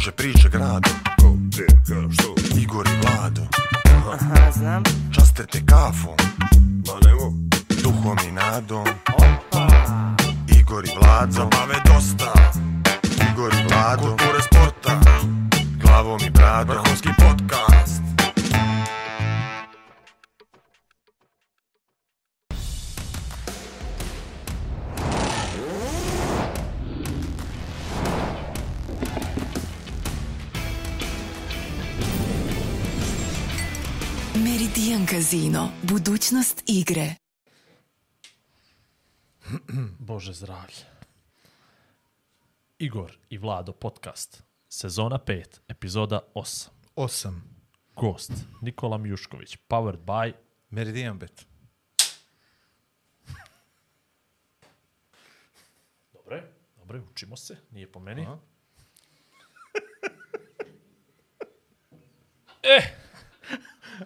kruže priče grado Ko, gdje, kada, što? Igor i Vlado. Aha, znam. Časte te kafom. Ma nemo, Duhom i nadom. Opa. Igor i Vlado. Zabave dosta. Igor i Vlado. Kulture sporta. Glavom i bradom. Vrhunski podcast Meridian Casino. Budućnost igre. Bože zdravlje. Igor i Vlado podcast. Sezona 5, epizoda 8. Osam. Gost Nikola Mjušković, powered by Meridian bet. Dobre, dobre, učimo se, nije po meni. Aha.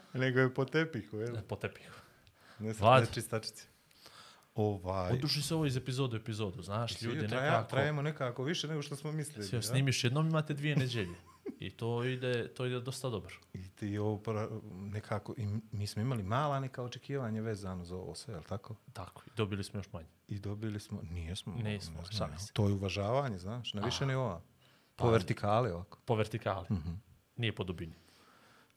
Nego je po tepihu, jel? Po tepihu. Ne Vlad. ne čistačice. Ovaj. Oduši se ovo iz epizodu epizodu, znaš, Svi ljudi traja- nekako... Trajemo nekako više nego što smo mislili. Sve ja? snimiš jednom, imate dvije neđelje. I to ide, to ide dosta dobro. I ti ovo pra- nekako, i mi smo imali mala neka očekivanja vezano za ovo sve, jel tako? Tako, i dobili smo još manje. I dobili smo, nijesmo. Nismo, ne znam. To je uvažavanje, znaš, na više nivoa. Po Pa- vertikali ovako. Po vertikali. Mhm. Nije po dubini.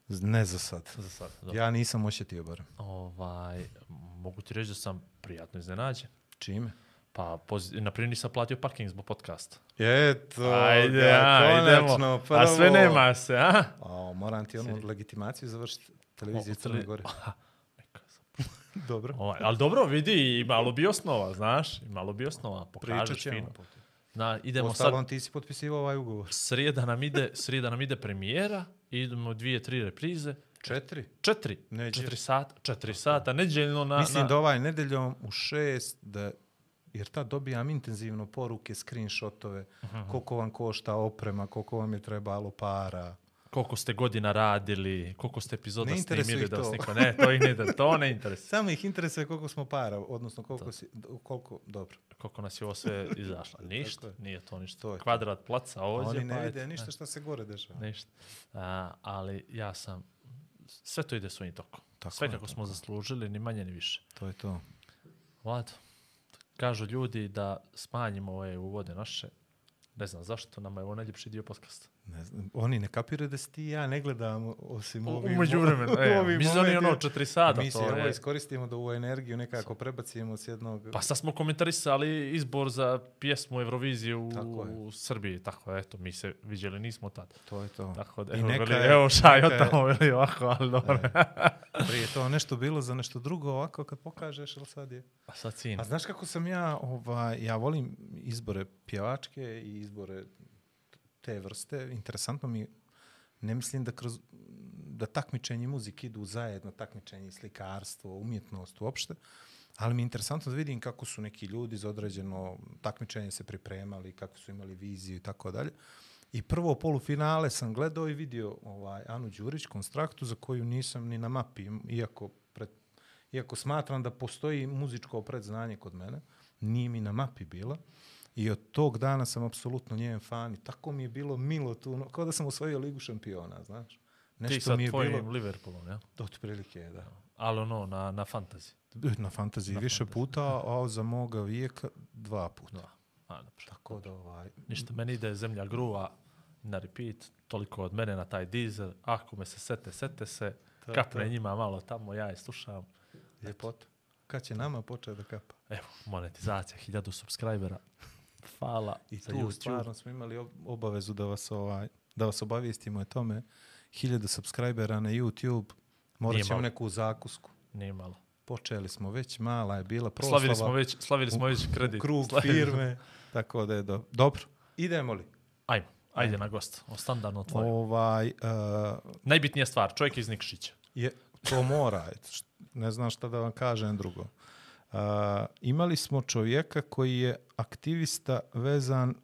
Ne za sad. Za sad. Dobro. Ja nisam osjetio barem. Ovaj, mogu ti reći da sam prijatno iznenađen. Čime? Pa, poz... naprimjer nisam platio parking zbog podcasta. Eto, Ajde, ga, a, konačno, A sve prvo. nema se, a? A, moram ti onu legitimaciju završiti televizije O, Crne Gore. Dobro. Ovaj, ali dobro, vidi, i malo bi osnova, znaš, i malo bi osnova, pokažeš fino. Zna, idemo Ostalom sad, ti si potpisivao ovaj ugovor. srijeda nam ide, srijeda nam ide premijera, idemo dvije, tri reprize, Četiri. četiri, Neđe. četiri sata, četiri sata, neđeljno na... Mislim na... da ovaj nedeljom u šest, da, jer tad dobijam intenzivno poruke, screenshotove, Mhm. koliko vam košta oprema, koliko vam je trebalo para. Koliko ste godina radili, koliko ste epizoda Ne snimili da vas niko... Ne, to ih ne, inter- to ne interesuje. Samo ih interesuje koliko smo para, odnosno koliko si, koliko, dobro. Koliko nas je ovo sve izašlo. Ništa, je. nije to ništa. To je. Kvadrat placa ovdje. Oni ne pa vide ništa što se gore dešava. Ništa. A, ali ja sam, sve to ide svojim tokom. Tako sve kako smo zaslužili, ni manje ni više. To je to. Vlado, kažu ljudi da smanjimo ove uvode naše. Ne znam zašto, nama je ovo najljepši dio podcasta. Ne znam, oni ne kapiraju da si ti i ja ne gledamo osim U, ovih umeđu vremenu, e, ovih mislim da oni ono četiri sata. Mi se ovo je. iskoristimo da ovu energiju nekako prebacimo s jednog... Pa sad smo komentarisali izbor za pjesmu Eurovizije u, je. u Srbiji. Tako, eto, mi se viđeli nismo tad. To je to. Tako da, I evo, neka veli, je- evo šaj neka je- tamo, veli ovako, ali dobro. Prije je to nešto bilo za nešto drugo ovako kad pokažeš, ali sad je... A sad sin. A znaš kako sam ja, ovaj, ja volim izbore pjevačke i izbore te vrste. Interesantno mi, ne mislim da kroz da takmičenje i muzik idu zajedno, takmičenje slikarstvo, umjetnost uopšte, ali mi je interesantno da vidim kako su neki ljudi za određeno takmičenje se pripremali, kako su imali viziju i tako dalje. I prvo polufinale sam gledao i vidio ovaj Anu Đurić konstraktu za koju nisam ni na mapi, iako pred, iako smatram da postoji muzičko predznanje kod mene, nije mi na mapi bila. I od tog dana sam apsolutno njen fan i tako mi je bilo milo tu, kao da sam osvojio ligu šampiona, znaš. Ti Nešto sa mi je tvojim bilo, Liverpoolom, ja? otprilike, da. Ali ono, na, na fantazi. Na fantaziji više puta, a za moga vijeka dva puta. Da. A, dobro. Tako da, ovaj, Ništa, meni ide zemlja gruva na repeat, toliko od mene na taj dizel, ako me se sete, sete se, To kapne to. njima malo tamo, ja je slušam. ljepota. Kad će nama početi da kapa? Evo, monetizacija, hiljadu subscribera. Hvala I tu YouTube. stvarno smo imali ob- obavezu da vas, ovaj, da vas obavijestimo o tome. Hiljadu subscribera na YouTube, morat ćemo neku zakusku. Nije malo. Počeli smo već, mala je bila proslava. Slavili smo već, slavili smo već kredit. krug Slavili- firme, tako da je do... dobro. Idemo li? Ajmo, ajde na gost. O standardno tvoje. Ovaj, uh, Najbitnija stvar, čovjek iz Nikšića. je, to mora, ne znam šta da vam kažem drugo. Uh, imali smo čovjeka koji je aktivista vezan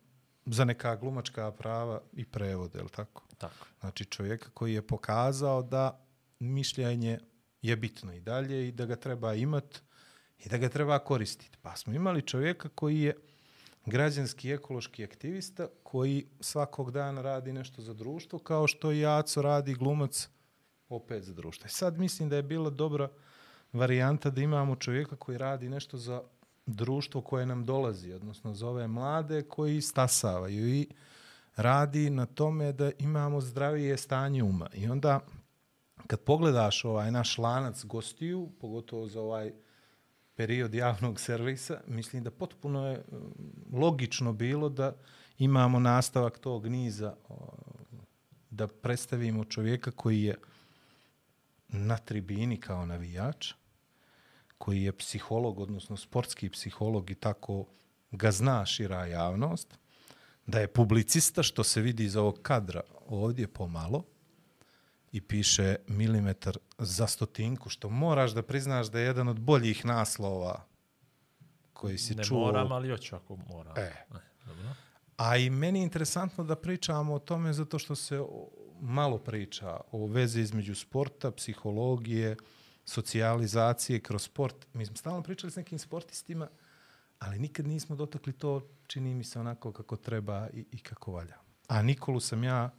za neka glumačka prava i prevode, je li tako? Tako. Znači čovjeka koji je pokazao da mišljenje je bitno i dalje i da ga treba imat i da ga treba koristiti. Pa smo imali čovjeka koji je građanski ekološki aktivista koji svakog dana radi nešto za društvo, kao što i Aco radi glumac opet za društvo. I sad mislim da je bila dobra varijanta da imamo čovjeka koji radi nešto za društvo koje nam dolazi, odnosno za ove mlade koji stasavaju i radi na tome da imamo zdravije stanje uma. I onda kad pogledaš ovaj naš lanac gostiju, pogotovo za ovaj period javnog servisa, mislim da potpuno je mm, logično bilo da imamo nastavak tog niza, da predstavimo čovjeka koji je na tribini kao navijač, koji je psiholog, odnosno sportski psiholog i tako ga zna šira javnost, da je publicista, što se vidi iz ovog kadra ovdje pomalo, i piše milimetar za stotinku, što moraš da priznaš da je jedan od boljih naslova koji si Ne čuo. moram, ali hoću ako moram. E. Ne, dobro. A i meni je interesantno da pričamo o tome zato što se malo priča o vezi između sporta, psihologije, socijalizacije kroz sport. Mi smo stalno pričali s nekim sportistima, ali nikad nismo dotakli to, čini mi se onako kako treba i, i kako valja. A Nikolu sam ja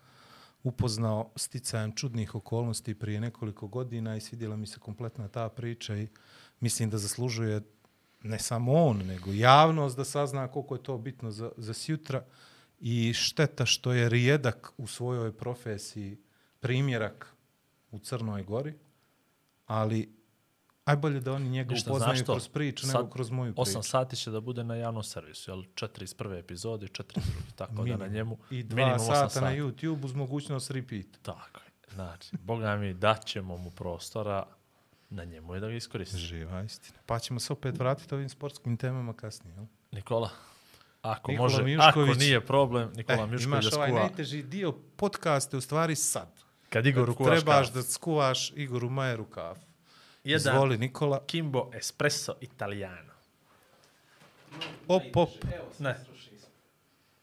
upoznao sticajem čudnih okolnosti prije nekoliko godina i svidjela mi se kompletna ta priča i mislim da zaslužuje ne samo on, nego javnost da sazna koliko je to bitno za, za sjutra i šteta što je rijedak u svojoj profesiji primjerak u Crnoj Gori, ali ajbolje da oni njega Ništa, upoznaju kroz priču Sad nego kroz moju priču. 8 sati će da bude na javnom servisu, jel? Četiri iz prve epizode, četiri iz druge. Tako da na njemu I dva minimum 8 sata sati. na YouTube uz mogućnost repeat. Tako je. Znači, boga mi, daćemo mu prostora, na njemu je da ga iskoristi. Živa istina. Pa ćemo se opet vratiti ovim sportskim temama kasnije. Jel? Nikola, ako Nikola može, Mišković. ako nije problem, Nikola E, Mišković imaš da ovaj skuva. najteži dio podcasta u stvari sad. Kad Igor Kad kuvaš trebaš kafu. da skuvaš Igoru Majeru kafu. Jedan Izvoli Nikola. Kimbo Espresso Italiano. Op, op. Ne.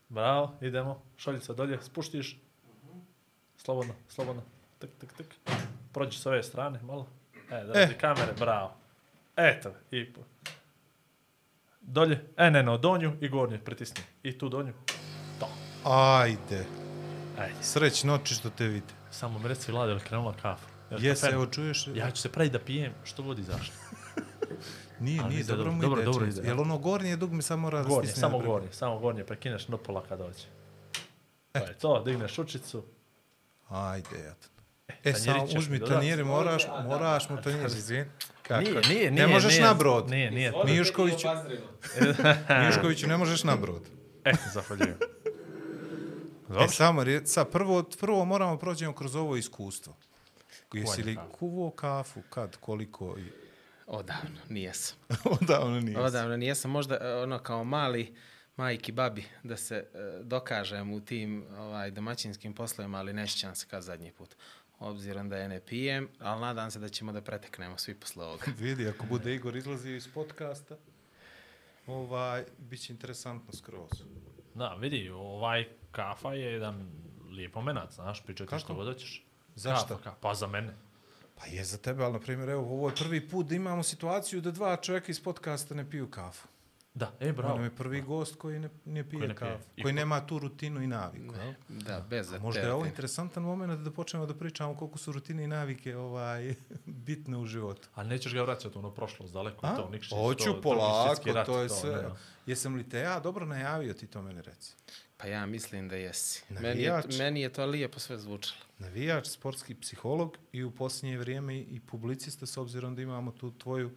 Bravo, idemo. Šoljica dolje, spuštiš. Slobodno, slobodno. Tik, tik, tik. Prođi s ove strane, malo. E, da vidi kamere, bravo. Eto, i po. Dolje, e, ne, no, donju i gornje, pritisni. I tu donju. To. Ajde. Ajde. Srećno oči što te vidi. Samo mi reci, Vlade, je li krenula kafa? Kafe? evo čuješ? Ja ću se praviti da pijem što god izašlo. Nije, Ali nije, dobro dobro, mu dobro, ide. dobro ide. Jel ono gornje dugme samo mora da Gornje, samo gornje, samo gornje, prekineš nopola kad dođe. To je to, digneš učicu. Ajde, ja to. E, tanjirić samo uzmi tanjire, moraš, moraš mu tanjir, izvini. Kako? Nije, nije, Ne nije. možeš nije, na brod. Nije, nije. Mijuškoviću, Mijuškoviću ne možeš na brod. E, zahvaljujem. E, Dobro. samo, rje- sad, prvo, prvo moramo prođemo kroz ovo iskustvo. Jesi li kafu. kuvo kafu, kad, koliko i... Odavno, nijesam. Odavno nije. Odavno nijesam. Možda e, ono kao mali majki babi da se e, dokažem u tim ovaj, domaćinskim poslovima, ali ne sjećam se kao zadnji put. Obzirom da je ne pijem, ali nadam se da ćemo da preteknemo svi posle ovoga. Vidi, ako bude Igor izlazio iz podcasta, ovaj, bit će interesantno skroz. Da, vidi, ovaj kafa je jedan lijep momenat, znaš, pričati što god hoćeš. Zašto? Kafa, ka- pa za mene. Pa je za tebe, ali na primjer, evo, ovo je prvi put da imamo situaciju da dva čovjeka iz podcasta ne piju kafu. Da, e, Bravo. On je prvi gost koji ne, ne pije Koji ne pije. kafu, I koji ko- nema tu rutinu i naviku. jel? Da, bez A možda je ovo interesantan moment da počnemo da pričamo koliko su rutine i navike ovaj, bitne u životu. Ali nećeš ga vraćati ono prošlost, daleko A? to, Nikšić, to, Hoću Drugi polako, rat, to je ne, sve. ne. Jesam li te ja dobro najavio, ti to meni reci. Pa ja mislim da jesi. Meni je, Navijač. meni je to lijepo sve zvučalo. Navijač, sportski psiholog i u posljednje vrijeme i- i publicista s obzirom da imamo tu tvoju,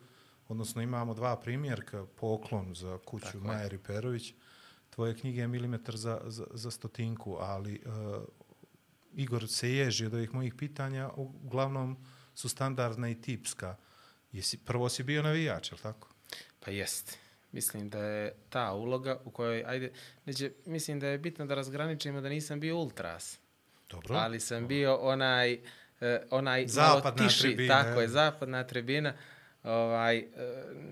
odnosno imamo dva primjerka, poklon za kuću Tako je. Maja Riperović, tvoje knjige je milimetar za, za, za stotinku, ali uh, Igor se ježi od ovih mojih pitanja, uglavnom su standardna i tipska. Jesi, prvo si bio navijač, je li tako? Pa jest. Mislim da je ta uloga u kojoj, ajde, neće, mislim da je bitno da razgraničimo da nisam bio ultras. Dobro. Ali sam bio onaj, eh, onaj Zapadna malo tiši, tribina, tako je, je. zapadna tribina, ovaj, eh,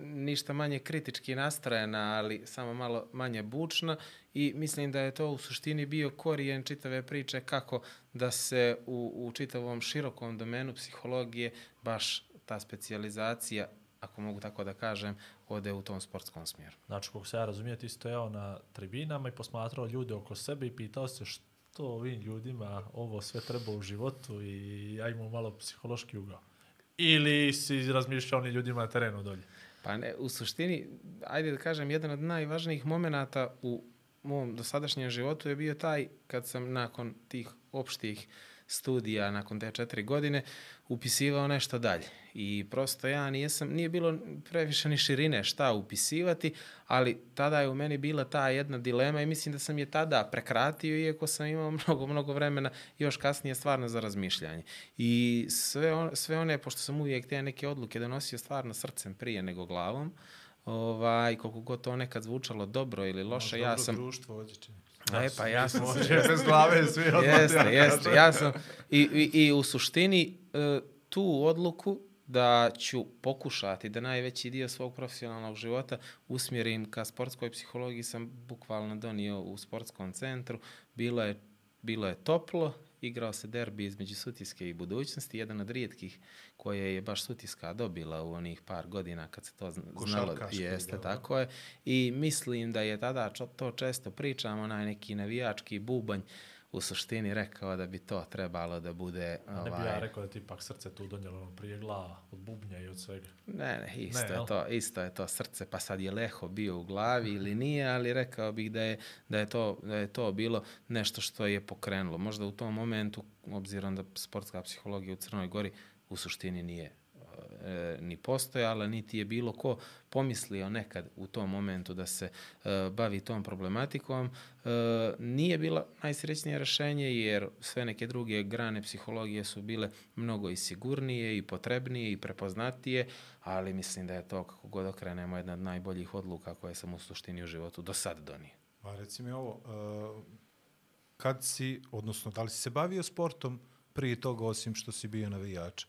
ništa manje kritički nastrojena, ali samo malo manje bučna i mislim da je to u suštini bio korijen čitave priče kako da se u, u čitavom širokom domenu psihologije baš ta specijalizacija ako mogu tako da kažem, ode u tom sportskom smjeru. Znači, kako se ja razumijem, ti stojao na tribinama i posmatrao ljude oko sebe i pitao se što ovim ljudima ovo sve treba u životu i ajmo malo psihološki ugao. Ili si razmišljao ni ljudima na terenu dolje? Pa ne, u suštini, ajde da kažem, jedan od najvažnijih momenata u mom dosadašnjem životu je bio taj kad sam nakon tih opštih studija, nakon te četiri godine, upisivao nešto dalje. I prosto ja nijesam, nije bilo previše ni širine šta upisivati, ali tada je u meni bila ta jedna dilema i mislim da sam je tada prekratio, iako sam imao mnogo, mnogo vremena još kasnije stvarno za razmišljanje. I sve, on, sve one, pošto sam uvijek te neke odluke donosio stvarno srcem prije nego glavom, ovaj, koliko god to nekad zvučalo dobro ili loše, ja sam... društvo E, pa ja sam se... Bez glave svi odmah. Jeste, jeste. Ja sam i, i, i u suštini e, tu odluku da ću pokušati da najveći dio svog profesionalnog života usmjerim ka sportskoj psihologiji sam bukvalno donio u sportskom centru. Bilo je, bilo je toplo, igrao se derbi između Sutiske i budućnosti, jedan od rijetkih koje je baš Sutiska dobila u onih par godina kad se to zn- znalo. Jeste, igra, da. tako je. I mislim da je tada, to često pričamo, onaj neki navijački bubanj u suštini rekao da bi to trebalo da bude... Ne bi ja rekao da ti ipak srce tu donijelo ono prije glava, od bubnja i od svega. Ne, ne, isto, Ne, jel? je to, isto je to srce, pa sad je leho bio u glavi ili nije, ali rekao bih da je, da je, to, da je to bilo nešto što je pokrenulo. Možda u tom momentu, obzirom da sportska psihologija u Crnoj Gori u suštini nije e, ni postojala, niti je bilo ko pomislio nekad u tom momentu da se e, bavi tom problematikom. E, nije bila najsrećnije rešenje jer sve neke druge grane psihologije su bile mnogo i sigurnije i potrebnije i prepoznatije, ali mislim da je to kako god okrenemo jedna od najboljih odluka koje sam u suštini u životu do sad donio. A reci mi ovo, uh, kad si, odnosno da li si se bavio sportom prije toga osim što si bio navijač?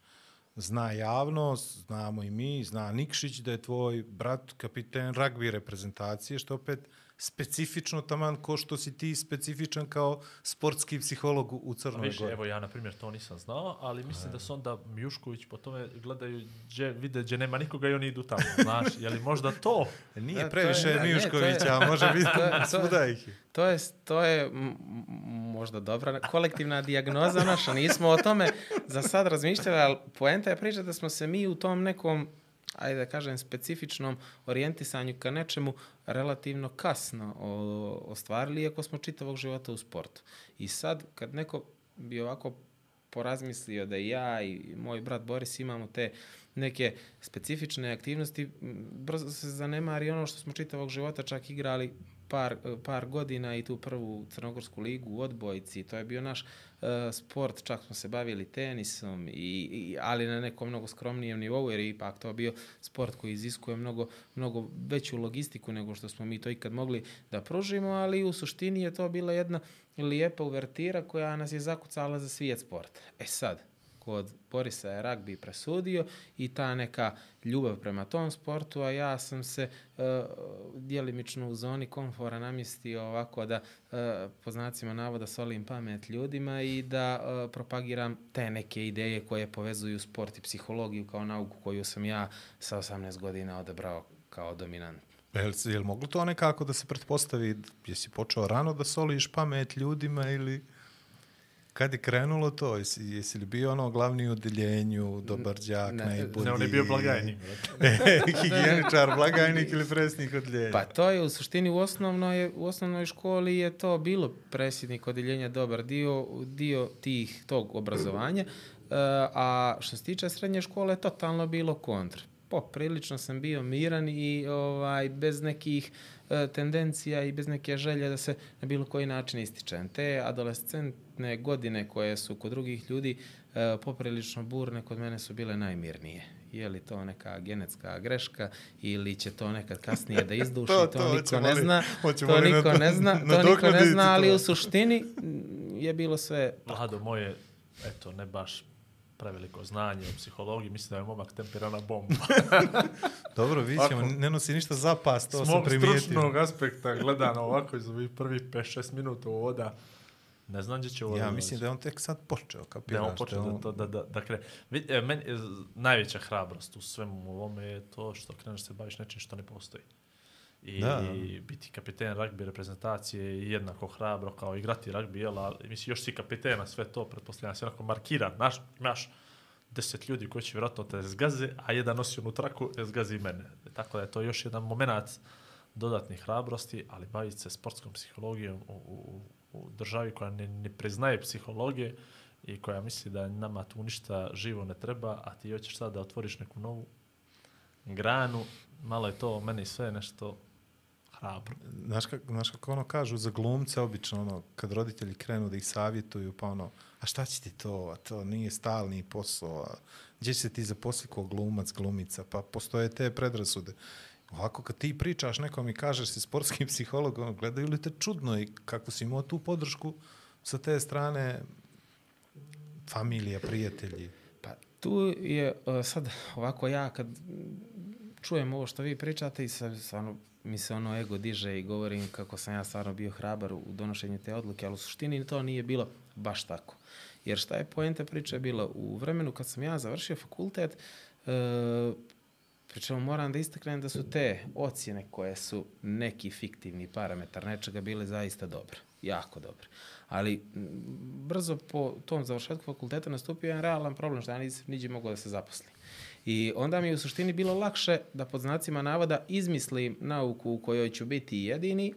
Zna javnost, znamo i mi, zna Nikšić da je tvoj brat kapiten ragbi reprezentacije, što opet specifično taman ko što si ti specifičan kao sportski psiholog u- Crnoj Više, Gori. evo ja, na primjer, to nisam znao, ali mislim da su onda Mjušković po tome gledaju, gdje, vide gdje nema nikoga i oni idu tamo, znaš, je li možda to? Nije Da, to previše je- da, ne, Mijuškovića, to je- može biti svuda ih. To je, to je možda dobra kolektivna dijagnoza naša, nismo o tome za sad razmišljali, ali poenta je priča da smo se mi u tom nekom, ajde da kažem, specifičnom orijentisanju ka nečemu relativno kasno ostvarili, iako smo čitavog života u sportu. I sad, kad neko bi ovako porazmislio da ja i moj brat Boris imamo te neke specifične aktivnosti, brzo se zanemari ono što smo čitavog života čak igrali par, par godina i tu prvu Crnogorsku ligu u odbojci. To je bio naš uh, sport, čak smo se bavili tenisom, i, i, ali na nekom mnogo skromnijem nivou, jer je ipak to bio sport koji iziskuje mnogo, mnogo veću logistiku nego što smo mi to ikad mogli da pružimo, ali u suštini je to bila jedna lijepa uvertira koja nas je zakucala za svijet sporta. E sad, kod Borisa je ragbi presudio i ta neka ljubav prema tom sportu, a ja sam se uh, djelimično u zoni komfora namjestio ovako da uh, po znacima navoda solim pamet ljudima i da uh, propagiram te neke ideje koje povezuju sport i psihologiju kao nauku koju sam ja sa 18 godina odabrao kao dominant. Jel, je li moglo to nekako da se pretpostavi, jesi počeo rano da soliš pamet ljudima ili kad je krenulo to? Jesi, jesi li bio ono glavni u odeljenju, dobar đak, Ne, najbolji? Ne, on je bio blagajnik. Higijeničar, blagajnik ili presnik odeljenja? Pa to je u suštini u osnovnoj, u osnovnoj školi je to bilo predsjednik odeljenja dobar dio, dio tih tog obrazovanja, e, a što se tiče srednje škole totalno bilo kontra. Poprilično sam bio miran i ovaj bez nekih e, tendencija i bez neke želje da se na bilo koji način ističem. Te adolescentne godine koje su kod drugih ljudi e, poprilično burne, kod mene su bile najmirnije. Je li to neka genetska greška ili će to nekad kasnije da izduši, To- to, to niko ne zna. To niko ne zna, to niko ne zna, ali to? u suštini mm, je bilo sve Vlado moje, eto, ne baš preveliko znanje o psihologiji, mislim da je momak temperana bomba. Dobro, vi ćemo, ne nosi ništa zapas, to S sam mog primijetio. stručnog aspekta gledano ovako iz ovih prvih 5-6 minuta uvoda, Ne znam gdje će ovo Ja da mislim da je on tek sad počeo, Da kapiraš. je on počeo da, to, da, da, da krene. Vid, e, meni, e, najveća hrabrost u svemu ovome je to što kreneš se baviš nečim što ne postoji. I, Da. i biti kapiten ragbi reprezentacije je jednako hrabro kao igrati ragbi, jel, ali mislim, još si kapitena, sve to, pretpostavljam se onako markiran, naš, imaš deset ljudi koji će vjerojatno te zgaze, a jedan nosi onu traku, e, zgazi i mene. Tako da je to još jedan moment dodatnih hrabrosti, ali baviti se sportskom psihologijom u, u, u državi koja ne, ne priznaje psihologije i koja misli da nama tu ništa živo ne treba, a ti hoćeš sad da otvoriš neku novu granu, malo je to meni sve nešto hrabro. Znaš, kak, znaš kako ono kažu za glumce, obično ono, kad roditelji krenu da ih savjetuju, pa ono, a šta će ti to, a to nije stalni posao, a gdje će se ti zaposliti kao glumac, glumica, pa postoje te predrasude. Ovako kad ti pričaš nekom i kažeš si sportski psiholog, ono, gledaju li te čudno i kako si imao tu podršku sa te strane familija, prijatelji. Pa tu je uh, sad ovako ja kad čujem ovo što vi pričate i sad stvarno mi se ono ego diže i govorim kako sam ja stvarno bio hrabar u donošenju te odluke, ali u suštini to nije bilo baš tako. Jer šta je poenta priče bila u vremenu kad sam ja završio fakultet, uh, Pričemu moram da istaknem da su te ocjene koje su neki fiktivni parametar nečega bile zaista dobre. Jako dobre. Ali m, brzo po tom završetku fakulteta nastupio jedan realan problem što ja nisam niđe mogao da se zaposlim. I onda mi je u suštini bilo lakše da pod znacima navoda izmislim nauku u kojoj ću biti jedini,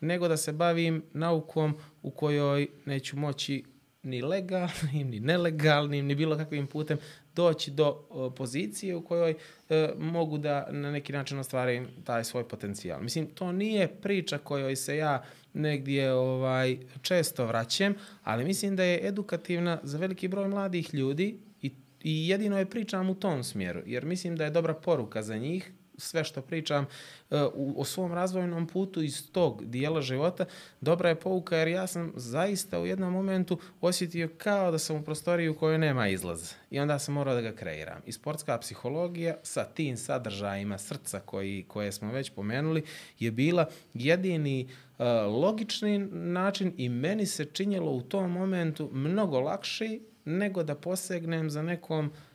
nego da se bavim naukom u kojoj neću moći ni legalnim, ni nelegalnim, ni bilo kakvim putem doći do o, pozicije u kojoj e, mogu da na neki način ostvarim taj svoj potencijal. Mislim, to nije priča kojoj se ja negdje ovaj često vraćam, ali mislim da je edukativna za veliki broj mladih ljudi i, i jedino je pričam u tom smjeru, jer mislim da je dobra poruka za njih, sve što pričam uh, u, o svom razvojnom putu iz tog dijela života, dobra je pouka jer ja sam zaista u jednom momentu osjetio kao da sam u prostoriji u kojoj nema izlaza. I onda sam morao da ga kreiram. I sportska psihologija sa tim sadržajima srca koji, koje smo već pomenuli je bila jedini uh, logični način i meni se činjelo u tom momentu mnogo lakši nego da posegnem za nekom uh,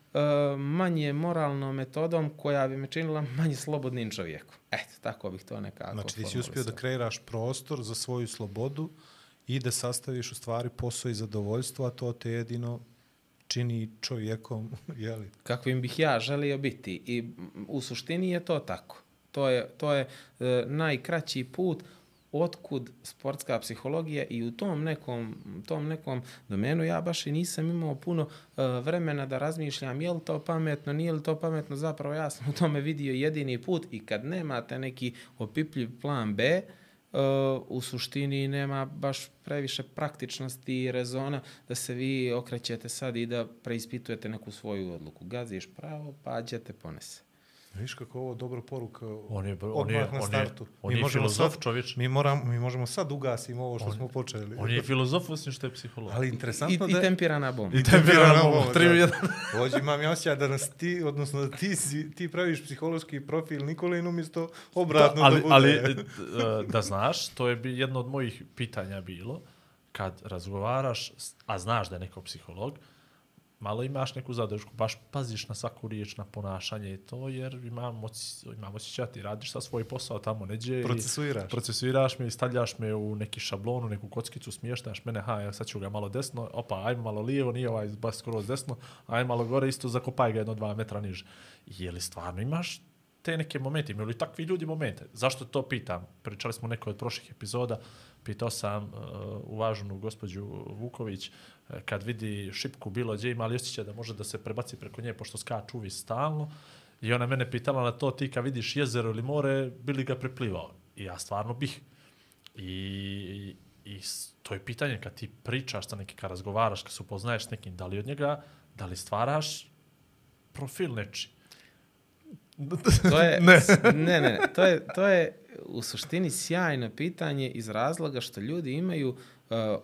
manje moralnom metodom koja bi me činila manje slobodnim čovjekom. Eto, tako bih to nekako Znači ti si uspio da kreiraš prostor za svoju slobodu i da sastaviš u stvari posao i zadovoljstvo, a to te jedino čini čovjekom, jeli? kakvim bih ja želio biti i u suštini je to tako. To je, to je e, najkraći put otkud sportska psihologija i u tom nekom, tom nekom domenu ja baš i nisam imao puno e, vremena da razmišljam je li to pametno, nije li to pametno, zapravo ja sam u tome vidio jedini put i kad nemate neki opipljiv plan B, Uh, u suštini nema baš previše praktičnosti i rezona da se vi okrećete sad i da preispitujete neku svoju odluku. Gaziš pravo, pa ćete ponese. Viš kako ovo dobra poruka On je, on je, na on je, startu. on mi je možemo filozof sad, čovječ. Mi, moram, mi možemo sad ugasimo ovo što On- smo počeli. On je filozof osim što je psiholog. Ali I, interesantno i da... tempirana bomba. I tempirana bomba, bomba, da. tri u jedan. Ovdje imam ja osjećaj da nas ti, odnosno da ti, ti praviš psihološki profil Nikolin umjesto obratno ali, da bude. ali e, da znaš, to je bi- jedno od mojih pitanja bilo, kad razgovaraš, a znaš da je neko psiholog, malo imaš neku zadršku, baš paziš na svaku riječ, na ponašanje i to, jer imam, oci, imam osjećaj, ti radiš sa svoj posao tamo neđe. i Procesuiraš. Procesuiraš me i stavljaš me u neki šablonu, neku kockicu, smještaš mene, ha, ja sad ću ga malo desno, opa, ajmo malo lijevo, nije ovaj baš skroz desno, ajmo malo gore, isto zakopaj ga jedno dva metra niže. Je li stvarno imaš te neke momente, imaju li takvi ljudi momente? Zašto to pitam? Pričali smo u nekoj od prošlih epizoda, pitao sam uh, uvaženu gospođu Vuković, uh, kad vidi šipku bilo gdje, ima li osjećaj da može da se prebaci preko nje, pošto skaču uvi stalno, i ona mene pitala na to, ti kad vidiš jezero ili more, bili ga preplivao? I ja stvarno bih. I, i to je pitanje kad ti pričaš sa nekim, kad razgovaraš, kad se upoznaješ s nekim, da li od njega, da li stvaraš profil neči? To je, Ne. ne, ne, ne, to je, to je u suštini sjajno pitanje iz razloga što ljudi imaju uh,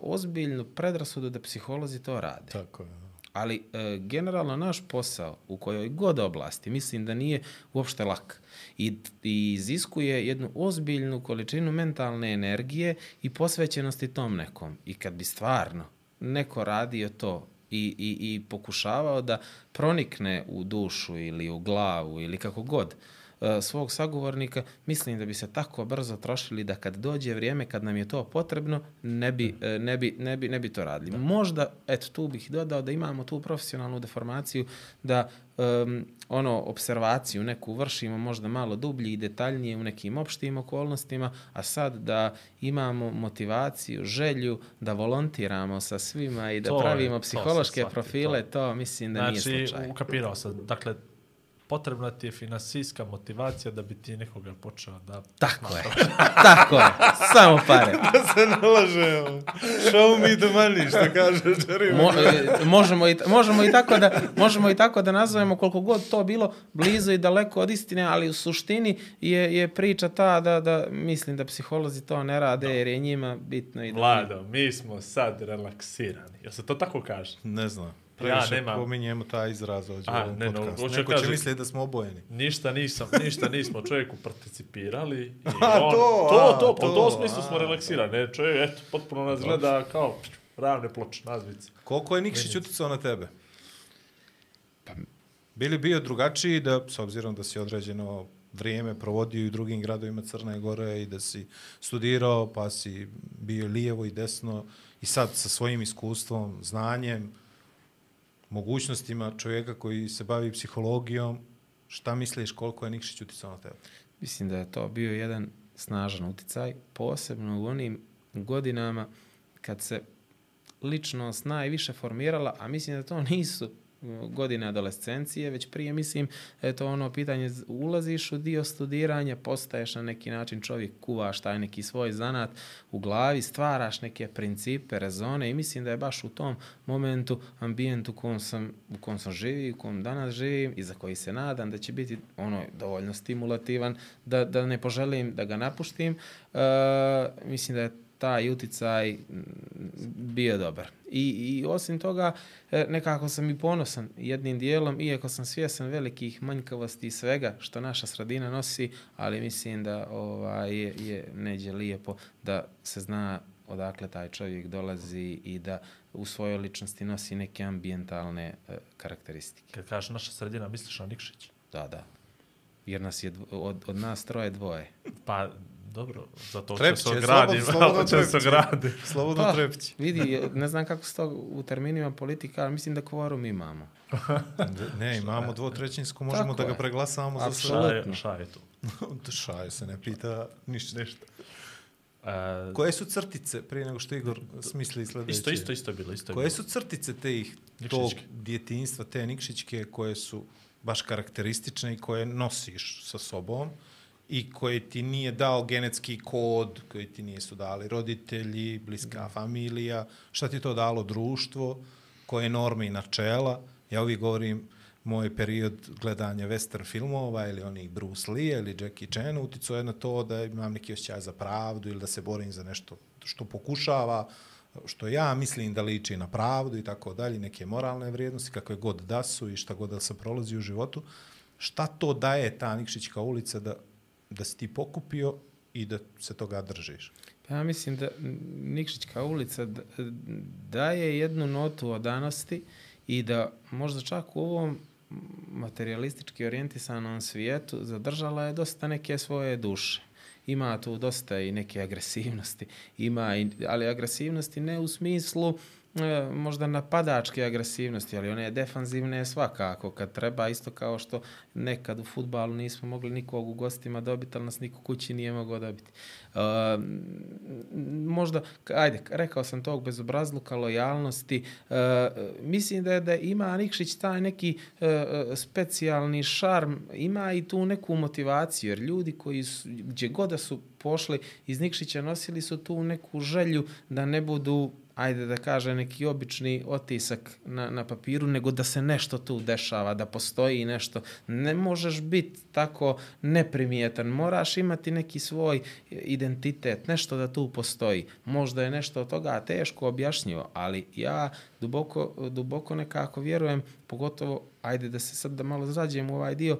ozbiljnu predrasudu da psiholozi to rade. Tako je. Ali e, generalno naš posao u kojoj god oblasti mislim da nije uopšte lak i, i iziskuje jednu ozbiljnu količinu mentalne energije i posvećenosti tom nekom. I kad bi stvarno neko radio to i, i, i pokušavao da pronikne u dušu ili u glavu ili kako god, e, svog sagovornika, mislim da bi se tako brzo trošili da kad dođe vrijeme kad nam je to potrebno, ne bi, e, ne bi, ne bi, ne bi to radili. Možda, eto, tu bih dodao da imamo tu profesionalnu deformaciju, da um, ono, observaciju neku vršimo možda malo dublji i detaljnije u nekim opštim okolnostima, a sad da imamo motivaciju, želju da volontiramo sa svima i da To je- pravimo to sam psihološke shvatio, profile, to. to mislim da nije Znači, slučaj. ukapirao sam. Dakle, potrebna ti je finansijska motivacija da bi ti nekoga počeo da... Tako je. Tako je. Samo pare. se ne laže. Show me the money, što kaže Jerry. Mo, e, možemo, i, možemo, i tako da, možemo i tako da nazovemo koliko god to bilo blizu i daleko od istine, ali u suštini je, je priča ta da, da mislim da psiholozi to ne rade jer je njima bitno i da... Vlado, mi smo sad relaksirani. Jel se to tako kaže? Ne znam. Ja Previše nemam- pominjemo taj izraz ovdje A, u ovom ne, no, podcastu. hoću Neko kažem- će misliti da smo obojeni. Ništa nisam, ništa nismo čovjeku participirali. I A, on, to, to, a, to, po to, tom smislu smo relaksirani. Ne, čovjek, eto, potpuno nas gleda kao ravne ploče, nazvice. Koliko je Nikšić utjecao na tebe? Bili bio drugačiji da, s obzirom da si određeno vrijeme provodio i u drugim gradovima Crne Gore i da si studirao, pa si bio lijevo i desno i sad sa svojim iskustvom, znanjem, mogućnostima čovjeka koji se bavi psihologijom, šta misliš koliko je Nikšić utjecao na tebe? Mislim da je to bio jedan snažan uticaj, posebno u onim godinama kad se ličnost najviše formirala, a mislim da to nisu godine adolescencije, već prije mislim da je to ono pitanje, ulaziš u dio studiranja, postaješ na neki način čovjek, kuvaš taj neki svoj zanat u glavi, stvaraš neke principe, rezone i mislim da je baš u tom momentu, ambijentu u kom sam, u kom sam živi, u kom danas živim i za koji se nadam da će biti ono dovoljno stimulativan, da, da ne poželim da ga napuštim, uh, mislim da je taj uticaj bio dobar. I, I osim toga, e, nekako sam i ponosan jednim dijelom, iako sam svjesan velikih manjkavosti i svega što naša sredina nosi, ali mislim da ovaj, je, je neđe lijepo da se zna odakle taj čovjek dolazi i da u svojoj ličnosti nosi neke ambijentalne e, karakteristike. Kad kažeš naša sredina, misliš na Nikšić? Da, da. Jer nas je dvo, od, od nas troje dvoje. Pa, dobro, zato će Trepće, se slobodno- ogradi. slobodno će se trepće. ogradi. Slobodno Pa, trepići. vidi, ne znam kako se to u terminima politika, ali mislim da kvorum imamo. Ne, imamo dvotrećinsku, možemo Tako da ga preglasamo za sve. Apsolutno. Šta je, šta je tu? Šaje se, ne pita ništa. Ništa. E, Koje su crtice, prije nego što Igor smisli sljedeće? isto, isto, isto je bilo, isto je Koje bilo. su crtice te ih, tog djetinjstva, te nikšićke, koje su baš karakteristične i koje nosiš sa sobom i koje ti nije dao genetski kod, koji ti nisu dali roditelji, bliska familija, šta ti to dalo društvo, koje norme i načela. Ja uvijek govorim, moj period gledanja western filmova ili onih Bruce Lee ili Jackie Chan uticao je na to da imam neki osjećaj za pravdu ili da se borim za nešto što pokušava, što ja mislim da liči na pravdu i tako dalje, neke moralne vrijednosti, kakve god da su i šta god da se prolazi u životu. Šta to daje ta Nikšićka ulica da, da si ti pokupio i da se toga držiš? Pa ja mislim da Nikšićka ulica daje jednu notu o danosti i da možda čak u ovom materialistički orijentisanom svijetu zadržala je dosta neke svoje duše. Ima tu dosta i neke agresivnosti, ima i, ali agresivnosti ne u smislu e, možda napadačke agresivnosti, ali one defanzivne svakako kad treba, isto kao što nekad u futbalu nismo mogli nikog u gostima dobiti, ali nas niko kući nije mogao dobiti. Uh, možda, ajde, rekao sam tog bezobrazluka, lojalnosti, uh, mislim da je da ima Nikšić taj neki uh, uh, specijalni šarm, ima i tu neku motivaciju, jer ljudi koji su, gdje god da su pošli iz Nikšića nosili su tu neku želju da ne budu ajde da kaže, neki obični otisak na, na papiru, nego da se nešto tu dešava, da postoji nešto. Ne možeš biti tako neprimjetan, moraš imati neki svoj identitet, nešto da tu postoji. Možda je nešto od toga teško objašnjivo, ali ja duboko, duboko nekako vjerujem, pogotovo, ajde da se sad da malo zrađujem u ovaj dio,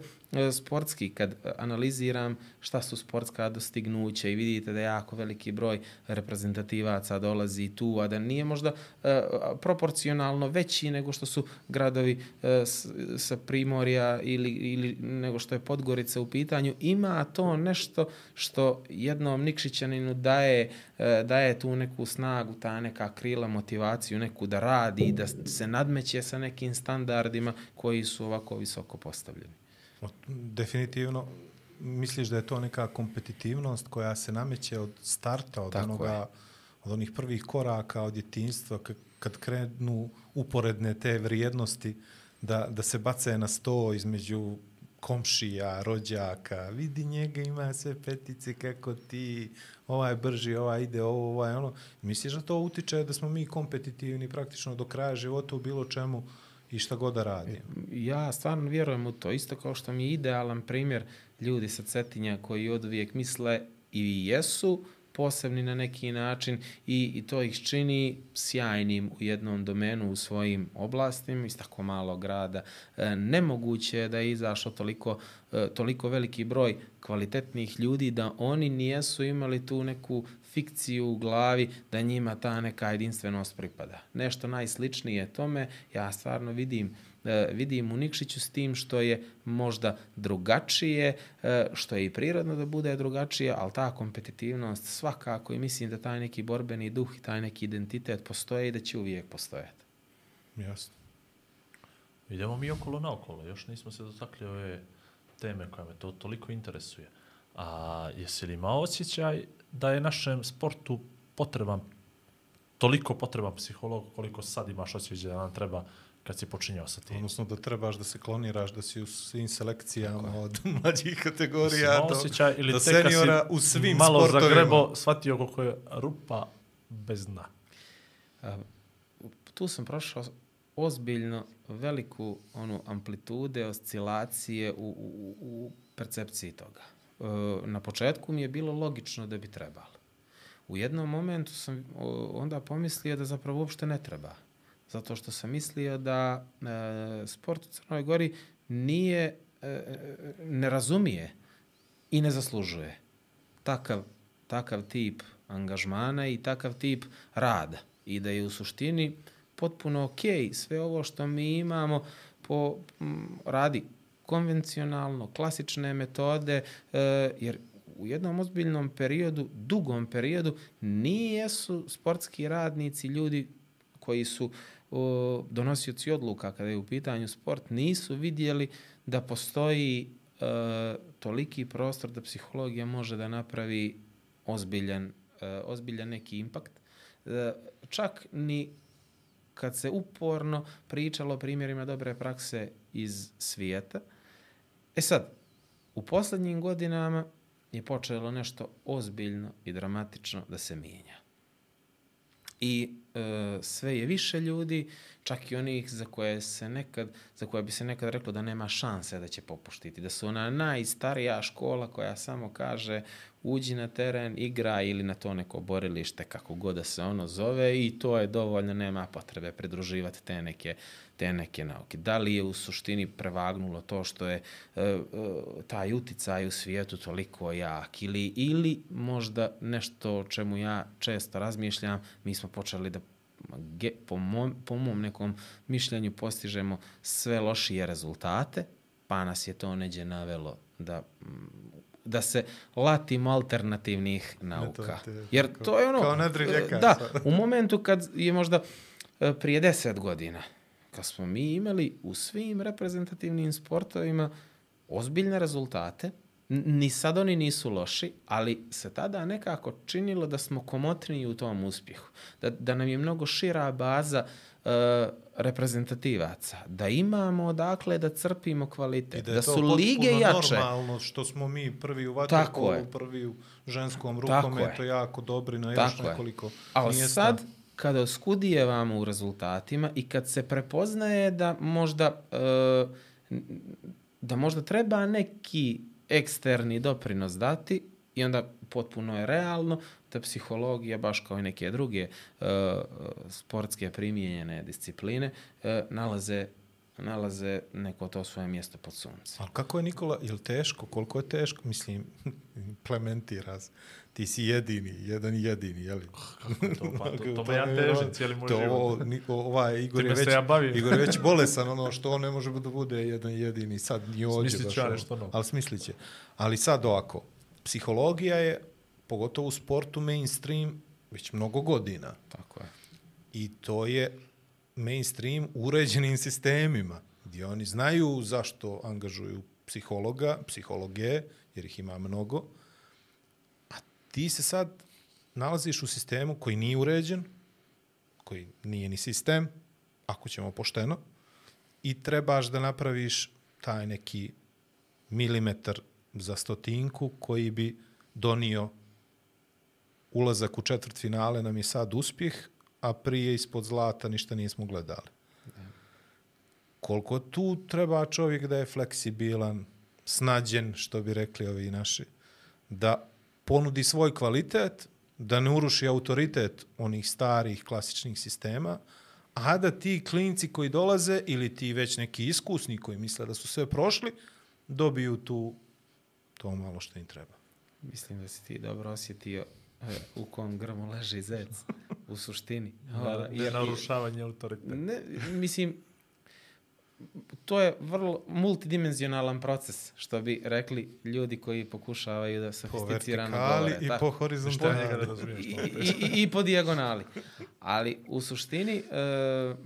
sportski, kad analiziram šta su sportska dostignuća i vidite da jako veliki broj reprezentativaca dolazi tu, a da nije možda e, proporcionalno veći nego što su gradovi e, s, sa Primorja ili, ili nego što je Podgorica u pitanju, ima to nešto što jednom Nikšićaninu daje, e, daje tu neku snagu, ta neka krila, motivaciju, neku da radi, da se nadmeće sa nekim standardima koji su ovako visoko postavljeni. Definitivno, misliš da je to neka kompetitivnost koja se nameće od starta, od, Tako onoga, je. od onih prvih koraka, od djetinjstva, kad krenu uporedne te vrijednosti, da, da se bace na sto između komšija, rođaka, vidi njega, ima sve petice kako ti, ovaj brži, ovaj ide, ovo, ovaj ono. Misliš da to utiče da smo mi kompetitivni praktično do kraja života u bilo čemu i šta god da radimo? Ja stvarno vjerujem u to. Isto kao što mi je idealan primjer ljudi sa Cetinja koji od uvijek misle i jesu posebni na neki način i, i to ih čini sjajnim u jednom domenu u svojim oblastima iz tako malog grada. E, nemoguće je da je izašao toliko, e, toliko veliki broj kvalitetnih ljudi da oni nijesu imali tu neku fikciju u glavi da njima ta neka jedinstvenost pripada. Nešto najsličnije tome ja stvarno vidim e, vidim u Nikšiću s tim što je možda drugačije, e, što je i prirodno da bude drugačije, ali ta kompetitivnost svakako i mislim da taj neki borbeni duh i taj neki identitet postoje i da će uvijek postojati. Jasno. Idemo mi okolo naokolo, još nismo se dotakli ove teme koja me to toliko interesuje. A jesi li imao osjećaj da je našem sportu potreban, toliko potreban psiholog koliko sad imaš osjećaj da nam treba kad si počinjao sa tim? Odnosno da trebaš da se kloniraš, da si u svim selekcijama od mlađih kategorija do, osjećaj ili do seniora u svim malo sportovima. zagrebo, shvatio koliko je rupa bez dna? A, tu sam prošao ozbiljno veliku onu amplitude, oscilacije u, u, u percepciji toga. Na početku mi je bilo logično da bi trebalo. U jednom momentu sam onda pomislio da zapravo uopšte ne treba. Zato što sam mislio da e, sport u Crnoj Gori nije, e, ne razumije i ne zaslužuje takav, takav tip angažmana i takav tip rada. I da je u suštini potpuno ok sve ovo što mi imamo po m, radi konvencionalno, klasične metode, e, jer u jednom ozbiljnom periodu, dugom periodu, nijesu sportski radnici, ljudi koji su donosioci odluka kada je u pitanju sport, nisu vidjeli da postoji e, toliki prostor da psihologija može da napravi ozbiljan, e, ozbiljan neki impakt. Čak ni kad se uporno pričalo o primjerima dobre prakse iz svijeta. E sad, u posljednjim godinama je počelo nešto ozbiljno i dramatično da se mijenja. I e, sve je više ljudi, čak i onih za koje se nekad, za koje bi se nekad reklo da nema šanse da će popuštiti, da su ona najstarija škola koja samo kaže uđi na teren, igra ili na to neko borilište, kako god da se ono zove i to je dovoljno, nema potrebe pridruživati te neke, te neke nauke. Da li je u suštini prevagnulo to što je e, e, taj uticaj u svijetu toliko jak ili, ili možda nešto o čemu ja često razmišljam, mi smo počeli da ge, po, mom, po mom nekom mišljenju postižemo sve lošije rezultate, pa nas je to neđe navelo da da se latimo alternativnih nauka. Jer to je ono... kao Nedri Ljekar Da, u momentu kad je možda e, prije deset godina, kad smo mi imali u svim reprezentativnim sportovima ozbiljne rezultate, ni sad oni nisu loši, ali se tada nekako činilo da smo komotniji u tom uspjehu. Da, da nam je mnogo šira baza e, reprezentativaca. Da imamo odakle da crpimo I kvalitet. da, Da, to su lige jače. normalno što smo mi prvi u vaterpolu, prvi u ženskom rukometu, jako dobri na još Tako je. nekoliko Ali mjesta. sad, kad oskudijevamo u rezultatima i kad se prepoznaje da možda e, da možda treba neki eksterni doprinos dati i onda potpuno je realno da psihologija, baš kao i neke druge e, sportske primijenjene discipline, e, nalaze nalaze neko to svoje mjesto pod suncem. Ali kako je Nikola, je teško, koliko je teško, mislim, implementira se. Ti si jedini, jedan jedini, jeli? To, pa, to, to, to ja težim cijeli moj to, život. Ni, ovaj, Igor je, već, ja bavim. Igor je već bolesan, ono što on ne može da bude jedan jedini, sad ni ovdje. Smislit ću ja nešto novo. Ali smislit će. Ali sad ovako, psihologija je, pogotovo u sportu, mainstream već mnogo godina. Tako je. I to je mainstream uređenim sistemima, gdje oni znaju zašto angažuju psihologa, psihologe, jer ih ima mnogo, ti se sad nalaziš u sistemu koji nije uređen, koji nije ni sistem, ako ćemo pošteno, i trebaš da napraviš taj neki milimetar za stotinku koji bi donio ulazak u četvrt finale nam je sad uspjeh, a prije ispod zlata ništa nismo gledali. Koliko tu treba čovjek da je fleksibilan, snađen, što bi rekli ovi naši, da ponudi svoj kvalitet, da ne uruši autoritet onih starih klasičnih sistema, a da ti klinci koji dolaze ili ti već neki iskusni koji misle da su sve prošli, dobiju tu to malo što im treba. Mislim da si ti dobro osjetio e, u kom grmu leži zec u suštini. Da, I- je i- narušavanje autoriteta. Ne, mislim, to je vrlo multidimenzionalan proces, što bi rekli ljudi koji pokušavaju da Po sofisticirano vertikali govore. i Tako. po Šta horizontali. njega da razumiješ? I, i, i, i po dijagonali. Ali u suštini, uh,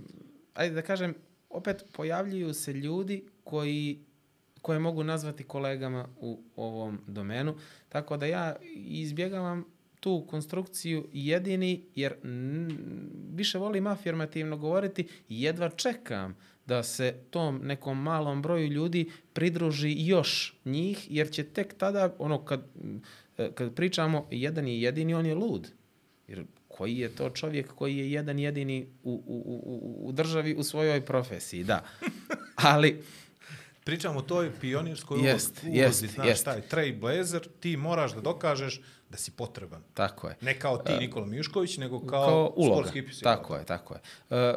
ajde da kažem, opet pojavljuju se ljudi koji koje mogu nazvati kolegama u ovom domenu. Tako da ja izbjegavam tu konstrukciju jedini, jer više volim afirmativno govoriti jedva čekam da se tom nekom malom broju ljudi pridruži još njih, jer će tek tada, ono kad, eh, kad pričamo jedan je jedini, on je lud. Jer koji je to čovjek koji je jedan jedini u, u, u, u državi u svojoj profesiji, da. Ali, Pričamo o toj pionirskoj Jest, ulozi, jest, znaš, jest. taj trailblazer, ti moraš da dokažeš da si potreban. tako je. Ne kao ti, Nikola Mijušković, nego kao, kao uloga. sportski psiholog. Tako je, tako je. E,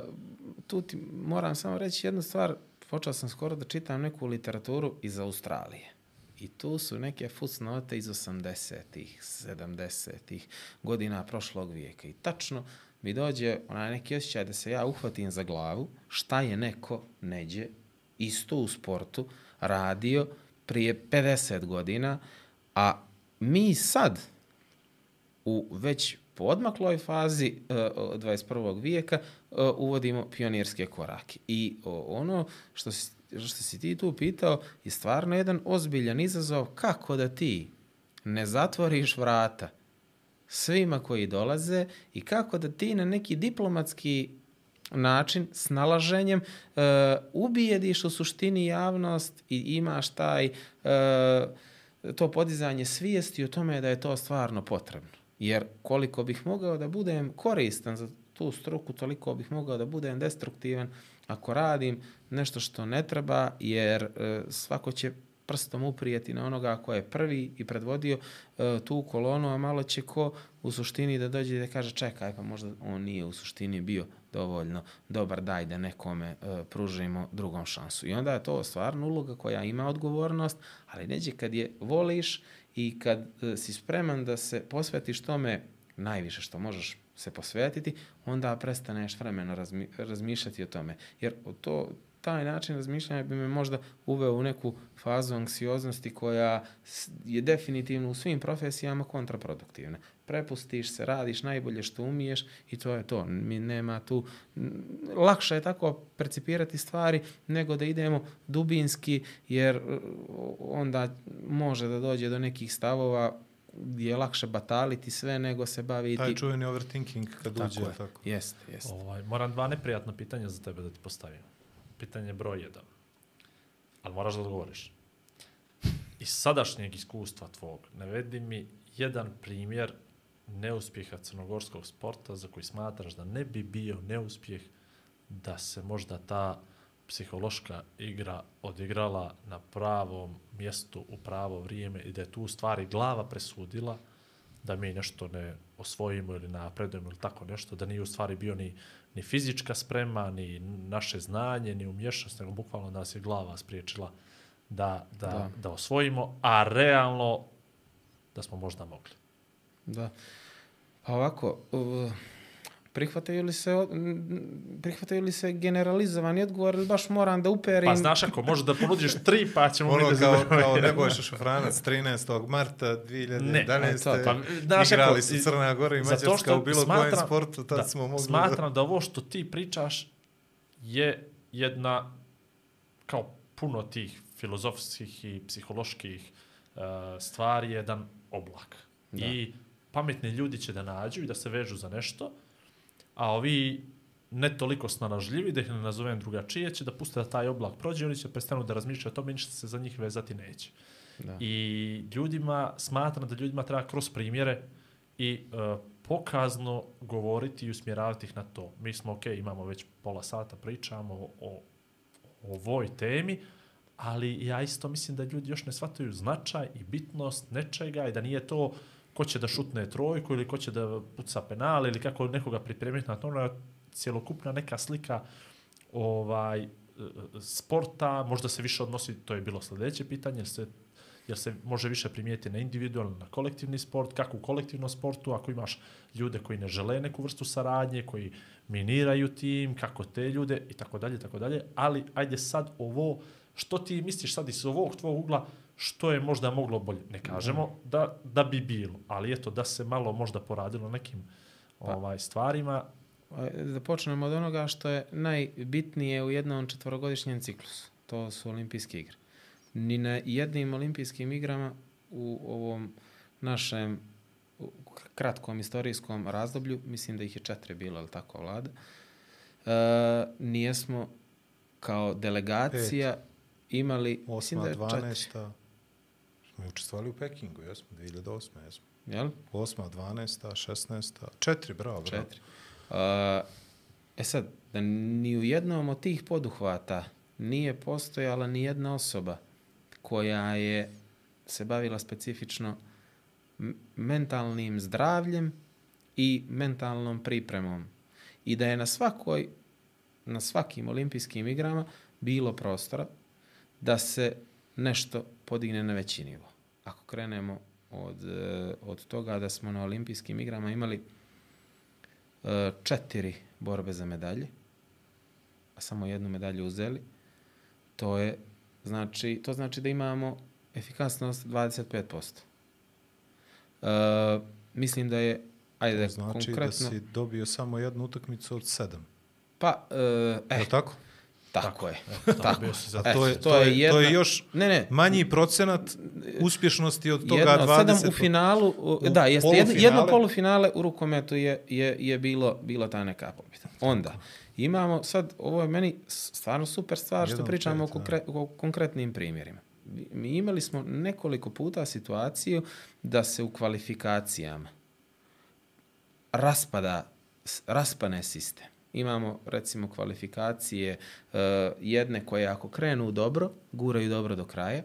tu ti moram samo reći jednu stvar. Počeo sam skoro da čitam neku literaturu iz Australije. I tu su neke fusnote iz 80-ih, 70-ih godina prošlog vijeka. I tačno mi dođe onaj neki osjećaj da se ja uhvatim za glavu šta je neko neđe isto u sportu radio prije 50 godina, a mi sad u već po odmakloj fazi uh, 21. vijeka uh, uvodimo pionirske korake. I ono što si, što si ti tu pitao je stvarno jedan ozbiljan izazov kako da ti ne zatvoriš vrata svima koji dolaze i kako da ti na neki diplomatski način, snalaženjem, uh, ubijediš u suštini javnost i imaš taj uh, to podizanje svijesti o tome da je to stvarno potrebno. Jer koliko bih mogao da budem koristan za tu struku, toliko bih mogao da budem destruktivan ako radim nešto što ne treba, jer e, svako će prstom uprijeti na onoga ko je prvi i predvodio e, tu kolonu, a malo će ko u suštini da dođe i da kaže čekaj, pa možda on nije u suštini bio dovoljno dobar, daj da nekome e, pružimo drugom šansu. I onda je to stvarno uloga koja ima odgovornost, ali neđe kad je voliš i kad e, si spreman da se posvetiš tome najviše što možeš se posvetiti, onda prestaneš vremeno razmi, razmišljati o tome. Jer to, taj način razmišljanja bi me možda uveo u neku fazu anksioznosti koja je definitivno u svim profesijama kontraproduktivna. Prepustiš se, radiš najbolje što umiješ i to je to. Mi nema tu... Lakše je tako percipirati stvari nego da idemo dubinski jer onda može da dođe do nekih stavova gdje je lakše bataliti sve nego se baviti... Taj čuveni overthinking kad tako uđe. Je. Tako. Jest, jest. Ovaj, moram dva neprijatna pitanja za tebe da ti postavim. Pitanje broj jedan. Ali moraš da odgovoriš. Iz sadašnjeg iskustva tvog, navedi mi jedan primjer neuspjeha crnogorskog sporta za koji smatraš da ne bi bio neuspjeh da se možda ta psihološka igra odigrala na pravom mjestu u pravo vrijeme i da je tu stvari glava presudila da mi nešto ne osvojimo ili napredujemo ili tako nešto, da nije u stvari bio ni, ni fizička sprema, ni naše znanje, ni umješnost, nego bukvalno da nas je glava spriječila da, da, da. Da. osvojimo, a realno da smo možda mogli. Da. Pa ovako, uh, prihvataju li se, prihvataju li se generalizovani odgovor ili baš moram da uperim... Pa znaš ako možeš da ponudiš tri, pa ćemo Ono mi da kao, kao Nebojša Šofranac 13. marta 2011. Ne, to, pa, znaš igrali kako, su Crna Gora i Mađarska što u bilo kojem smatram- sportu, tad da, smo mogli... Smatram da ovo što ti pričaš je jedna kao puno tih filozofskih i psiholoških uh, stvari jedan oblak. Da. I pametni ljudi će da nađu i da se vežu za nešto, a ovi ne toliko snalažljivi, da ih ne nazovem drugačije, će da puste da taj oblak prođe i oni će prestanu da razmišljaju o tome, ništa se za njih vezati neće. Da. I ljudima, smatram da ljudima treba kroz primjere i uh, pokazno govoriti i usmjeravati ih na to. Mi smo, ok, imamo već pola sata, pričamo o, o ovoj temi, ali ja isto mislim da ljudi još ne shvataju značaj i bitnost nečega i da nije to ko će da šutne trojku ili ko će da puca penal ili kako nekoga pripremiti na to, ono je cjelokupna neka slika ovaj sporta, možda se više odnosi, to je bilo sljedeće pitanje, se jer se može više primijeti na individualni, na kolektivni sport, kako u kolektivnom sportu, ako imaš ljude koji ne žele neku vrstu saradnje, koji miniraju tim, kako te ljude i tako dalje, tako dalje, ali ajde sad ovo, što ti misliš sad iz ovog tvog ugla, što je možda moglo bolje? Ne kažemo da, da bi bilo, ali eto, da se malo možda poradilo nekim ovaj, stvarima, Da počnemo od onoga što je najbitnije u jednom četvorogodišnjem ciklusu. To su olimpijske igre. Ni na jednim olimpijskim igrama u ovom našem kratkom istorijskom razdoblju, mislim da ih je četiri bilo, ali tako vlada, e, nijesmo kao delegacija imali, mislim 8. da je četiri, 12. Smo učestvovali u Pekingu, jesmo, 2008. jesmo. jel? 8. 12. 16. Četiri, bravo, bravo. Četiri. Uh, e sad, da ni u jednom od tih poduhvata nije postojala ni jedna osoba koja je se bavila specifično mentalnim zdravljem i mentalnom pripremom. I da je na svakoj, na svakim olimpijskim igrama bilo prostora da se nešto podigne na veći nivo. Ako krenemo od, e, od toga da smo na olimpijskim igrama imali e, četiri borbe za medalje, a samo jednu medalju uzeli, to je znači, to znači da imamo efikasnost 25%. E, mislim da je, ajde, znači konkretno, da si dobio samo jednu utakmicu od sedam. pa, e, E, je tako? tako je. tako, Tako. za to je, to, je, to je jedna- još Ne, ne, manji procenat uspješnosti od toga jedno, 20. sedam u finalu, u, da, jeste, polufinale. jedno polufinale u rukometu je, je, je bilo, bilo ta neka pobjeda. Onda, imamo sad, ovo je meni stvarno super stvar što pričamo o, pet, da. konkre, o konkretnim primjerima. Mi imali smo nekoliko puta situaciju da se u kvalifikacijama raspada, raspane sistem. Imamo recimo kvalifikacije uh, jedne koje ako krenu dobro, guraju dobro do kraja.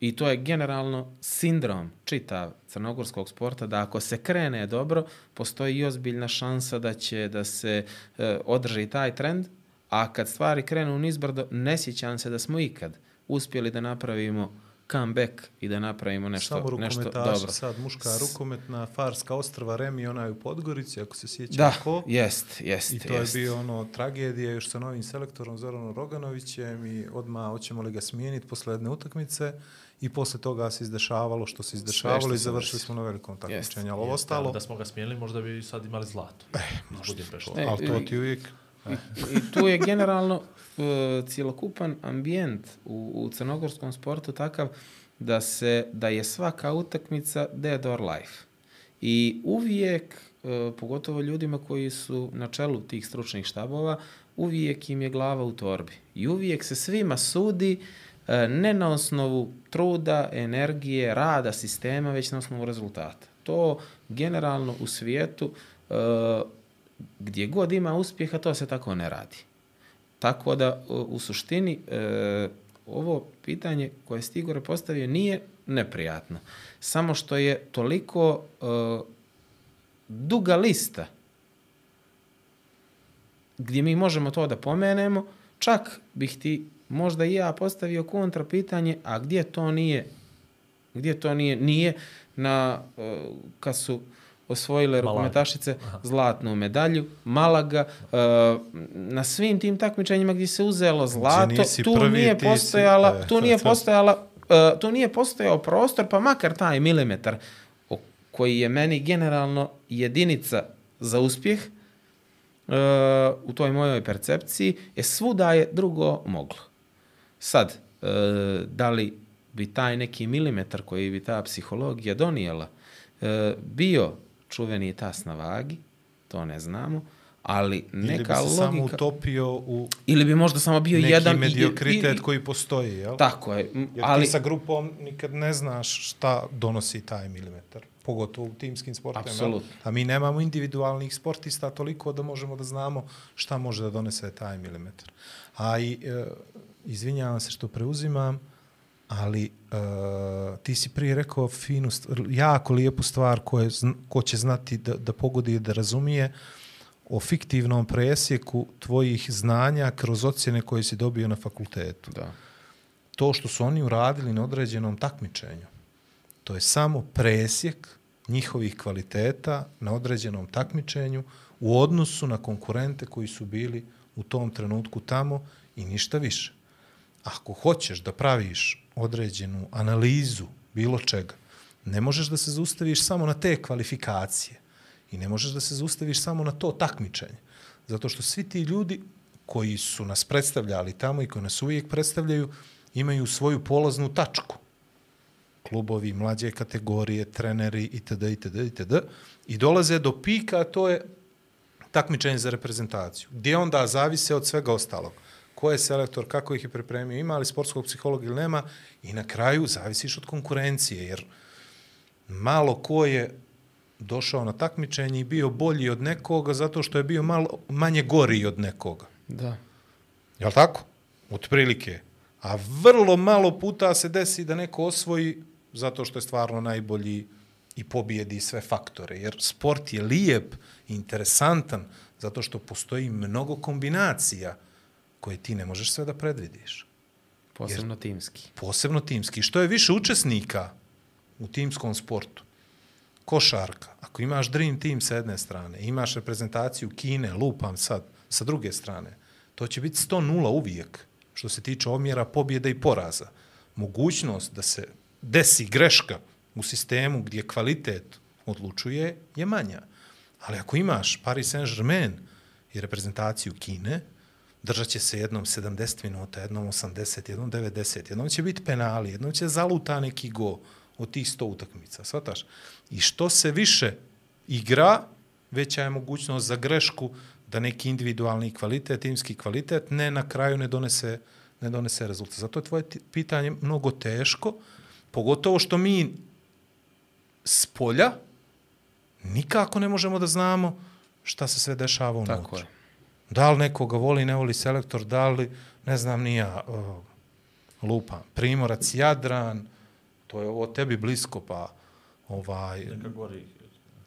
I to je generalno sindrom čitav crnogorskog sporta da ako se krene dobro, postoji i ozbiljna šansa da će da se uh, održi taj trend, a kad stvari krenu nizbrdo, ne sjećam se da smo ikad uspjeli da napravimo comeback i da napravimo nešto, Samo nešto dobro. sad muška rukometna, Farska ostrva, Remi, ona je u Podgorici, ako se sjeća Da, ko. jest, jest, I to jest. je bio ono tragedija još sa novim selektorom Zoranom Roganovićem i odmah hoćemo li ga smijeniti posle jedne utakmice i posle toga se izdešavalo što se izdešavalo što i završili smo na velikom takmičenju. Ali ovo Jeste, ostalo, ali Da smo ga smijenili, možda bi sad imali zlato. Eh, Budimpešte. E, ali to ti uvijek I, I tu je generalno uh, cjelokupan ambijent u, u crnogorskom sportu takav da se da je svaka utakmica dead or life. I uvijek, uh, pogotovo ljudima koji su na čelu tih stručnih štabova, uvijek im je glava u torbi. I uvijek se svima sudi uh, ne na osnovu truda, energije, rada, sistema, već na osnovu rezultata. to generalno u svijetu e, gdje god ima uspjeha, to se tako ne radi. Tako da u, suštini e, ovo pitanje koje ste Igore postavio nije neprijatno. Samo što je toliko e, duga lista gdje mi možemo to da pomenemo, čak bih ti možda i ja postavio kontra pitanje, a gdje to nije, gdje to nije, nije na, uh, kad su osvojile Malaga. rukometašice zlatnu medalju, Malaga, uh, na svim tim takmičenjima gdje se uzelo zlato, nisi tu prvi, nije ti si- postojala, e, tu nije to- postojala, uh, tu nije postojao prostor, pa makar taj milimetar koji je meni generalno jedinica za uspjeh, uh, u toj mojoj percepciji, je svuda je drugo moglo. Sad, uh, da li bi taj neki milimetar koji bi ta psihologija donijela uh, bio čuveni tas na vagi, to ne znamo, ali Ili bi neka se samo logika... utopio u Ili bi možda samo bio neki jedan... i- mediokritet i- koji postoji, jel? Tako je, Jer ali... ti sa grupom nikad ne znaš šta donosi taj milimetar. Pogotovo u timskim sportovima. jel? Apsolutno. A mi nemamo individualnih sportista toliko da možemo da znamo šta može da donese taj milimetar. A i, e, izvinjavam se što preuzimam, ali e, ti si prije rekao finu, jako lijepu stvar koje, ko će znati da, da pogodi i da razumije o fiktivnom presjeku tvojih znanja kroz ocjene koje si dobio na fakultetu Da. to što su oni uradili na određenom takmičenju, to je samo presjek njihovih kvaliteta na određenom takmičenju u odnosu na konkurente koji su bili u tom trenutku tamo i ništa više. Ako hoćeš da praviš određenu analizu bilo čega, ne možeš da se zaustaviš samo na te kvalifikacije i ne možeš da se zaustaviš samo na to takmičenje. Zato što svi ti ljudi koji su nas predstavljali tamo i koji nas uvijek predstavljaju, imaju svoju polaznu tačku. Klubovi, mlađe kategorije, treneri itd. itd. itd. I dolaze do pika, a to je takmičenje za reprezentaciju. Gdje onda zavise od svega ostalog. Ko je selektor, kako ih je pripremio, ima li sportskog psihologa ili nema i na kraju zavisiš od konkurencije, jer malo ko je došao na takmičenje i bio bolji od nekoga zato što je bio malo manje gori od nekoga. Da. Jel tako? Otprilike. A vrlo malo puta se desi da neko osvoji zato što je stvarno najbolji i pobijedi sve faktore. Jer sport je lijep, interesantan, zato što postoji mnogo kombinacija koje ti ne možeš sve da predvidiš. Posebno timski. Posebno timski. Što je više učesnika u timskom sportu, košarka, ako imaš Dream Team sa jedne strane, imaš reprezentaciju Kine, lupam sad, sa druge strane, to će biti 100-0 uvijek, što se tiče omjera pobjede i poraza. Mogućnost da se desi greška u sistemu gdje kvalitet odlučuje je manja. Ali ako imaš Paris Saint-Germain i reprezentaciju Kine, držat će se jednom 70 minuta, jednom 80, jednom 90, jednom će biti penali, jednom će zaluta neki go od tih 100 utakmica, shvataš? I što se više igra, veća je mogućnost za grešku da neki individualni kvalitet, timski kvalitet, ne na kraju ne donese, ne donese rezultat. Zato je tvoje pitanje mnogo teško, pogotovo što mi s polja nikako ne možemo da znamo šta se sve dešava unutra. Tako je. Da li nekoga voli, ne voli selektor, da li, ne znam, nija, uh, lupa, Primorac, Jadran, to je ovo tebi blisko, pa, ovaj, Neka gori.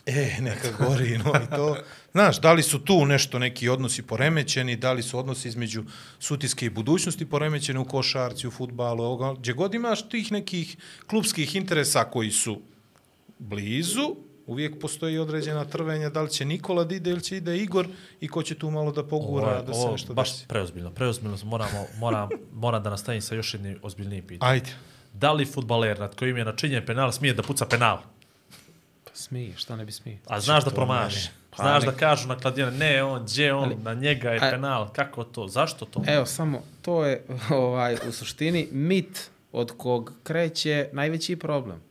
e, neka gori, no i to. Znaš, da li su tu nešto neki odnosi poremećeni, da li su odnosi između sutiske i budućnosti poremećeni u košarci, u futbalu, ovoga, gdje god imaš tih nekih klubskih interesa koji su blizu, uvijek postoji određena trvenja, da li će Nikola da ide ili će ide Igor i ko će tu malo da pogura Ovo, da se ovo nešto baš desi. preozbiljno. Preozbiljno moramo, moram, moram da nastavim sa još jednim ozbiljnijim pitanjem. Ajde. Da li futbaler nad kojim je načinjen penal smije da puca penal? Pa smije, šta ne bi smije? A znaš da promaši. mene. Pa Znaš nek- da kažu na kladijane, ne on, gdje on, Ali- na njega je a- penal. Kako to? Zašto to? Evo, samo, to je ovaj, u suštini mit od kog kreće najveći problem.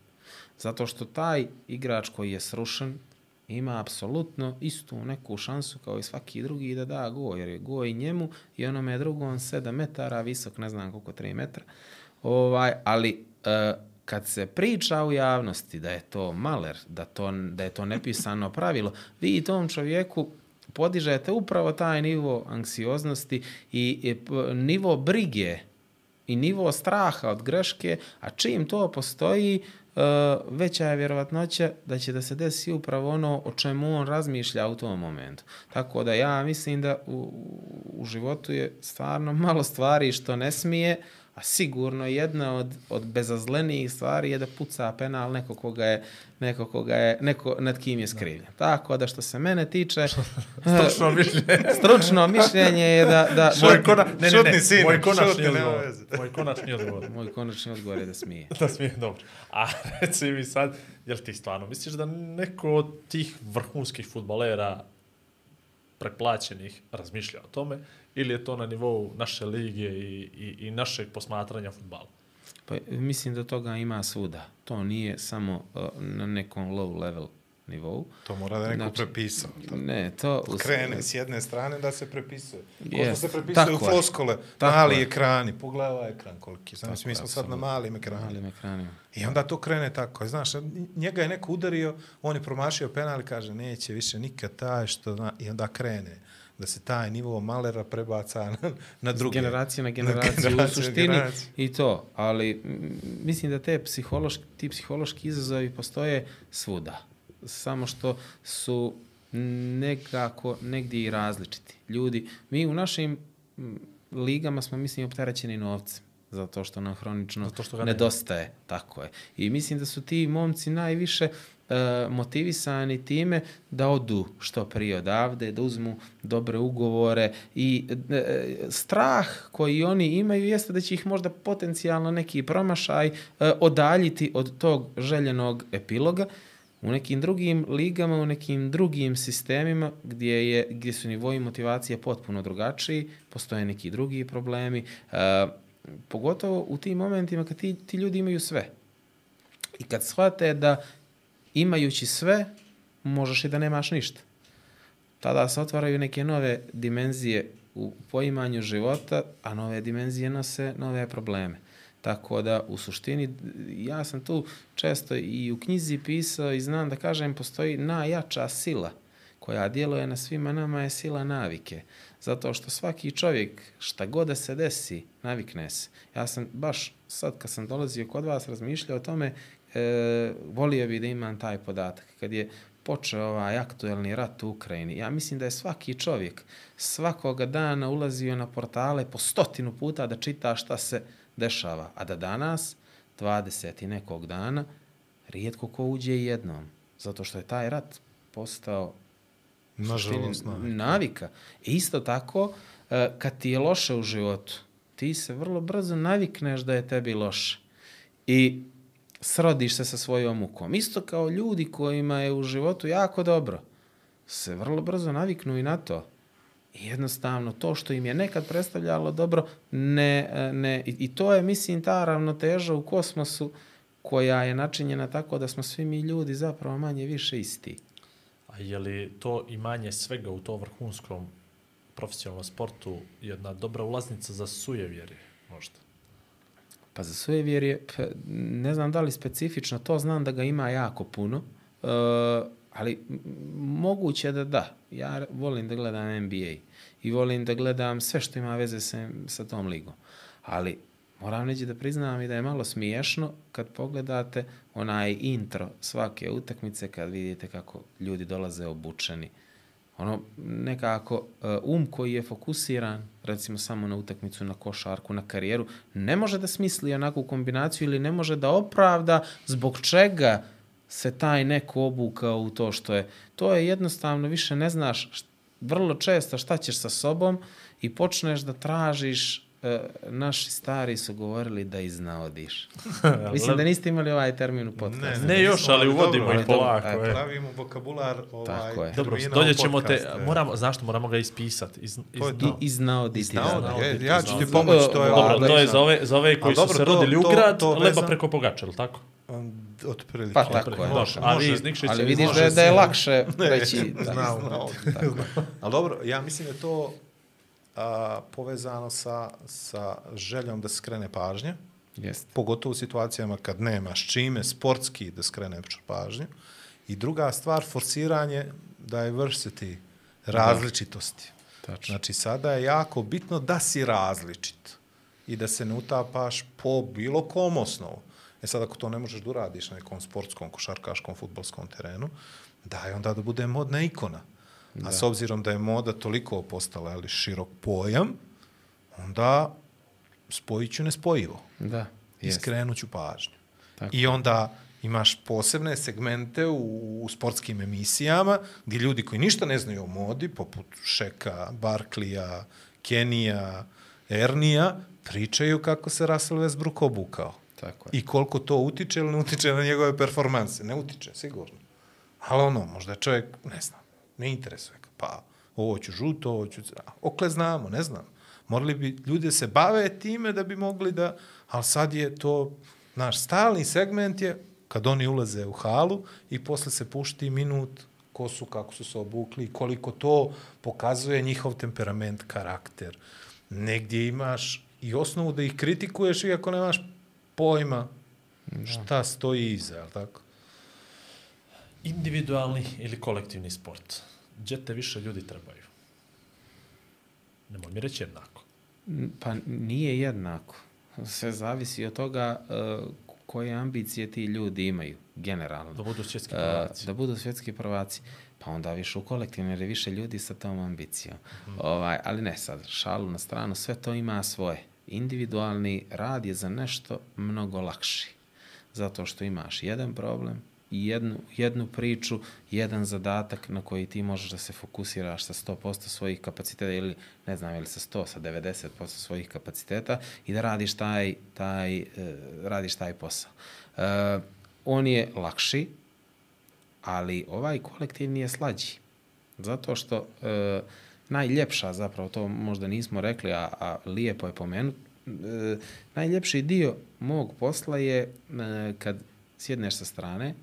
Zato što taj igrač koji je srušen ima apsolutno istu neku šansu kao i svaki drugi da da go, jer je go i njemu i onome drugom 7 metara, visok ne znam koliko 3 metra. Ovaj, ali e, kad se priča u javnosti da je to maler, da, to, da je to nepisano pravilo, vi tom čovjeku podižete upravo taj nivo anksioznosti i, i nivo brige i nivo straha od greške, a čim to postoji, veća je vjerovatnoća da će da se desi upravo ono o čemu on razmišlja u tom momentu. Tako da ja mislim da u, u životu je stvarno malo stvari što ne smije, a sigurno jedna od, od bezazlenijih stvari je da puca penal neko koga je, neko koga je, neko nad kim je skrivljen. Tako da što se mene tiče, Stručno mišljenje. stručno mišljenje je da, da Moj, kona, ne, ne, ne, sine, moj konačni odgovor. Moj konačni odgovor. moj konačni odgovor je da smije. da smije, dobro. A reci mi sad, jel ti stvarno misliš da neko od tih vrhunskih futbolera preplaćenih razmišlja o tome ili je to na nivou naše lige i, i, i našeg posmatranja futbala? Pa, mislim da toga ima svuda. To nije samo uh, na nekom low level nivou. To mora da neko Znači, prepisao. To Ne, to... u- krene s jedne strane da se prepisuje. Jest, se prepisuju tako je. floskole, Tako mali je. ekrani, pogledaj ovaj ekran koliki. Znači, Tako mi smo sad na malim ekranima. malim ekranima. I onda to krene tako. Znaš, njega je neko udario, on je promašio penal i kaže neće više nikad taj što... Na... I onda krene da se taj nivo malera prebaca na, na druge. Generacija na generaciju, u suštini generaciju. i to. Ali mislim da te psihološki, ti psihološki izazovi postoje svuda. Samo što su nekako negdje i različiti. Ljudi, mi u našim ligama smo, mislim, opterećeni novcem zato što nam hronično Zato što nema. nedostaje. Tako je. I mislim da su ti momci najviše e, motivisani time da odu što prije odavde, da uzmu dobre ugovore i e, strah koji oni imaju jeste da će ih možda potencijalno neki promašaj e, odaljiti od tog željenog epiloga. U nekim drugim ligama, u nekim drugim sistemima gdje, je, gdje su nivoji motivacije potpuno drugačiji, postoje neki drugi problemi, e, pogotovo u tim momentima kad ti, ti ljudi imaju sve. I kad shvate da imajući sve, možeš i da nemaš ništa. Tada se otvaraju neke nove dimenzije u poimanju života, a nove dimenzije nose nove probleme. Tako da, u suštini, ja sam tu često i u knjizi pisao i znam da kažem, postoji najjača sila koja djeluje na svima nama je sila navike. Zato što svaki čovjek, šta god da se desi, navikne se. Ja sam baš sad kad sam dolazio kod vas razmišljao o tome, e, volio bi da imam taj podatak. Kad je počeo ovaj aktuelni rat u Ukrajini, ja mislim da je svaki čovjek svakoga dana ulazio na portale po stotinu puta da čita šta se dešava. A da danas, 20 i nekog dana, rijetko ko uđe jednom. Zato što je taj rat postao Nažalost, navika. navika. I isto tako, e, kad ti je loše u životu, ti se vrlo brzo navikneš da je tebi loše. I srodiš se sa svojom mukom. Isto kao ljudi kojima je u životu jako dobro, se vrlo brzo naviknu i na to. I jednostavno, to što im je nekad predstavljalo dobro, ne, ne, i, i to je, mislim, ta ravnoteža u kosmosu koja je načinjena tako da smo svi mi ljudi zapravo manje više isti. A je li to imanje svega u to vrhunskom profesionalnom sportu jedna dobra ulaznica za sujevjerje, možda? Pa za svoje vjerje, pa, ne znam da li specifično, to znam da ga ima jako puno, uh, ali moguće da da. Ja volim da gledam NBA i volim da gledam sve što ima veze sa, sa tom ligom. Ali moram reći da priznam i da je malo smiješno kad pogledate onaj intro svake utakmice kad vidite kako ljudi dolaze obučeni. Ono, nekako, uh, um koji je fokusiran, recimo samo na utakmicu, na košarku, na karijeru, ne može da smisli onakvu kombinaciju ili ne može da opravda zbog čega se taj neko obukao u to što je. To je jednostavno, više ne znaš vrlo često šta ćeš sa sobom i počneš da tražiš e, naši stari su govorili da iznaodiš. Mislim da niste imali ovaj termin u podcastu. Ne još, ali uvodimo ali i dobro, polako. eto. e. Pravimo vokabular ovaj, Tako je. Dobro, dolje ćemo te, je. moramo, zašto moramo ga ispisati? Iz, iz, To je I, iznaoditi. Znao je, Naoditi, ja ću ti pomoći, to je Dobro, Dobro, to je za ove, za ove koji Ali su dobro, se rodili u grad, leba preko pogača, ili tako? Um, Otprilike. Pa tako je. Može, a vi iz Nikšića Ali vidiš da je, da je lakše reći. da. Znao. Tako. Ali dobro, ja mislim da to a, povezano sa, sa željom da skrene pažnja Jeste. pogotovo u situacijama kad nemaš čime sportski da skreneš pažnju. I druga stvar, forsiranje diversity, različitosti. Tačno. Znači, sada je jako bitno da si različit i da se ne utapaš po bilo kom osnovu. E sad, ako to ne možeš da uradiš na nekom sportskom, košarkaškom, futbolskom terenu, daj onda da bude modna ikona. A s obzirom da je moda toliko postala ali, širok pojam, onda spojit ću nespojivo. Da, I skrenut ću pažnju. Tako. I onda imaš posebne segmente u, u sportskim emisijama gdje ljudi koji ništa ne znaju o modi, poput Šeka, Barklija, Kenija, Ernija, pričaju kako se Russell Westbrook obukao. Tako je. I koliko to utiče ili ne utiče na njegove performanse. Ne utiče, sigurno. Ali ono, možda je čovjek, ne znam, ne interesuje ga. Pa, ovo ću žuto, ovo ću... Okle znamo, ne znam. Morali bi ljudi da se bave time da bi mogli da... Ali sad je to... Naš stalni segment je kad oni ulaze u halu i posle se pušti minut ko su, kako su se obukli i koliko to pokazuje njihov temperament, karakter. Negdje imaš i osnovu da ih kritikuješ iako nemaš pojma šta stoji iza, jel tako? Individualni ili kolektivni sport? Gdje te više ljudi trebaju? Nemoj mi reći jednako. Pa nije jednako. Sve zavisi od toga uh, koje ambicije ti ljudi imaju, generalno. Da budu svjetski Uh, prvaci. da budu svjetski prvaci. Pa onda više u kolektivno, jer je više ljudi sa tom ambicijom. Mm ovaj, ali ne sad, šalu na stranu, sve to ima svoje. Individualni rad je za nešto mnogo lakši. Zato što imaš jedan problem, jednu, jednu priču, jedan zadatak na koji ti možeš da se fokusiraš sa 100% svojih kapaciteta ili ne znam ili sa 100, sa 90% svojih kapaciteta i da radiš taj, taj, uh, radiš taj posao. Uh, on je lakši, ali ovaj kolektivni je slađi. Zato što e, najljepša, zapravo to možda nismo rekli, a, a lijepo je pomenut, e, najljepši dio mog posla je e, kad sjedneš sa strane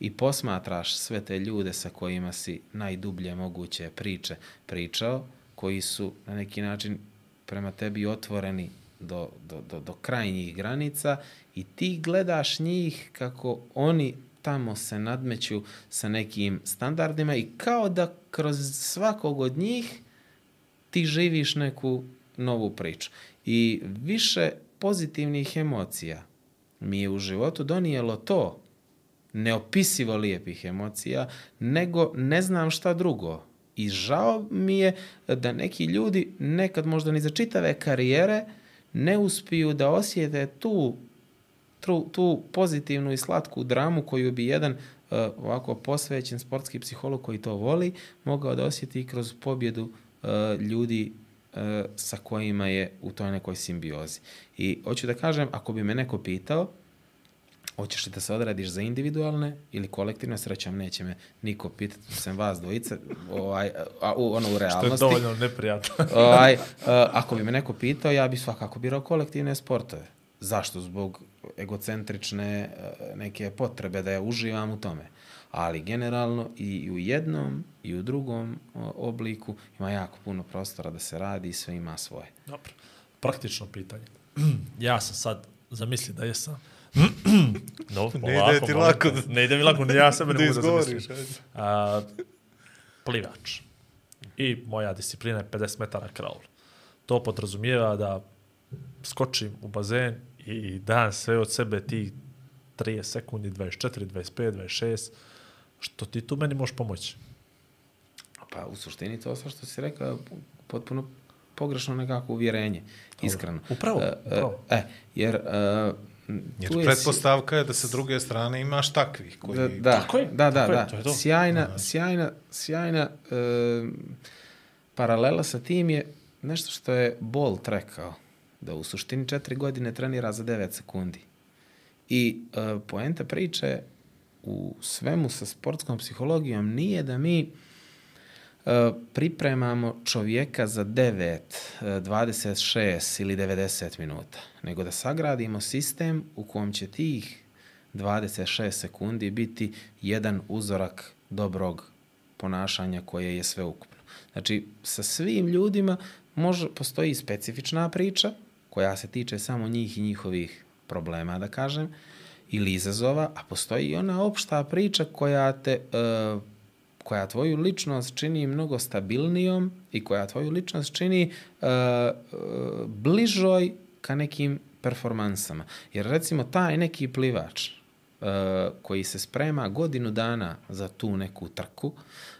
i posmatraš sve te ljude sa kojima si najdublje moguće priče pričao, koji su na neki način prema tebi otvoreni do, do, do, do krajnjih granica i ti gledaš njih kako oni tamo se nadmeću sa nekim standardima i kao da kroz svakog od njih ti živiš neku novu priču. I više pozitivnih emocija mi je u životu donijelo to, neopisivo lijepih emocija, nego ne znam šta drugo. I žao mi je da neki ljudi nekad možda ni za čitave karijere ne uspiju da osjete tu tu, tu pozitivnu i slatku dramu koju bi jedan uh, ovako posvećen sportski psiholog koji to voli mogao da osjeti kroz pobjedu uh, ljudi uh, sa kojima je u toj nekoj simbiozi. I hoću da kažem, ako bi me neko pitao, hoćeš li da se odradiš za individualne ili kolektivne, srećam, neće me niko pitati, sem vas dvojice, ovaj, a, u, ono u Što je realnosti. dovoljno neprijatno. ovaj, uh, ako bi me neko pitao, ja bi svakako birao kolektivne sportove. Zašto? Zbog egocentrične uh, neke potrebe da ja uživam u tome. Ali generalno i u jednom i u drugom obliku ima jako puno prostora da se radi i sve ima svoje. Dobro. Praktično pitanje. ja sam sad zamislio da jesam. No, Ne ide ti lako da- Ne ide mi lako, ja sebe ne da mogu da zamislim. A, plivač. I moja disciplina je 50 metara kraul. To podrazumijeva da skočim u bazen i dan sve od sebe ti 30 sekundi, 24, 25, 26, što ti tu meni možeš pomoći. Pa u suštini to sve što si rekao potpuno pogrešno nekako uvjerenje, iskreno. Upravo, E, upravo. E, jer, e, Jer tu je si- pretpostavka je da sa druge strane imaš takvih koji... Da, da, Tako je, da, da, tako je, da. to je to. Sjajna, sjajna, sjajna e, paralela sa tim je nešto što je Bolt rekao, da u suštini četiri godine trenira za 9 sekundi. I e, poenta priče u svemu sa sportskom psihologijom nije da mi pripremamo čovjeka za 9, e, 26 ili 90 minuta, nego da sagradimo sistem u kom će tih 26 sekundi biti jedan uzorak dobrog ponašanja koje je sveukupno. Znači, sa svim ljudima može, postoji specifična priča koja se tiče samo njih i njihovih problema, da kažem, ili izazova, a postoji i ona opšta priča koja te e, koja tvoju ličnost čini mnogo stabilnijom i koja tvoju ličnost čini e, e, bližoj ka nekim performansama. Jer recimo taj neki plivač e, koji se sprema godinu dana za tu neku trku,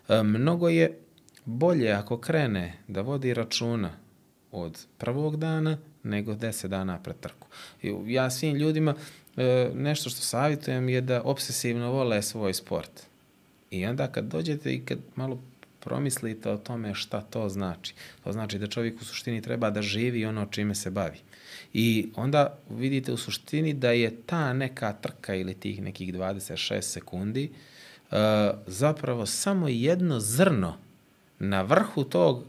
e, mnogo je bolje ako krene da vodi računa od prvog dana nego deset dana pred trku. Ja svim ljudima e, nešto što savjetujem je da obsesivno vole svoj sport. I onda kad dođete i kad malo promislite o tome šta to znači. To znači da čovjek u suštini treba da živi ono čime se bavi. I onda vidite u suštini da je ta neka trka ili tih nekih 26 sekundi uh, zapravo samo jedno zrno na vrhu tog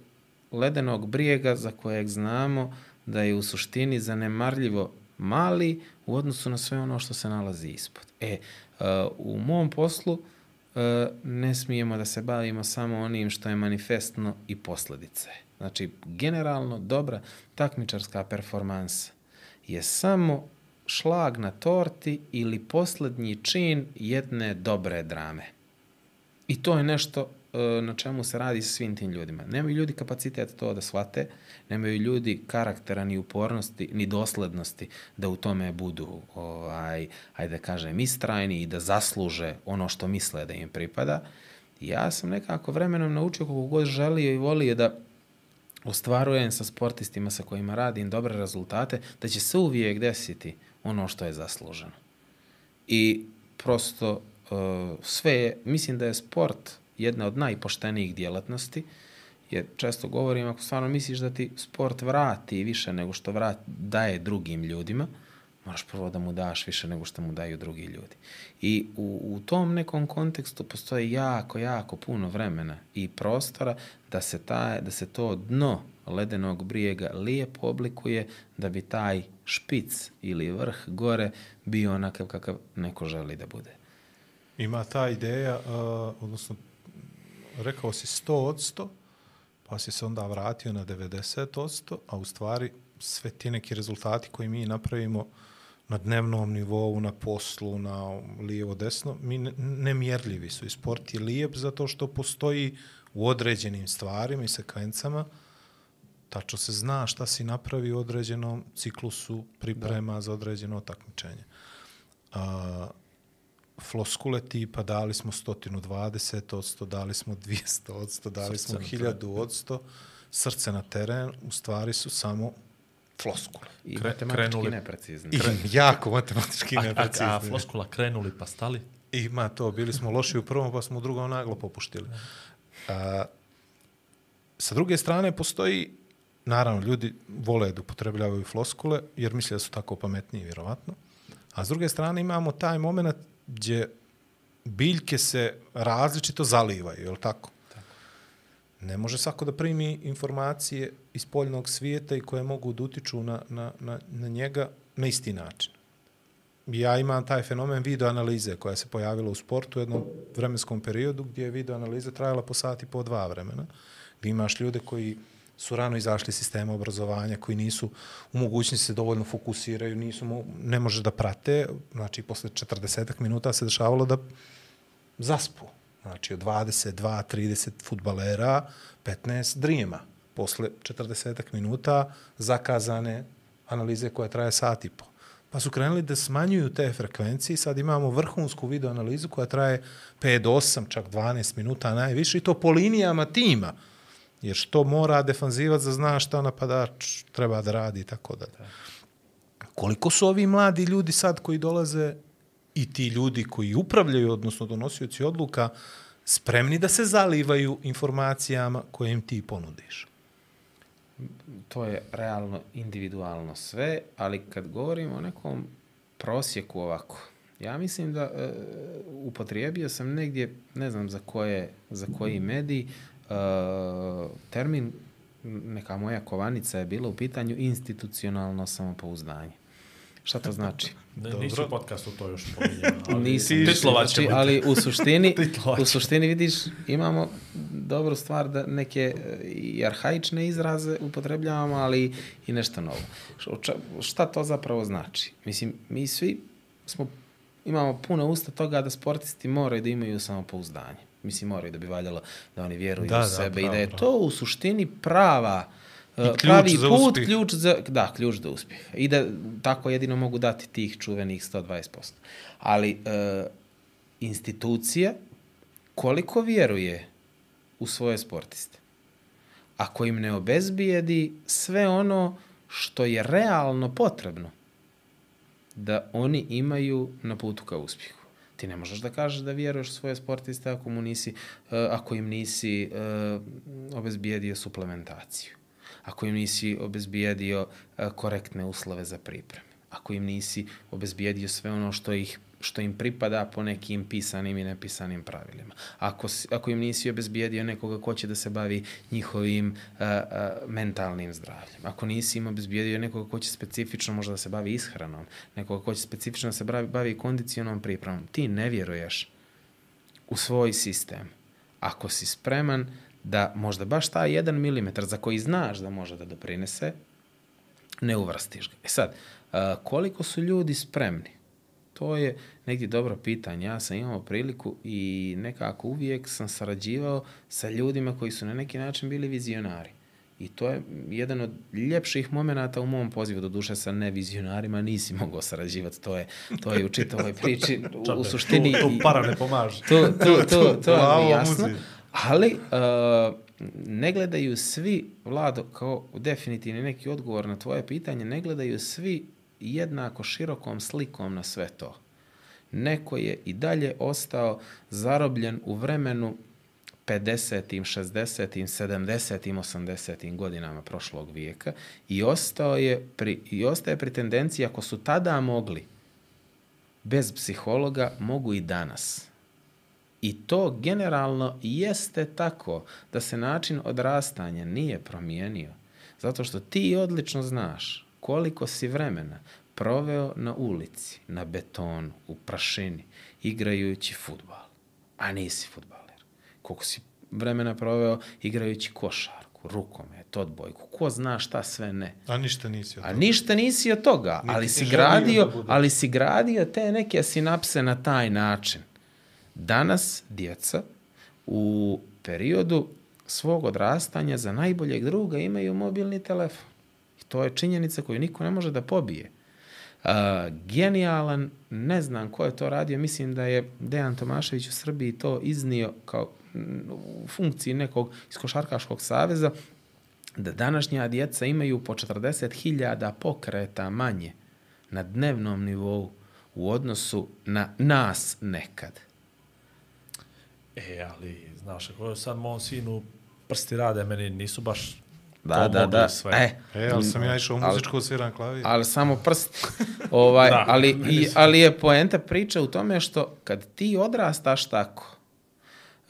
ledenog brijega za kojeg znamo da je u suštini zanemarljivo mali u odnosu na sve ono što se nalazi ispod. E, uh, u mom poslu uh, ne smijemo da se bavimo samo onim što je manifestno i posledice. Znači, generalno dobra takmičarska performansa je samo šlag na torti ili poslednji čin jedne dobre drame. I to je nešto e, na čemu se radi sa svim tim ljudima. Nemaju ljudi kapacitet to da shvate, nemaju ljudi karaktera ni upornosti, ni doslednosti da u tome budu, ovaj, ajde da kažem, istrajni i da zasluže ono što misle da im pripada. Ja sam nekako vremenom naučio koliko god želio i volio da ostvarujem sa sportistima sa kojima radim dobre rezultate, da će se uvijek desiti ono što je zasluženo. I prosto uh, sve je, mislim da je sport jedna od najpoštenijih djelatnosti, jer često govorim, ako stvarno misliš da ti sport vrati više nego što vrat, daje drugim ljudima, moraš prvo da mu daš više nego što mu daju drugi ljudi. I u, u tom nekom kontekstu postoji jako, jako puno vremena i prostora da se, taj, da se to dno ledenog brijega lijepo oblikuje da bi taj špic ili vrh gore bio onakav kakav neko želi da bude. Ima ta ideja, uh, odnosno, rekao si 100 od 100, pa si se onda vratio na 90%, a u stvari sve ti neki rezultati koji mi napravimo na dnevnom nivou, na poslu, na lijevo-desno, mi ne, nemjerljivi su. I sport je lijep zato što postoji u određenim stvarima i sekvencama, tačno se zna šta si napravi u određenom ciklusu priprema da. za određeno takmičenje. A, floskule tipa dali smo 120 od 100, dali smo 200 od 100, dali smo 1000 od 100, srce na teren, u stvari su samo floskule. I Kre, matematički krenuli. neprecizni. I jako matematički A, a, neprecizni. a floskula krenuli pa stali? Ima to, bili smo loši u prvom, pa smo u drugom naglo popuštili. A, sa druge strane, postoji, naravno, ljudi vole da upotrebljavaju floskule, jer misle da su tako pametniji, vjerovatno. A s druge strane, imamo taj moment gdje biljke se različito zalivaju, je li tako? Ne može svako da primi informacije iz poljnog svijeta i koje mogu da utiču na, na, na, na njega na isti način ja imam taj fenomen video analize koja se pojavila u sportu u jednom vremenskom periodu gdje je video analiza trajala po sati po dva vremena. Gdje imaš ljude koji su rano izašli iz sistema obrazovanja, koji nisu u mogućnosti se dovoljno fokusiraju, nisu mo ne može da prate, znači posle 40 minuta se dešavalo da zaspu. Znači od 22, 30 futbalera, 15 drijema. Posle 40 minuta zakazane analize koja traje sat i po. Pa su krenuli da smanjuju te frekvencije sad imamo vrhunsku video analizu koja traje 5 do 8, čak 12 minuta najviše i to po linijama tima. Jer što mora defanzivac da zna šta napadač treba da radi i tako da. Koliko su ovi mladi ljudi sad koji dolaze i ti ljudi koji upravljaju, odnosno donosioci odluka, spremni da se zalivaju informacijama koje im ti ponudiš? to je realno individualno sve, ali kad govorimo o nekom prosjeku ovako, ja mislim da e, upotrijebio sam negdje, ne znam za koje, za koji medij, e, termin, neka moja kovanica je bila u pitanju institucionalno samopouzdanje. Šta to znači? Ne, nisi u podcastu to još spominjao. ali Nisam. Titlovat Znači, ali u suštini, u suštini vidiš, imamo dobru stvar da neke e, i arhaične izraze upotrebljavamo, ali i nešto novo. Šta to zapravo znači? Mislim, mi svi smo, imamo puno usta toga da sportisti moraju da imaju samopouzdanje. Mislim, moraju da bi valjalo da oni vjeruju Da, u da, sebe i pravo, da je to u suštini prava e, ključ pravi za put, uspjeh. ključ za, da, ključ za uspjeh. I da tako jedino mogu dati tih čuvenih 120%. Ali e, institucija koliko vjeruje u svoje sportiste, ako im ne obezbijedi sve ono što je realno potrebno da oni imaju na putu ka uspjehu. Ti ne možeš da kažeš da vjeruješ svoje sportiste ako, mu nisi, e, ako im nisi e, obezbijedio suplementaciju, ako im nisi obezbijedio e, korektne uslove za pripreme, ako im nisi obezbijedio sve ono što ih što im pripada po nekim pisanim i nepisanim pravilima. Ako, ako im nisi obezbijedio nekoga ko će da se bavi njihovim a, a, mentalnim zdravljem, ako nisi im obezbijedio nekoga ko će specifično možda da se bavi ishranom, nekoga ko će specifično da se bavi, bavi kondicionom pripremom, ti ne vjeruješ u svoj sistem. Ako si spreman da možda baš taj jedan milimetar za koji znaš da može da doprinese, ne uvrstiš ga. E sad, a, koliko su ljudi spremni? To je negdje dobro pitanje. Ja sam imao priliku i nekako uvijek sam sarađivao sa ljudima koji su na neki način bili vizionari. I to je jedan od ljepših momenata u mom pozivu. Do duše sa nevizionarima nisi mogao sarađivati. To je, to je u čitavoj priči. U, suštini... Tu para ne pomaže. To, to, to, to je jasno. Ali uh, ne gledaju svi, Vlado, kao definitivni neki odgovor na tvoje pitanje, ne gledaju svi jednako širokom slikom na sve to. Neko je i dalje ostao zarobljen u vremenu 50. 60. 70. 80. godinama prošlog vijeka i ostao je pri, i ostaje pri tendenciji ako su tada mogli bez psihologa mogu i danas. I to generalno jeste tako da se način odrastanja nije promijenio. Zato što ti odlično znaš koliko si vremena proveo na ulici, na betonu, u prašini, igrajući futbal, a nisi futbaler. Koliko si vremena proveo igrajući košarku, rukomet, odbojku, ko zna šta sve ne. A ništa nisi od A toga. ništa nisi od toga, Niti ali si želio gradio, da ali si gradio te neke sinapse na taj način. Danas djeca u periodu svog odrastanja za najboljeg druga imaju mobilni telefon. To je činjenica koju niko ne može da pobije. Uh, genijalan, ne znam ko je to radio, mislim da je Dejan Tomašević u Srbiji to iznio kao u funkciji nekog iz Košarkaškog saveza, da današnja djeca imaju po 40.000 pokreta manje na dnevnom nivou u odnosu na nas nekad. E, ali, znaš, ako sad mom sinu prsti rade, meni nisu baš Da, da, da. sve. E, E, ali sam ja išao u muzičku sviran klavir. ali samo prst. Ovaj, Da, ali, i, ali je poenta priče u tome što kad ti odrastaš tako,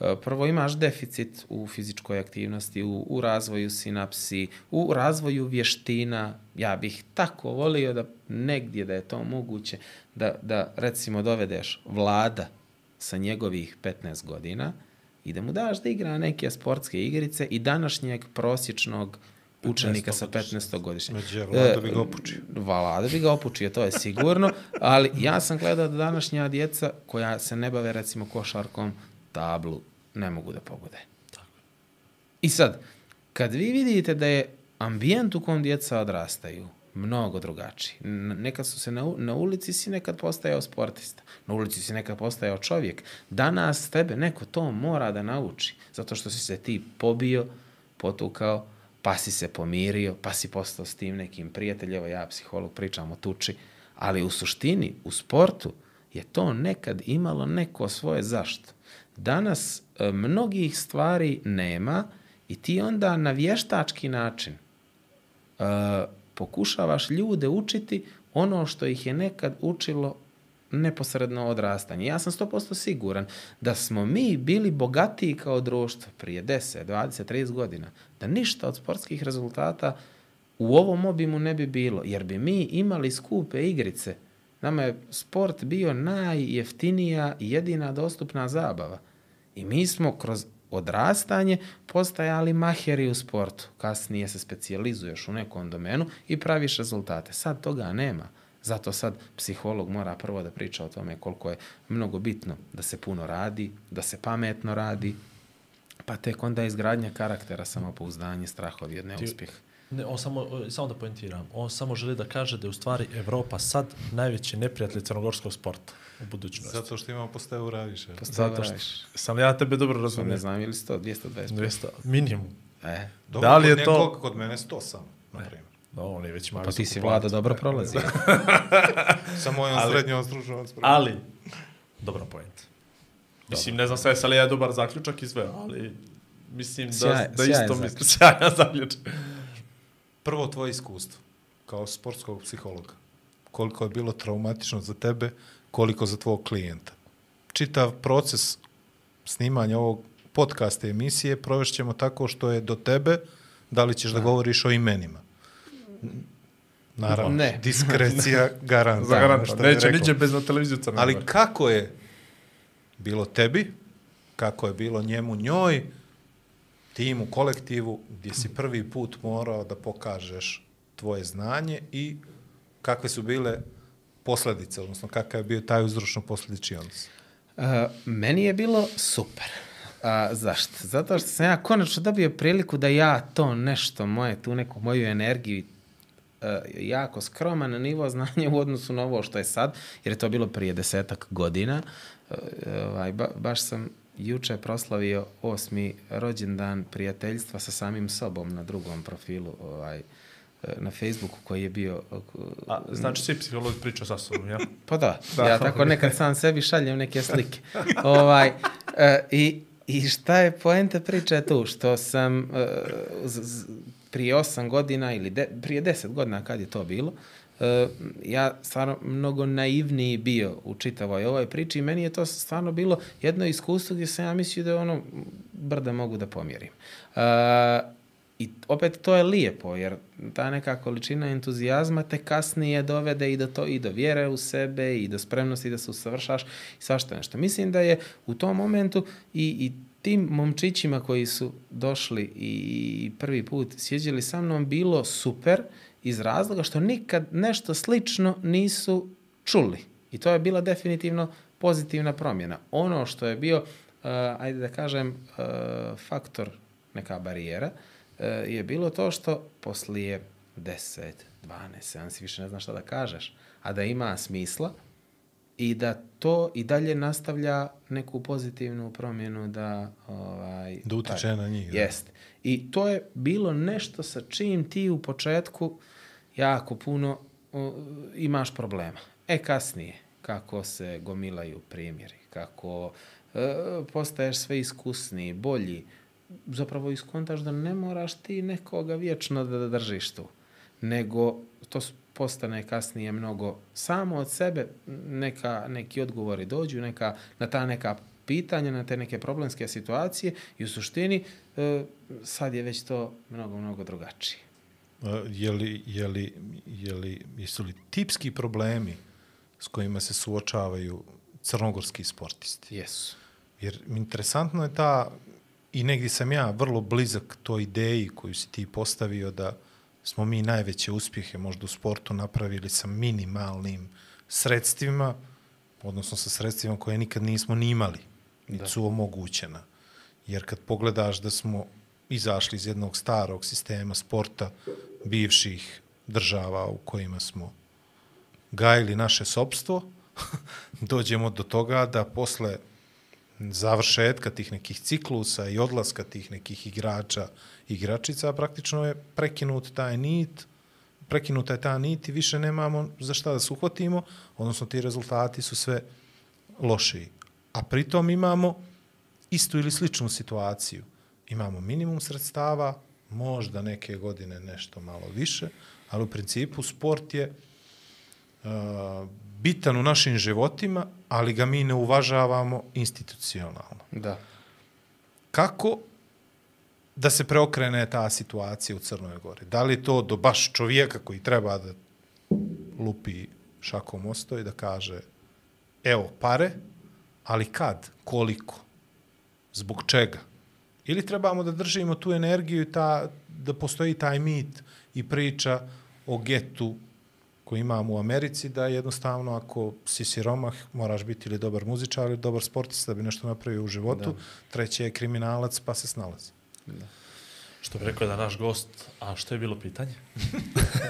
e, prvo imaš deficit u fizičkoj aktivnosti, u, u razvoju sinapsi, u razvoju vještina. Ja bih tako volio da negdje da je to moguće, da, da recimo dovedeš vlada sa njegovih 15 godina i da mu daš da igra neke sportske igrice i današnjeg prosječnog učenika sa 15 godišnje. Međe, Vlado bi ga opučio. Vlada bi ga opučio, to je sigurno, ali ja sam gledao da današnja djeca koja se ne bave recimo košarkom, tablu, ne mogu da pogode. I sad, kad vi vidite da je ambijent u kom djeca odrastaju mnogo drugačiji. Nekad su se na, na ulici si nekad postajao sportista. Na ulici si nekad postajao čovjek. Danas tebe neko to mora da nauči. Zato što si se ti pobio, potukao, pa si se pomirio, pa si postao s tim nekim prijateljem. Evo ja, psiholog, pričam o tuči. Ali u suštini, u sportu, je to nekad imalo neko svoje zašto. Danas e, mnogih stvari nema i ti onda na vještački način uh, pokušavaš ljude učiti ono što ih je nekad učilo neposredno odrastanje. Ja sam 100% siguran da smo mi bili bogatiji kao društvo prije 10, 20, 30 godina, da ništa od sportskih rezultata u ovom obimu ne bi bilo, jer bi mi imali skupe igrice. Nama je sport bio najjeftinija i jedina dostupna zabava. I mi smo kroz odrastanje postajali maheri u sportu. Kasnije se specijalizuješ u nekom domenu i praviš rezultate. Sad toga nema. Zato sad psiholog mora prvo da priča o tome koliko je mnogo bitno da se puno radi, da se pametno radi, pa tek onda izgradnja karaktera, samopouzdanje, strahovi od neuspjeha. Ne, on samo, samo da poentiram, on samo želi da kaže da je u stvari Evropa sad najveći neprijatelj crnogorskog sporta u budućnosti. Zato što imamo po 100 eura više. Zato što sam li ja tebe dobro Ne razumijem. znam, ili 100, 225. 200, minimum. E, Dobro, Da li je to- nekog, Kod mene 100 samo, na primjer. No, on je već ima pa ti si vlada dobro prolazi. Sa mojom Ali- srednjom stručnom spremom. Ali, dobra point. Mislim, ne znam sve, sad li ja dobar zaključak izveo, ali mislim da, Sjaj- da sjajan isto mislim. Sjajan zaključak. Prvo tvoje iskustvo kao sportskog psihologa. Koliko je bilo traumatično za tebe, koliko za tvog klijenta. Čitav proces snimanja ovog podcasta i emisije provešćemo tako što je do tebe, da li ćeš da govoriš o imenima. Naravno, Ne. diskrecija garant. Za garant, što bi neće niđe bez na televiziju crno. Ali kako je bilo tebi, kako je bilo njemu, njoj, timu, kolektivu, gdje si prvi put morao da pokažeš tvoje znanje i kakve su bile posljedice, odnosno kakav je bio taj uzročno posljedični odnos. Uh, meni je bilo super. A, zašto? Zato što sam ja konačno dobio priliku da ja to nešto moje, tu neku moju energiju uh, jako skroman nivo znanja u odnosu na ovo što je sad, jer je to bilo prije desetak godina. Uh, ovaj, ba, baš sam juče proslavio osmi rođendan prijateljstva sa samim sobom na drugom profilu ovaj, uh, na Facebooku koji je bio uh, A, znači, svi psihologi pričaju sa sobom, ja? Pa da, da, ja tako nekad sam sebi šaljem neke slike. ovaj, e, i, I šta je poenta priče tu? Što sam e, z, z, prije osam godina ili de, prije deset godina kad je to bilo, e, ja stvarno mnogo naivniji bio u čitavoj ovoj priči i meni je to stvarno bilo jedno iskustvo gdje sam ja mislio da ono brda mogu da pomjerim. E, I opet to je lijepo, jer ta neka količina entuzijazma te kasnije dovede i do, to, i do vjere u sebe i do spremnosti da se usavršaš i svašta nešto. Mislim da je u tom momentu i, i tim momčićima koji su došli i prvi put sjeđali sa mnom bilo super iz razloga što nikad nešto slično nisu čuli. I to je bila definitivno pozitivna promjena. Ono što je bio, uh, ajde da kažem, uh, faktor, neka barijera, je bilo to što poslije 10, 12 seansi više ne znaš šta da kažeš, a da ima smisla i da to i dalje nastavlja neku pozitivnu promjenu da ovaj Da utiče na njih, da. Jeste. I to je bilo nešto sa čim ti u početku jako puno uh, imaš problema. E kasnije, kako se gomilaju primjeri, kako uh, postaješ sve iskusniji, bolji, zapravo iskontaš da ne moraš ti nekoga vječno da držiš tu, nego to postane kasnije mnogo samo od sebe neka, neki odgovori dođu, neka, na ta neka pitanja, na te neke problemske situacije i u suštini e, sad je već to mnogo, mnogo drugačije. Uh, je li, je li, je li, jesu li tipski problemi s kojima se suočavaju crnogorski sportisti? Jesu. Jer interesantno je ta, i negdje sam ja vrlo blizak toj ideji koju si ti postavio da smo mi najveće uspjehe možda u sportu napravili sa minimalnim sredstvima, odnosno sa sredstvima koje nikad nismo ni imali, niti su omogućena. Jer kad pogledaš da smo izašli iz jednog starog sistema sporta bivših država u kojima smo gajili naše sobstvo, dođemo do toga da posle završetka tih nekih ciklusa i odlaska tih nekih igrača igračica, praktično je prekinut taj nit, prekinuta je ta nit i više nemamo za šta da se uhvatimo, odnosno ti rezultati su sve lošiji. A pritom imamo istu ili sličnu situaciju. Imamo minimum sredstava, možda neke godine nešto malo više, ali u principu sport je uh, bitan u našim životima, ali ga mi ne uvažavamo institucionalno. Da. Kako da se preokrene ta situacija u Crnoj Gori? Da li to do baš čovjeka koji treba da lupi šakom osto i da kaže evo pare, ali kad, koliko, zbog čega? Ili trebamo da držimo tu energiju i ta, da postoji taj mit i priča o getu koji imamo u Americi, da jednostavno ako si siromah, moraš biti ili dobar muzičar ili dobar sportista da bi nešto napravio u životu, da. treći je kriminalac pa se snalazi. Što bi rekao da naš gost, a što je bilo pitanje?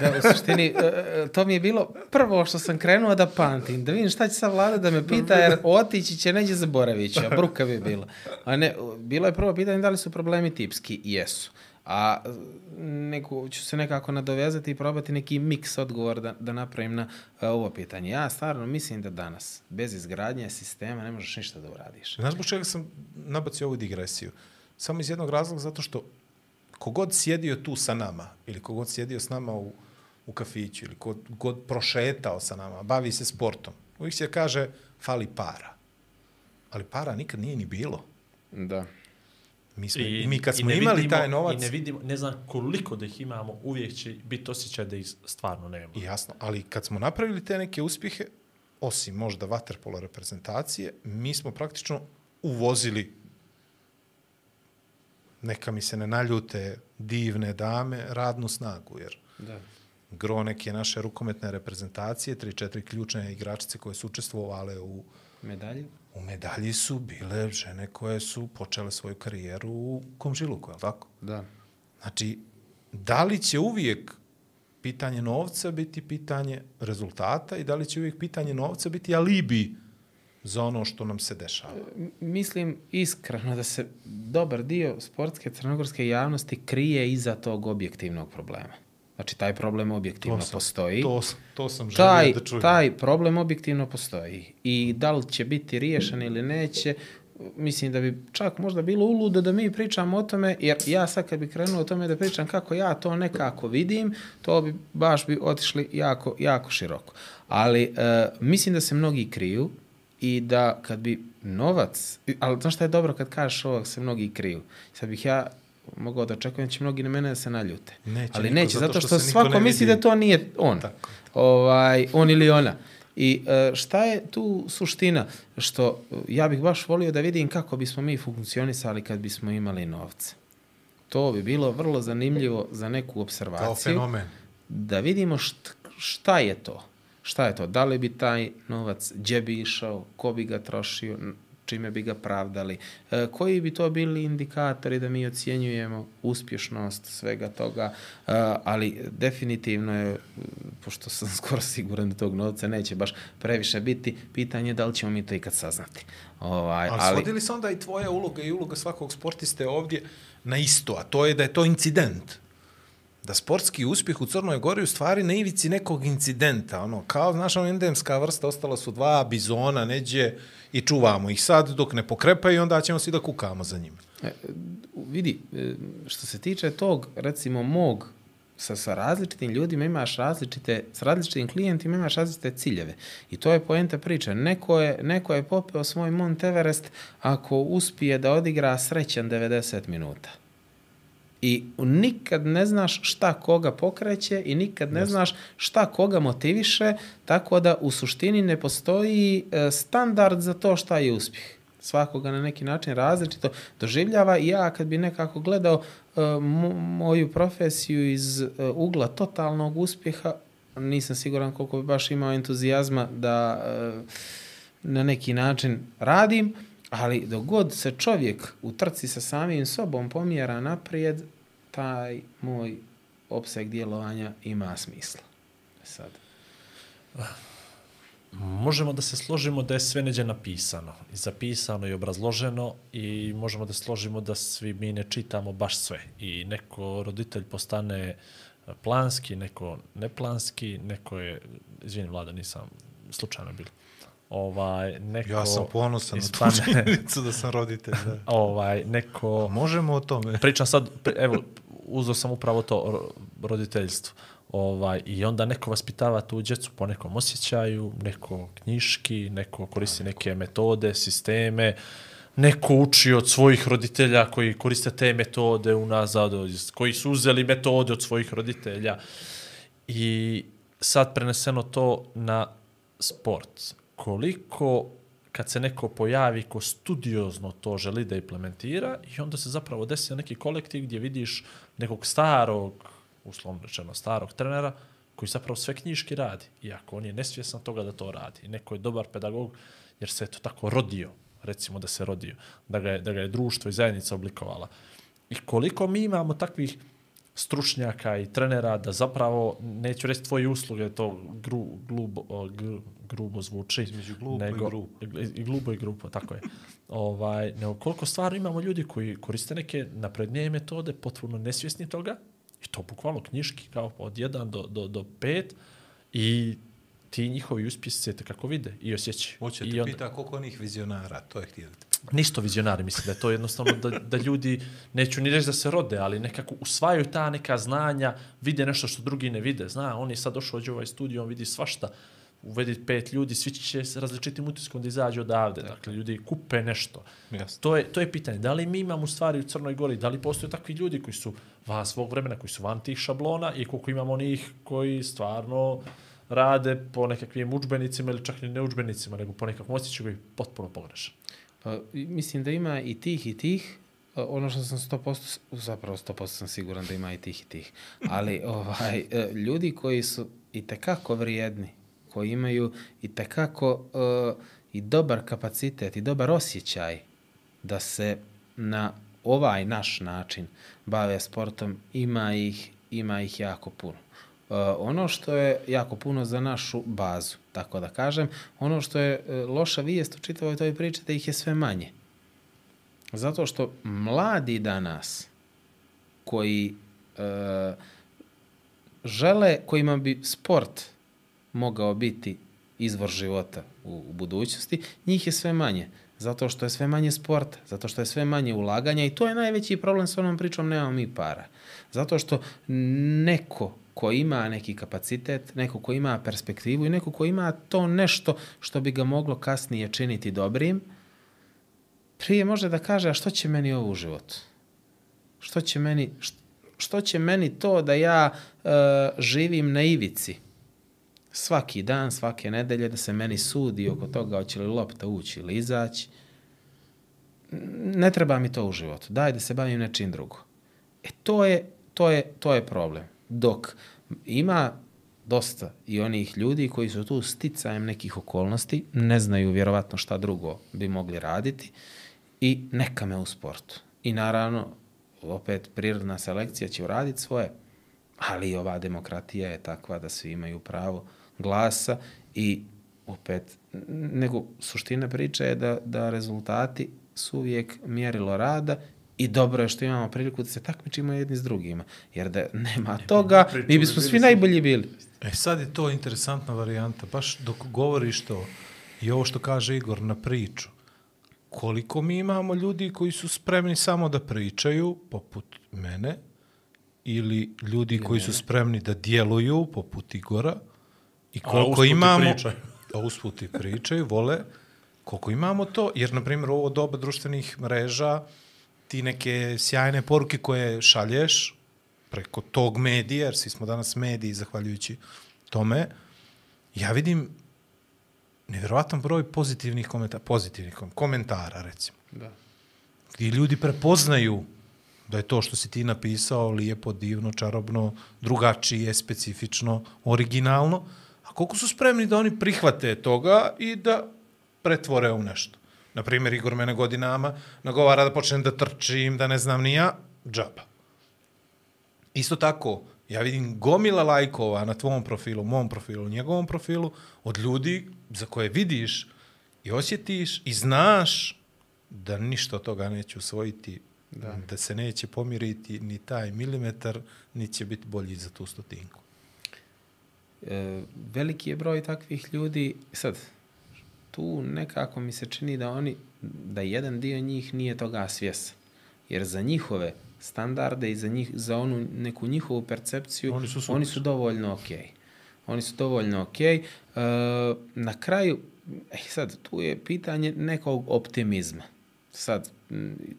Da, u suštini, e, e, to mi je bilo prvo što sam krenuo da pamtim, da vidim šta će sad vlada da me pita, jer otići će, neće zaboravit ću, a bruka bi bila. A ne, bilo je prvo pitanje da li su problemi tipski, jesu. A neku, ću se nekako nadovezati i probati neki miks odgovor da, da napravim na uh, ovo pitanje. Ja stvarno mislim da danas, bez izgradnje sistema, ne možeš ništa da uradiš. Znaš zbog čega sam nabacio ovu digresiju? Samo iz jednog razloga, zato što kogod sjedio tu sa nama, ili kogod sjedio s nama u, u kafiću, ili kogod prošetao sa nama, bavi se sportom, uvijek se kaže, fali para. Ali para nikad nije ni bilo. Da. Mi, smo, I, mi kad smo imali vidimo, taj novac... I ne vidimo, ne znam koliko da ih imamo, uvijek će biti osjećaj da ih stvarno nema. Jasno, ali kad smo napravili te neke uspjehe, osim možda vaterpolo reprezentacije, mi smo praktično uvozili neka mi se ne naljute divne dame, radnu snagu, jer da. gro neke naše rukometne reprezentacije, tri, četiri ključne igračice koje su učestvovale u medalji, u medalji su bile žene koje su počele svoju karijeru u komžiluku, je li tako? Da. Znači, da li će uvijek pitanje novca biti pitanje rezultata i da li će uvijek pitanje novca biti alibi za ono što nam se dešava? Mislim iskreno da se dobar dio sportske crnogorske javnosti krije iza tog objektivnog problema. Znači, taj problem objektivno to sam, postoji. To, to sam želio taj, da čujem. Taj problem objektivno postoji. I da li će biti riješen ili neće, mislim da bi čak možda bilo uludo da mi pričamo o tome, jer ja sad kad bi krenuo o tome da pričam kako ja to nekako vidim, to bi baš bi otišli jako, jako široko. Ali e, mislim da se mnogi kriju i da kad bi novac, ali znaš šta je dobro kad kažeš ovak se mnogi kriju. Sad bih ja mogao da očekujem da će mnogi na mene da se naljute. Neće, ali neće, zato što, što svako misli da to nije on. Tako. Ovaj, on ili ona. I e, šta je tu suština? Što ja bih baš volio da vidim kako bismo mi funkcionisali kad bismo imali novce. To bi bilo vrlo zanimljivo za neku observaciju. Kao fenomen. Da vidimo šta, šta je to. Šta je to? Da li bi taj novac, gdje bi išao, ko bi ga trošio, čime bi ga pravdali. E, koji bi to bili indikatori da mi ocjenjujemo uspješnost svega toga, e, ali definitivno je, pošto sam skoro siguran da tog novca neće baš previše biti, pitanje da li ćemo mi to ikad saznati. Ovaj, ali, ali svodili se onda i tvoja uloga i uloga svakog sportiste ovdje na isto, a to je da je to incident da sportski uspjeh u Crnoj Gori u stvari na ivici nekog incidenta, ono, kao, znaš, ono, endemska vrsta, ostala su dva bizona, neđe, i čuvamo ih sad dok ne pokrepaju, onda ćemo svi da kukamo za njima. E, vidi, e, što se tiče tog, recimo, mog sa, sa različitim ljudima imaš različite, s različitim klijentima imaš različite ciljeve. I to je poenta priče. Neko je, neko je popeo svoj Mount Everest ako uspije da odigra srećan 90 minuta. I nikad ne znaš šta koga pokreće i nikad ne znaš šta koga motiviše, tako da u suštini ne postoji e, standard za to šta je uspjeh. Svakoga na neki način različito doživljava i ja kad bi nekako gledao e, moju profesiju iz e, ugla totalnog uspjeha, nisam siguran koliko bi baš imao entuzijazma da na neki način radim, Ali dok god se čovjek u trci sa samim sobom pomjera naprijed, taj moj opseg djelovanja ima smisla. Sad. Možemo da se složimo da je sve neđe napisano, i zapisano i obrazloženo i možemo da složimo da svi mi ne čitamo baš sve. I neko roditelj postane planski, neko neplanski, neko je, izvinim vlada, nisam slučajno bilo ovaj neko Ja sam ponosan ispane, na tu činjenicu da sam roditelj, da. Ovaj neko možemo o tome. Pričam sad evo uzeo sam upravo to roditeljstvo. Ovaj i onda neko vaspitava tu djecu po nekom osjećaju, neko knjiški, neko koristi neke metode, sisteme. neko uči od svojih roditelja koji koriste te metode unazad, koji su uzeli metode od svojih roditelja. I sad preneseno to na sport. Koliko kad se neko pojavi ko studiozno to želi da implementira i onda se zapravo desi neki kolektiv gdje vidiš nekog starog, uslovno rečeno starog trenera, koji zapravo sve knjiški radi, iako on je nesvjesan toga da to radi. Neko je dobar pedagog jer se je to tako rodio, recimo da se rodio, da ga je, da ga je društvo i zajednica oblikovala. I koliko mi imamo takvih stručnjaka i trenera da zapravo, neću reći tvoje usluge, to gru, glubo, gr, grubo zvuči. Između glupo i grubo. I glubo i grubo, tako je. Ovaj, nego koliko stvarno imamo ljudi koji koriste neke naprednije metode, potpuno nesvjesni toga, i to bukvalno knjiški, kao od 1 do, do, do 5, i ti njihovi uspjesi se kako vide i osjećaju. Hoće I te onda- pita koliko onih vizionara, to je htio da te Nisto vizionari, mislim da je to jednostavno da, da ljudi, neću ni reći da se rode, ali nekako usvajaju ta neka znanja, vide nešto što drugi ne vide. Zna, on je sad došao ovdje u ovaj studio, on vidi svašta, uvedi pet ljudi, svi će s različitim utiskom da izađu odavde. Dakle, ljudi kupe nešto. Jasno. To je, to je pitanje. Da li mi imamo stvari u Crnoj Gori, da li postoje takvi ljudi koji su van svog vremena, koji su van tih šablona i koliko imamo onih koji stvarno rade po nekakvim učbenicima ili čak i ne učbenicima, nego po nekakvom osjećaju koji potpuno pogrešan. Pa, mislim da ima i tih i tih. Ono što sam 100%, s- zapravo 100% sam siguran da ima i tih i tih. Ali ovaj, e, ljudi koji su i tekako vrijedni, koji imaju i tekako uh, i dobar kapacitet i dobar osjećaj da se na ovaj naš način bave sportom, ima ih, ima ih jako puno. Uh, ono što je jako puno za našu bazu, tako da kažem, ono što je uh, loša vijest u čitavoj toj priči da ih je sve manje. Zato što mladi danas koji uh, žele, kojima bi sport mogao biti izvor života u, u budućnosti, njih je sve manje. Zato što je sve manje sporta, zato što je sve manje ulaganja i to je najveći problem s onom pričom nemamo mi para. Zato što neko ko ima neki kapacitet, neko ko ima perspektivu i neko ko ima to nešto što bi ga moglo kasnije činiti dobrim, prije može da kaže, a što će meni ovo u životu? Što će meni, št- što će meni to da ja e, živim na ivici? Svaki dan, svake nedelje da se meni sudi oko toga hoće li lopta ući ili izaći. Ne treba mi to u životu. Daj da se bavim nečim drugo. E to je, to je, to je problem. Dok ima dosta i onih ljudi koji su tu sticajem nekih okolnosti, ne znaju vjerovatno šta drugo bi mogli raditi i neka me u sportu. I naravno, opet prirodna selekcija će uraditi svoje, ali ova demokratija je takva da svi imaju pravo glasa i opet, nego suština priče je da, da rezultati su uvijek mjerilo rada i dobro je što imamo priliku da se takmičimo jedni s drugima. Jer da nema toga, mi bismo svi najbolji bili. E sad je to interesantna varijanta, baš dok govoriš to i ovo što kaže Igor na priču, koliko mi imamo ljudi koji su spremni samo da pričaju, poput mene, ili ljudi koji su spremni da djeluju, poput Igora, i A koliko i imamo... pričaju. A usput i pričaju, vole, koliko imamo to, jer, na primjer, ovo doba društvenih mreža, ti neke sjajne poruke koje šalješ preko tog medija, jer svi smo danas mediji, zahvaljujući tome, ja vidim nevjerovatan broj pozitivnih komentara, pozitivnih kom- komentara, recimo, Da. gdje ljudi prepoznaju da je to što si ti napisao lijepo, divno, čarobno, drugačije, specifično, originalno, a koliko su spremni da oni prihvate toga i da pretvore u nešto. Na primjer, Igor mene godinama nagovara da počnem da trčim, da ne znam ni ja, džaba. Isto tako, ja vidim gomila lajkova na tvom profilu, mom profilu, njegovom profilu, od ljudi za koje vidiš i osjetiš i znaš da ništa od toga neće usvojiti, da. da se neće pomiriti ni taj milimetar, ni će biti bolji za tu stotinku. E, veliki je broj takvih ljudi. Sad, tu nekako mi se čini da oni, da jedan dio njih nije toga svjesan. Jer za njihove standarde i za, njih, za onu neku njihovu percepciju, Oni su super. oni su dovoljno okej. Okay. Oni su dovoljno okej. Okay. E, na kraju, eh, sad, tu je pitanje nekog optimizma. Sad,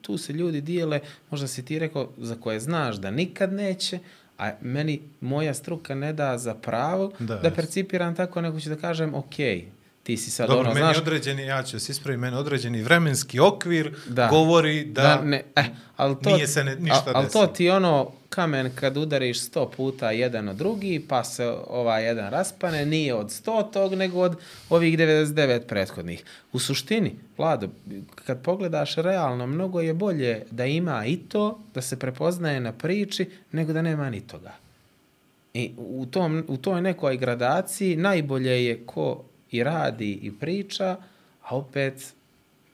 tu se ljudi dijele, možda si ti rekao, za koje znaš da nikad neće, a meni moja struka ne da za pravo da, Da, percipiram tako, nego ću da kažem, ok, ti si sad Dobro, ono, meni znaš, određeni, ja ću se ispraviti, meni određeni vremenski okvir Da. govori da, ne, eh, ali to, nije se ne- ništa al- al to desilo. ti ono kamen kad udariš sto puta jedan od drugi, pa se ovaj jedan raspane, nije od sto tog, nego od ovih 99 prethodnih. U suštini, Vlado, kad pogledaš realno, mnogo je bolje da ima i to, da se prepoznaje na priči, nego da nema ni toga. I u, tom, u toj nekoj gradaciji najbolje je ko i radi i priča, a opet,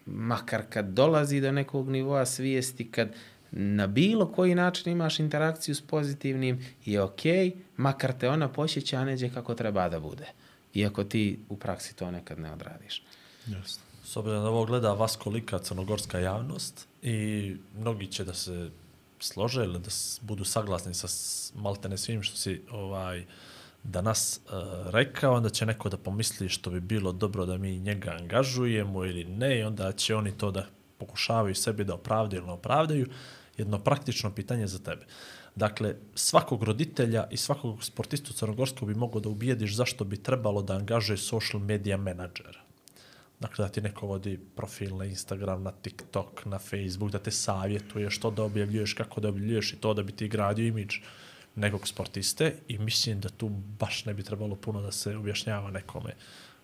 makar kad dolazi do nekog nivoa svijesti, kad na bilo koji način imaš interakciju s pozitivnim, je ok, makar te ona posjeća neđe kako treba da bude. Iako ti u praksi to nekad ne odradiš. Jasno. S obzirom da ovo gleda vas kolika crnogorska javnost i mnogi će da se slože ili da budu saglasni sa maltene svim što si ovaj, danas uh, rekao, onda će neko da pomisli što bi bilo dobro da mi njega angažujemo ili ne i onda će oni to da pokušavaju sebi da opravdaju ili ne opravdaju. Jedno praktično pitanje za tebe. Dakle, svakog roditelja i svakog sportistu crnogorskog bi mogo da ubijediš zašto bi trebalo da angažuje social media menadžera. Dakle, da ti neko vodi profil na Instagram, na TikTok, na Facebook, da te savjetuje što da objavljuješ, kako da objavljuješ i to da bi ti gradio imidž nekog sportiste i mislim da tu baš ne bi trebalo puno da se objašnjava nekome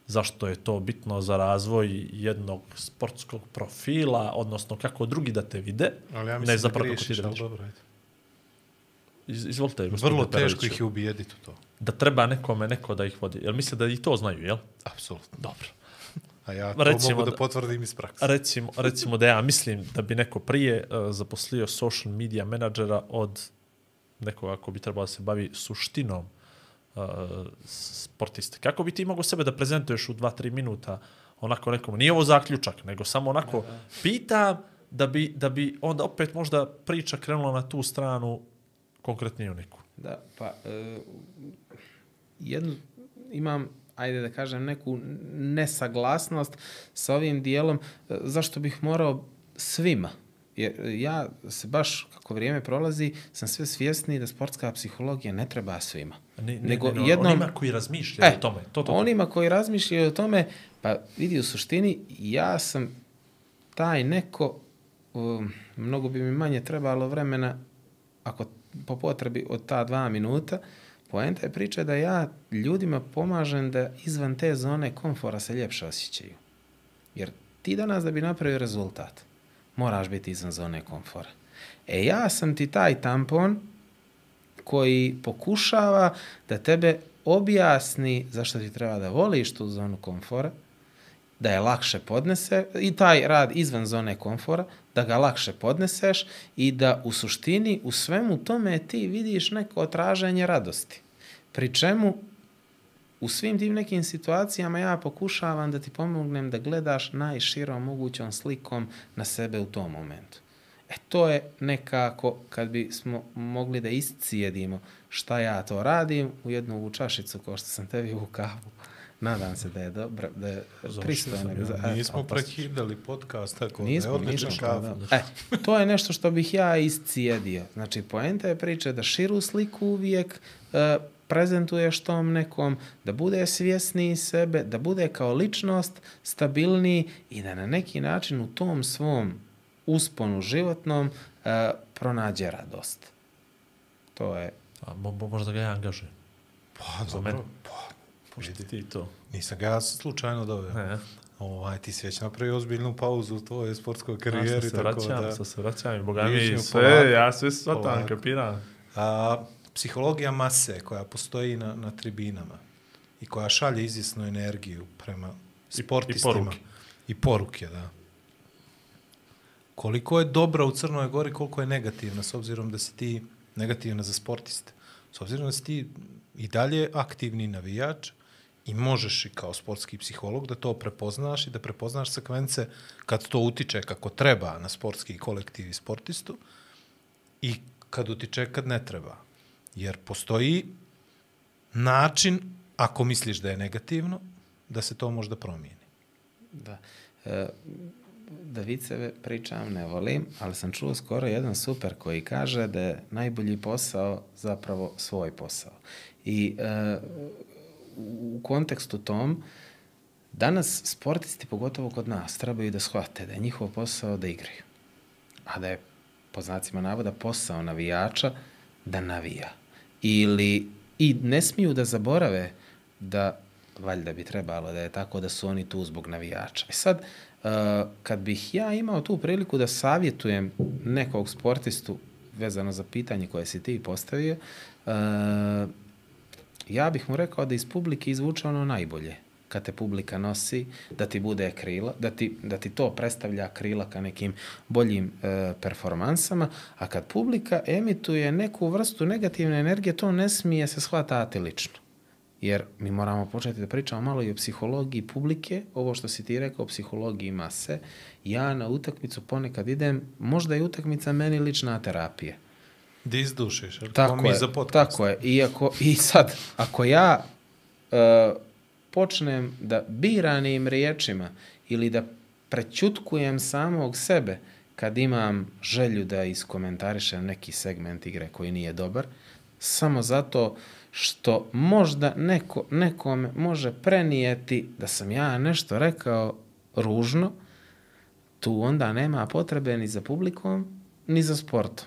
zašto je to bitno za razvoj jednog sportskog profila, odnosno kako drugi da te vide, Ali ja mislim ne da zapravo griješiš, da ali dobro, ajde. Iz, izvolite, Vrlo teško ih je ubijediti u to. Da treba nekome neko da ih vodi. Jel misle da i to znaju, jel? Apsolutno. Dobro. A ja to Recimo mogu da, da- potvrdim iz prakse. Recimo, recimo da ja mislim da bi neko prije uh, zaposlio social media menadžera od nekoga ko bi trebao da se bavi suštinom uh, sportiste. Kako bi ti mogao sebe da prezentuješ u 2-3 minuta onako nekom, nije ovo zaključak, nego samo onako pitam da bi, da bi onda opet možda priča krenula na tu stranu konkretniju neku. Da, pa e, jednu, imam, ajde da kažem, neku nesaglasnost sa ovim dijelom, e, zašto bih morao svima. Jer ja se baš, kako vrijeme prolazi, sam sve svjesni da sportska psihologija ne treba svima. Ne, ne, Nego ne, ne, jednom- onima koji razmišljaju E, o tome. To, to, to. Onima koji razmišljaju o tome, pa vidi u suštini, ja sam taj neko, um, mnogo bi mi manje trebalo vremena, ako po potrebi od ta dva minuta, poenta je priča da ja ljudima pomažem da izvan te zone komfora se ljepše osjećaju. Jer ti danas da bi napravio rezultat, moraš biti izvan zone komfora. E ja sam ti taj tampon koji pokušava da tebe objasni zašto ti treba da voliš tu zonu komfora, da je lakše podnese i taj rad izvan zone komfora, da ga lakše podneseš i da u suštini u svemu tome ti vidiš neko otraženje radosti. Pri čemu u svim tim nekim situacijama ja pokušavam da ti pomognem da gledaš najširom mogućom slikom na sebe u tom momentu. E to je nekako kad bi smo mogli da iscijedimo šta ja to radim u jednu ovu čašicu kao što sam tebi u kavu. Nadam se da je dobro, da je pristojno. Ja, nismo prekidali podcast, tako Nismo, da je odličan nismo, kafa. da. E, to je nešto što bih ja iscijedio. Znači, poenta je priče da širu sliku uvijek e, prezentuješ tom nekom, da bude svjesniji sebe, da bude kao ličnost stabilniji i da na neki način u tom svom usponu životnom e, pronađe radost. To je A, mo, mo, možda ga ja angažujem. Pa, Za dobro. Pa, Pošto ti to. Nisam ga ja slučajno doveo. Ne, Ovaj, ti si već napravio ozbiljnu pauzu u tvojoj sportskoj ja karijeri, se tako vraćam, da... se vraćam i boga mi sve, ja sve shvatam, kapiram. A, psihologija mase koja postoji na, na tribinama i koja šalje izvjesnu energiju prema I sportistima. poruke. I poruke, da. Koliko je dobra u Crnoj Gori, koliko je negativna, s obzirom da si ti negativna za sportiste. S obzirom da si ti i dalje aktivni navijač i možeš i kao sportski psiholog da to prepoznaš i da prepoznaš sekvence kad to utiče kako treba na sportski kolektiv i sportistu i kad utiče kad ne treba. Jer postoji način, ako misliš da je negativno, da se to možda promijeni. Da. E, da viceve pričam, ne volim, ali sam čuo skoro jedan super koji kaže da je najbolji posao zapravo svoj posao. I e, u kontekstu tom, danas sportisti, pogotovo kod nas, trebaju da shvate da je njihov posao da igraju. A da je, po znacima navoda, posao navijača da navija. Ili, i ne smiju da zaborave da, valjda bi trebalo da je tako da su oni tu zbog navijača. I sad, uh, kad bih ja imao tu priliku da savjetujem nekog sportistu vezano za pitanje koje si ti postavio, uh, ja bih mu rekao da iz publike izvuče ono najbolje kad te publika nosi, da ti bude krila, da ti, da ti to predstavlja krila ka nekim boljim e, performansama, a kad publika emituje neku vrstu negativne energije, to ne smije se shvatati lično. Jer mi moramo početi da pričamo malo i o psihologiji publike, ovo što si ti rekao o psihologiji mase. Ja na utakmicu ponekad idem, možda je utakmica meni lična terapija. Da izdušiš, jer Tako mi je, za podcast. tako je. I, ako, I sad, ako ja uh, počnem da biranim riječima ili da prećutkujem samog sebe kad imam želju da iskomentarišem neki segment igre koji nije dobar, samo zato što možda neko, nekome može prenijeti da sam ja nešto rekao ružno, tu onda nema potrebe ni za publikom, ni za sportom.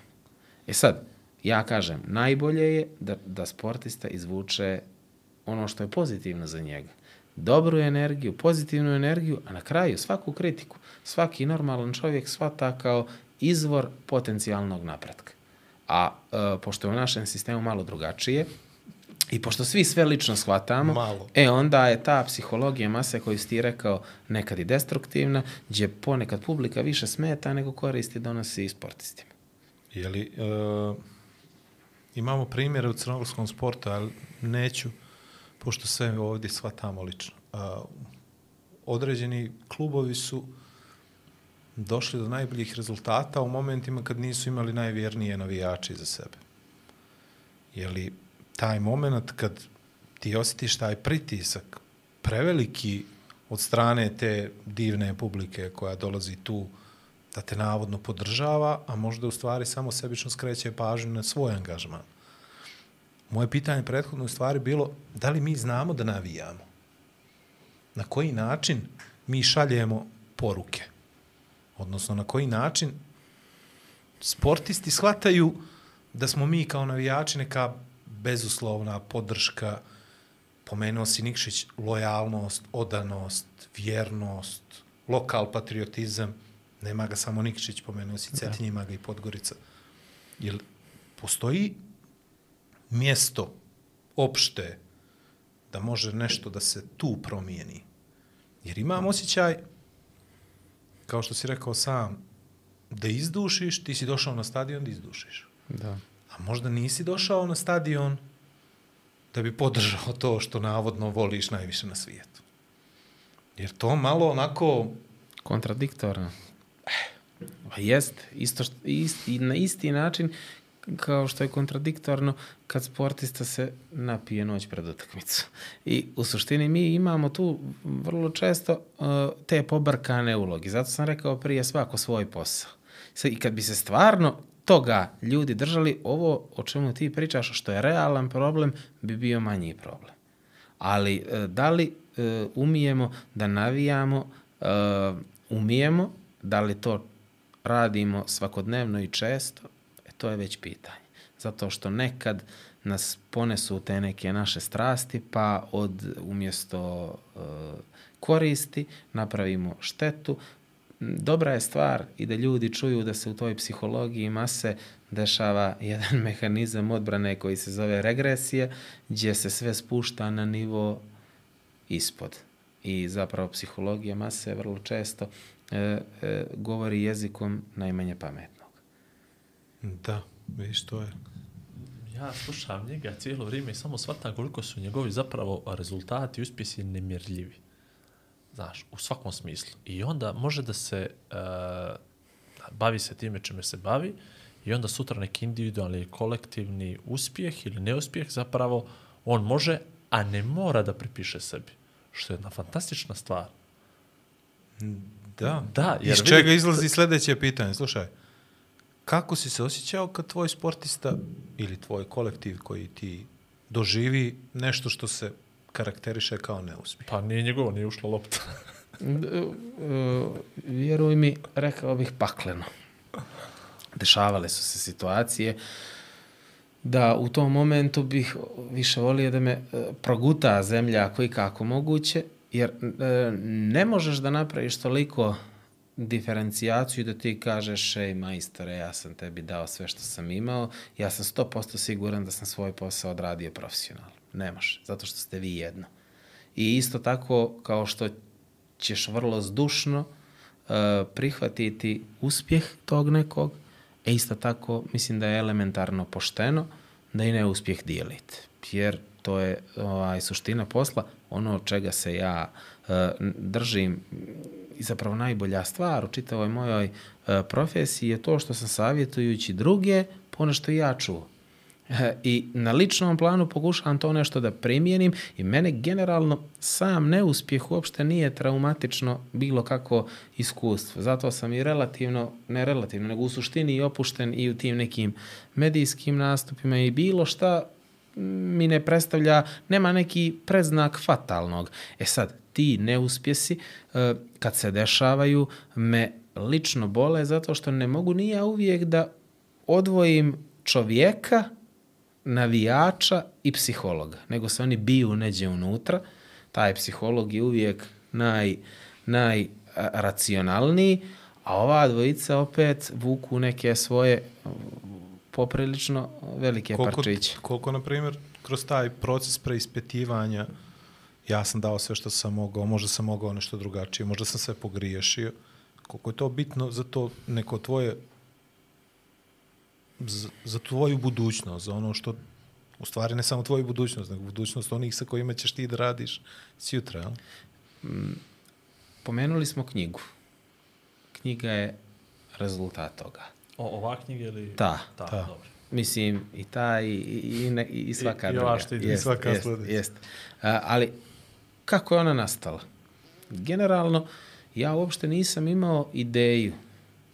E sad, ja kažem, najbolje je da, da sportista izvuče ono što je pozitivno za njega. Dobru energiju, pozitivnu energiju, a na kraju svaku kritiku, svaki normalan čovjek svata kao izvor potencijalnog napretka. A e, pošto je u našem sistemu malo drugačije, I pošto svi sve lično shvatamo, Malo. e onda je ta psihologija mase koju si ti rekao nekad i destruktivna, gdje ponekad publika više smeta nego koristi donosi i sportistima. Jeli, uh, imamo primjere u crnogorskom sportu, ali neću, pošto sve ovdje shvatamo lično. Uh, određeni klubovi su došli do najboljih rezultata u momentima kad nisu imali najvjernije navijače za sebe. Jeli, taj moment kad ti osjetiš taj pritisak preveliki od strane te divne publike koja dolazi tu da te navodno podržava, a možda u stvari samo sebično skreće pažnju na svoj angažman. Moje pitanje prethodno u stvari bilo da li mi znamo da navijamo? Na koji način mi šaljemo poruke? Odnosno, na koji način sportisti shvataju da smo mi kao navijači neka bezuslovna podrška, pomenuo si Nikšić, lojalnost, odanost, vjernost, lokal patriotizam, nema ga samo Nikšić, pomenuo si Cetinje, ima ga i Podgorica. Jel postoji mjesto opšte da može nešto da se tu promijeni? Jer imam osjećaj, kao što si rekao sam, da izdušiš, ti si došao na stadion da izdušiš. Da. A možda nisi došao na stadion da bi podržao to što navodno voliš najviše na svijetu. Jer to malo onako... Kontradiktorno. Pa jest, isto ist, i na isti način kao što je kontradiktorno kad sportista se napije noć pred utakmicu. I u suštini mi imamo tu vrlo često uh, te pobrkane ulogi. Zato sam rekao prije svako svoj posao. I kad bi se stvarno toga ljudi držali, ovo o čemu ti pričaš, što je realan problem, bi bio manji problem. Ali uh, da li uh, umijemo da navijamo, umijemo, da li to radimo svakodnevno i često, to je već pitanje. Zato što nekad nas ponesu te neke naše strasti, pa od umjesto uh, koristi napravimo štetu. Dobra je stvar i da ljudi čuju da se u toj psihologiji mase dešava jedan mehanizam odbrane koji se zove regresija, gdje se sve spušta na nivo ispod. I zapravo psihologija mase vrlo često e, e, govori jezikom najmanje pametnog. Da, vidiš, to je... Ja slušam njega cijelo vrijeme i samo shvatam koliko su njegovi zapravo rezultati i uspjesi nemjerljivi. Znaš, u svakom smislu. I onda može da se uh, bavi se time čime se bavi i onda sutra neki individualni ili kolektivni uspjeh ili neuspjeh zapravo on može, a ne mora da pripiše sebi. Što je jedna fantastična stvar. Da. Da, jer Iz vidi- čega izlazi sljedeće pitanje. Slušaj, kako si se osjećao kad tvoj sportista ili tvoj kolektiv koji ti doživi nešto što se karakteriše kao neuspjeh? Pa nije njegovo, nije ušla lopta. Vjeruj mi, rekao bih pakleno. Dešavale su se situacije da u tom momentu bih više volio da me e, proguta zemlja koji kako moguće, jer e, ne možeš da napraviš toliko diferencijaciju da ti kažeš, ej majstore, ja sam tebi dao sve što sam imao, ja sam 100% siguran da sam svoj posao odradio profesionalno. Ne može, zato što ste vi jedno. I isto tako kao što ćeš vrlo zdušno uh, prihvatiti uspjeh tog nekog, e isto tako mislim da je elementarno pošteno da i neuspjeh dijelite. Jer to je ovaj, suština posla, ono od čega se ja uh, držim i zapravo najbolja stvar u čitavoj mojoj uh, profesiji je to što sam savjetujući druge ponešto i ja čuo. E, I na ličnom planu pokušavam to nešto da primjenim i mene generalno sam neuspjeh uopšte nije traumatično bilo kako iskustvo. Zato sam i relativno, ne relativno, nego u suštini i opušten i u tim nekim medijskim nastupima i bilo šta mi ne predstavlja, nema neki predznak fatalnog. E sad, ti neuspjesi, e, kad se dešavaju, me lično bole zato što ne mogu ni ja uvijek da odvojim čovjeka, navijača i psihologa, nego se oni biju neđe unutra. Taj psiholog je uvijek naj, najracionalniji, a ova dvojica opet vuku neke svoje uh, poprilično velike Koliko, parčiće. koliko, na primjer, kroz taj proces preispitivanja ja sam dao sve što sam mogao, možda sam mogao nešto drugačije, možda sam sve pogriješio. Koliko je to bitno za to neko tvoje za, za tvoju budućnost, za ono što u stvari ne samo tvoju budućnost, nego budućnost onih sa kojima ćeš ti da radiš sjutra, jel? Pomenuli smo knjigu. Knjiga je rezultat toga. O, ova knjiga ili... Ta. Ta, Ta. dobro. Mislim, i ta i, i, i, ne, i svaka I- i druga. ova što ide, i Jest, svaka jest, sljedeća. Jest. A, ali, kako je ona nastala? Generalno, ja uopšte nisam imao ideju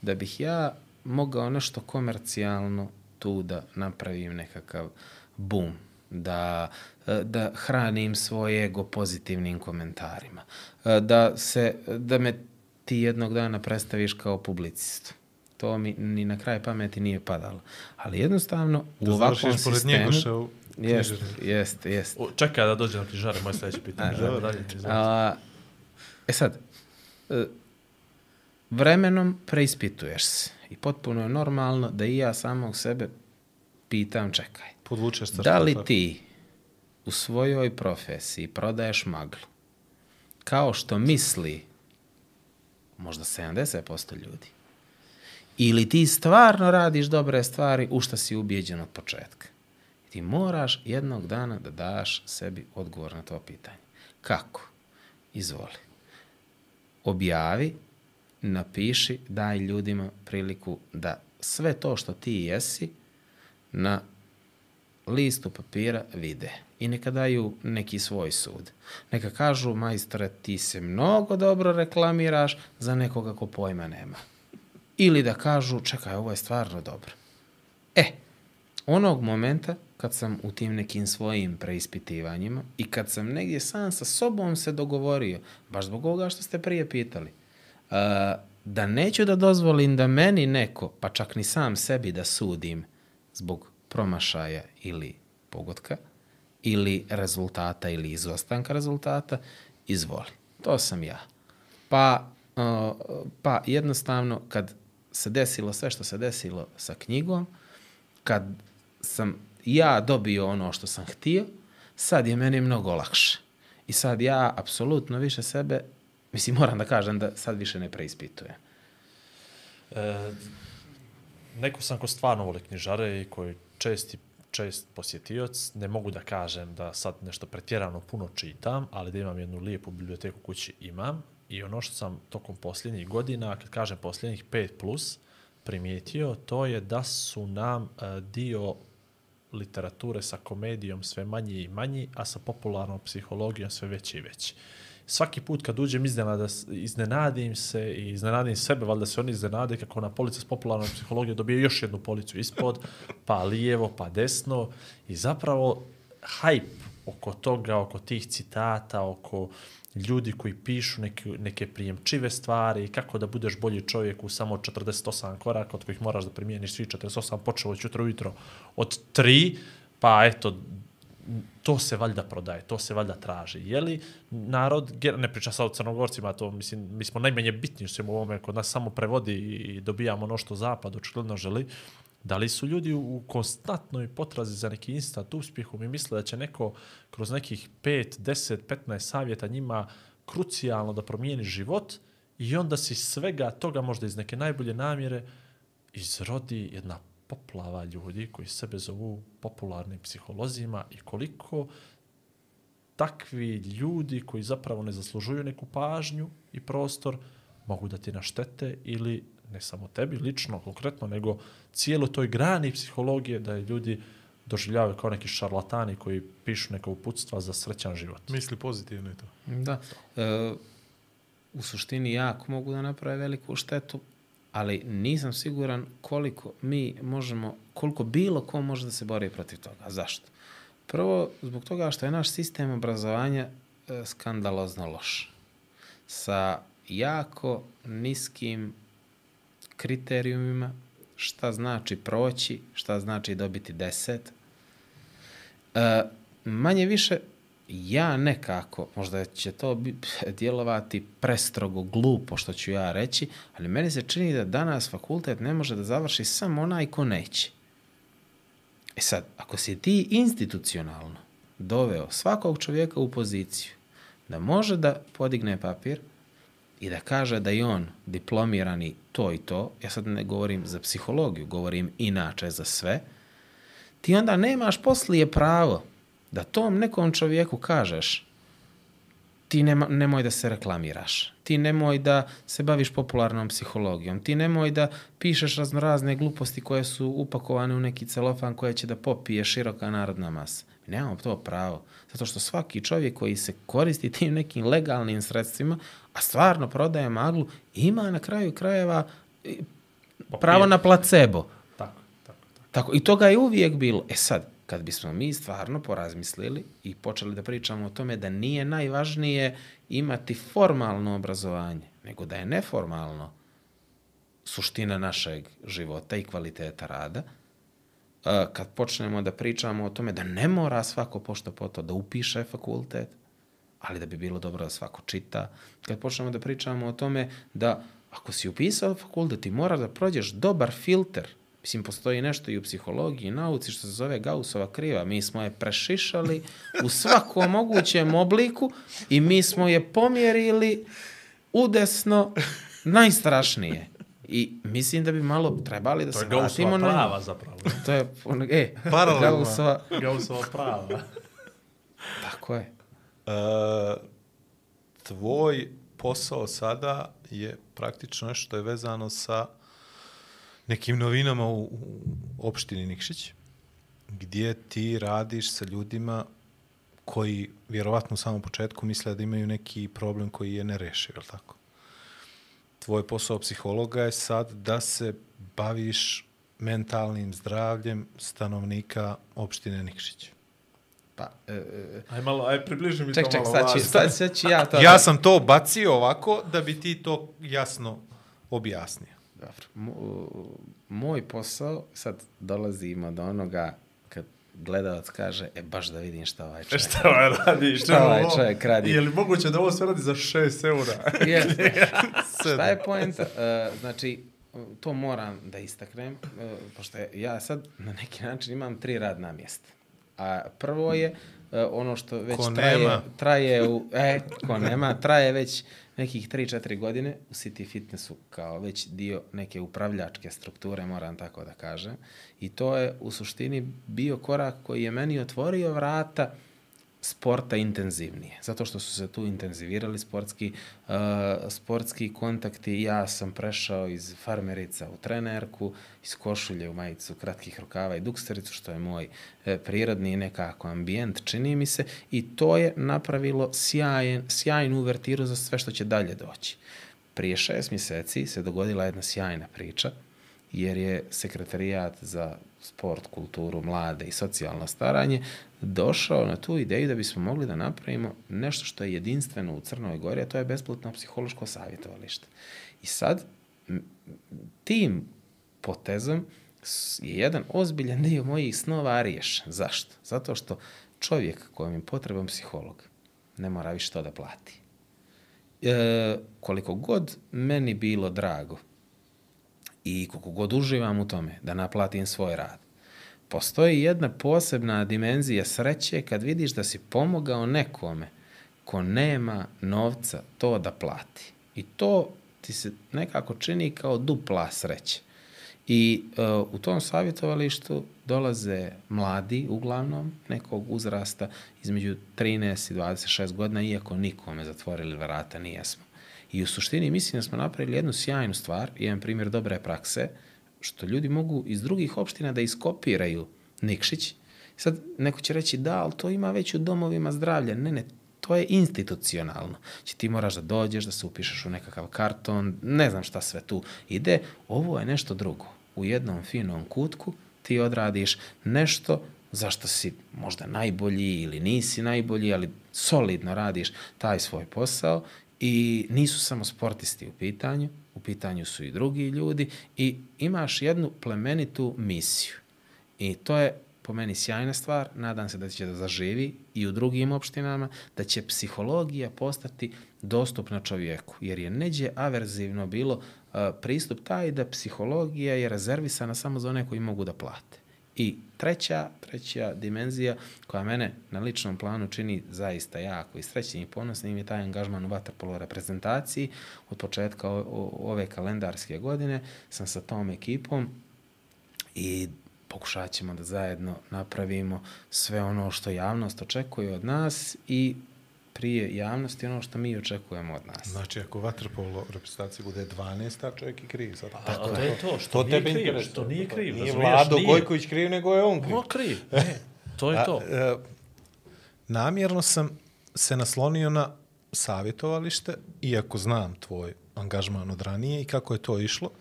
da bih ja mogao nešto komercijalno tu da napravim nekakav boom, da, e, da hranim svoj ego pozitivnim komentarima, e, da, se, da me ti jednog dana predstaviš kao publicistu. To mi ni na kraj pameti nije padalo. Ali jednostavno, u Da ovakvom završiš pored sistemu... Njegoša u Jest, književnosti. jest, jest. O, čekaj da dođe na knjižare, moje sljedeće pitanje. Ajde, dalje. A, e sad, e, vremenom preispituješ se i potpuno je normalno da i ja samog sebe pitam, čekaj, Podvučeš crtu. da li ti u svojoj profesiji prodaješ maglu kao što misli možda 70% ljudi ili ti stvarno radiš dobre stvari u što si ubijeđen od početka. Ti moraš jednog dana da daš sebi odgovor na to pitanje. Kako? Izvoli. Objavi, napiši, daj ljudima priliku da sve to što ti jesi na listu papira vide i neka daju neki svoj sud. Neka kažu, majstore, ti se mnogo dobro reklamiraš za nekoga ko pojma nema. Ili da kažu, čekaj, ovo je stvarno dobro. E, onog momenta kad sam u tim nekim svojim preispitivanjima i kad sam negdje sam sa sobom se dogovorio, baš zbog ovoga što ste prije pitali, uh, da neću da dozvolim da meni neko, pa čak ni sam sebi da sudim zbog promašaja ili pogotka, ili rezultata ili izostanka rezultata, izvoli. To sam ja. Pa, pa jednostavno kad se desilo sve što se desilo sa knjigom, kad sam ja dobio ono što sam htio, sad je meni mnogo lakše. I sad ja apsolutno više sebe, mislim moram da kažem da sad više ne preispitujem. E, neko sam ko stvarno voli knjižare i koji česti čest posjetioc, ne mogu da kažem da sad nešto pretjerano puno čitam, ali da imam jednu lijepu biblioteku kući imam i ono što sam tokom posljednjih godina, kad kažem posljednjih 5 plus, primijetio, to je da su nam e, dio literature sa komedijom sve manji i manji, a sa popularnom psihologijom sve veći i veći. Svaki put kad uđem iznenada, iznenadim se i iznenadim sebe, valjda se oni iznenade kako na polica s popularnom psihologijom dobije još jednu policu ispod, pa lijevo, pa desno. I zapravo hype oko toga, oko tih citata, oko ljudi koji pišu neke, neke prijemčive stvari, kako da budeš bolji čovjek u samo 48 koraka od kojih moraš da primijeniš svi 48, počeo od jutra ujutro od 3, pa eto, to se valjda prodaje, to se valjda traži. Je li narod, ne priča sa o crnogorcima, to mislim, mi smo najmanje bitni u ovome, kod nas samo prevodi i dobijamo ono što zapad očigledno želi, da li su ljudi u konstantnoj potrazi za neki instant uspjehu, mi misle da će neko kroz nekih 5, 10, 15 savjeta njima krucijalno da promijeni život i onda si svega toga možda iz neke najbolje namjere izrodi jedna poplava ljudi koji sebe zovu popularnim psiholozima i koliko takvi ljudi koji zapravo ne zaslužuju neku pažnju i prostor mogu da ti naštete ili ne samo tebi lično, konkretno, nego cijelo toj grani psihologije da je ljudi doživljavaju kao neki šarlatani koji pišu neka uputstva za srećan život. Misli pozitivno je to. Da. E, u suštini jako mogu da naprave veliku štetu, ali nisam siguran koliko mi možemo, koliko bilo ko može da se bori protiv toga. Zašto? Prvo, zbog toga što je naš sistem obrazovanja e, skandalozno loš. Sa jako niskim kriterijumima šta znači proći, šta znači dobiti deset. E, manje više, ja nekako, možda će to djelovati prestrogo glupo što ću ja reći, ali meni se čini da danas fakultet ne može da završi samo onaj ko neće. E sad, ako si ti institucionalno doveo svakog čovjeka u poziciju da može da podigne papir i da kaže da je on diplomirani to i to, ja sad ne govorim za psihologiju, govorim inače za sve, ti onda nemaš poslije pravo da tom nekom čovjeku kažeš ti nema, nemoj da se reklamiraš, ti nemoj da se baviš popularnom psihologijom, ti nemoj da pišeš raznorazne gluposti koje su upakovane u neki celofan koje će da popije široka narodna masa. Nemamo to pravo, zato što svaki čovjek koji se koristi tim nekim legalnim sredstvima, a stvarno prodaje maglu, ima na kraju krajeva pravo na placebo. Tako, tako, tako. Tako, I toga je uvijek bilo. E sad, kad bismo mi stvarno porazmislili i počeli da pričamo o tome da nije najvažnije imati formalno obrazovanje, nego da je neformalno suština našeg života i kvaliteta rada, kad počnemo da pričamo o tome da ne mora svako pošto po to da upiše fakultet, ali da bi bilo dobro da svako čita, kad počnemo da pričamo o tome da ako si upisao fakultet, ti moraš da prođeš dobar filter Mislim, postoji nešto i u psihologiji i nauci što se zove Gaussova kriva. Mi smo je prešišali u svakom mogućem obliku i mi smo je pomjerili udesno najstrašnije. I mislim da bi malo trebali da To se je vratimo na... prava zapravo. To je, ono, e, Paralelno. Gaussova, Gaussova prava. tako je. E, tvoj posao sada je praktično nešto što je vezano sa nekim novinama u, u opštini Nikšić, gdje ti radiš sa ljudima koji vjerovatno u samom početku misle da imaju neki problem koji je nerešiv, je li tako? Tvoj posao psihologa je sad da se baviš mentalnim zdravljem stanovnika opštine Nikšić. Pa, e, e, Aj malo, aj približi mi ček, to ček, malo. ću, vas. sad, sad ću ja to... Ja sam to bacio ovako da bi ti to jasno objasnio. Dobro. Mo- Moj posao, sad dolazimo do onoga gledalac kaže, e baš da vidim šta ovaj čovjek. Šta ovaj radi? Šta ovaj čovjek radi? Je li moguće da ovo sve radi za 6 eura? Je. šta je poenta? Uh, znači, to moram da istaknem, uh, pošto ja sad na neki način imam tri radna mjesta. A prvo je uh, ono što već Ko traje, nema. traje u, e, ko nema, traje već nekih 3-4 godine u City Fitnessu kao već dio neke upravljačke strukture, moram tako da kažem. I to je u suštini bio korak koji je meni otvorio vrata sporta intenzivnije. Zato što su se tu intenzivirali sportski, uh, sportski kontakti. Ja sam prešao iz farmerica u trenerku, iz košulje u majicu kratkih rukava i dukstericu, što je moj e, prirodni nekako ambijent, čini mi se. I to je napravilo sjajen, sjajnu uvertiru za sve što će dalje doći. Prije šest mjeseci se dogodila jedna sjajna priča, jer je sekretarijat za sport, kulturu, mlade i socijalno staranje došao na tu ideju da bismo mogli da napravimo nešto što je jedinstveno u Crnoj Gori, a to je besplatno psihološko savjetovalište. I sad, tim potezom je jedan ozbiljan dio mojih snova riješen. Zašto? Zato što čovjek kojem je potreban psiholog ne mora više to da plati. E, koliko god meni bilo drago i koliko god uživam u tome da naplatim svoj rad, postoji jedna posebna dimenzija sreće kad vidiš da si pomogao nekome ko nema novca to da plati. I to ti se nekako čini kao dupla sreća. I uh, u tom savjetovalištu dolaze mladi, uglavnom, nekog uzrasta između 13 i 26 godina, iako nikome zatvorili vrata nijesmo. I u suštini mislim da smo napravili jednu sjajnu stvar, jedan primjer dobre prakse, što ljudi mogu iz drugih opština da iskopiraju Nikšić. Sad neko će reći da, ali to ima već u domovima zdravlja. Ne, ne, to je institucionalno. Či ti moraš da dođeš, da se upišeš u nekakav karton, ne znam šta sve tu ide. Ovo je nešto drugo. U jednom finom kutku ti odradiš nešto zašto si možda najbolji ili nisi najbolji, ali solidno radiš taj svoj posao i nisu samo sportisti u pitanju, u pitanju su i drugi ljudi i imaš jednu plemenitu misiju. I to je po meni sjajna stvar, nadam se da će da zaživi i u drugim opštinama, da će psihologija postati dostupna čovjeku, jer je neđe averzivno bilo pristup taj da psihologija je rezervisana samo za one koji mogu da plate. I treća, treća dimenzija koja mene na ličnom planu čini zaista jako i srećnim i ponosnim je taj angažman u vaterpolo reprezentaciji. Od početka ove kalendarske godine sam sa tom ekipom i pokušat ćemo da zajedno napravimo sve ono što javnost očekuje od nas i prije javnosti ono što mi očekujemo od nas. Znači, ako vaterpolo reprezentacija bude 12, čovjek je kriv. Sad. A to je to, što nije kriv, što nije kriv. Nije Vlado nije. Gojković kriv, nego je on kriv. On kriv, ne, to je to. A, e, namjerno sam se naslonio na savjetovalište, iako znam tvoj angažman od ranije i kako je to išlo,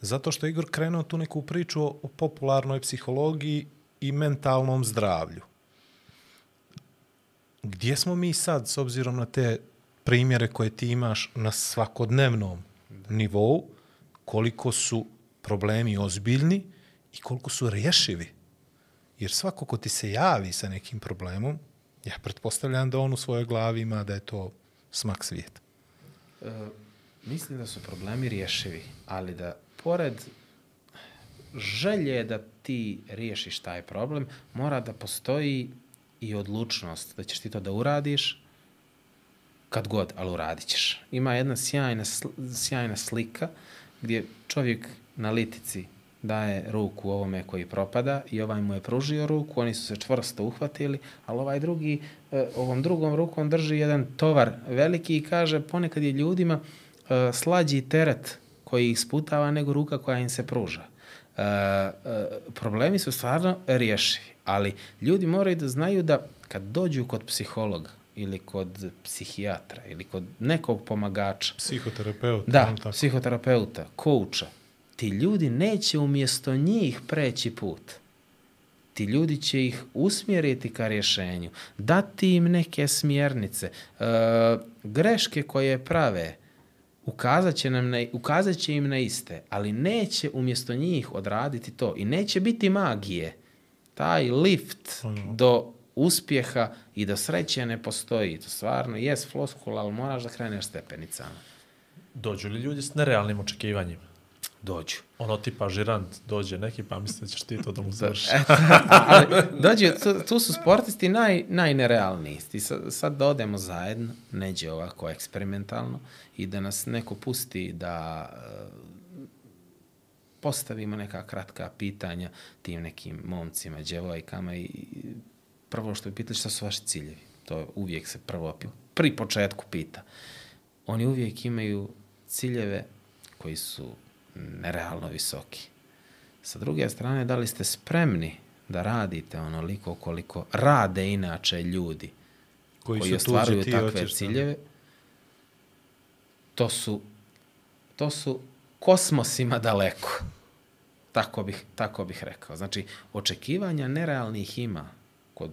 zato što je Igor krenuo tu neku priču o, o popularnoj psihologiji i mentalnom zdravlju. Gdje smo mi sad, s obzirom na te primjere koje ti imaš na svakodnevnom nivou, koliko su problemi ozbiljni i koliko su rješivi? Jer svako ko ti se javi sa nekim problemom, ja pretpostavljam da on u svojoj glavi ima da je to smak svijeta. E, mislim da su problemi rješivi, ali da pored želje da ti riješiš taj problem, mora da postoji i odlučnost da ćeš ti to da uradiš kad god, ali uradit ćeš. Ima jedna sjajna, sjajna slika gdje čovjek na litici daje ruku ovome koji propada i ovaj mu je pružio ruku, oni su se čvrsto uhvatili, ali ovaj drugi, e, ovom drugom rukom drži jedan tovar veliki i kaže ponekad je ljudima e, slađi teret koji ih sputava nego ruka koja im se pruža. E, e, problemi su stvarno rješivi, ali ljudi moraju da znaju da kad dođu kod psihologa ili kod psihijatra ili kod nekog pomagača, Psihoterapeut. Da, tako. psihoterapeuta, kouča. Ti ljudi neće umjesto njih preći put. Ti ljudi će ih usmjeriti ka rješenju, dati im neke smjernice, e, greške koje prave, ukazat će, nam na, ukazat će im na iste, ali neće umjesto njih odraditi to i neće biti magije. Taj lift do uspjeha i do sreće ne postoji. To stvarno jes floskula, ali moraš da kreneš stepenicama. Dođu li ljudi s nerealnim očekivanjima? Dođu. Ono tipa žirant dođe neki pa misli da ćeš ti to da mu završi. ali dođe, tu, tu su sportisti naj, najnerealniji. Ti sad, sad da odemo zajedno, neđe ovako eksperimentalno i da nas neko pusti da e, postavimo neka kratka pitanja tim nekim momcima, djevojkama i prvo što bi pitali šta su vaši ciljevi. To uvijek se prvo pri početku pita. Oni uvijek imaju ciljeve koji su nerealno visoki. Sa druge strane, da li ste spremni da radite onoliko koliko rade inače ljudi koji, koji su ostvaruju tuđi, takve da. ciljeve, to su, to su kosmosima daleko. Tako bih, tako bih rekao. Znači, očekivanja nerealnih ima kod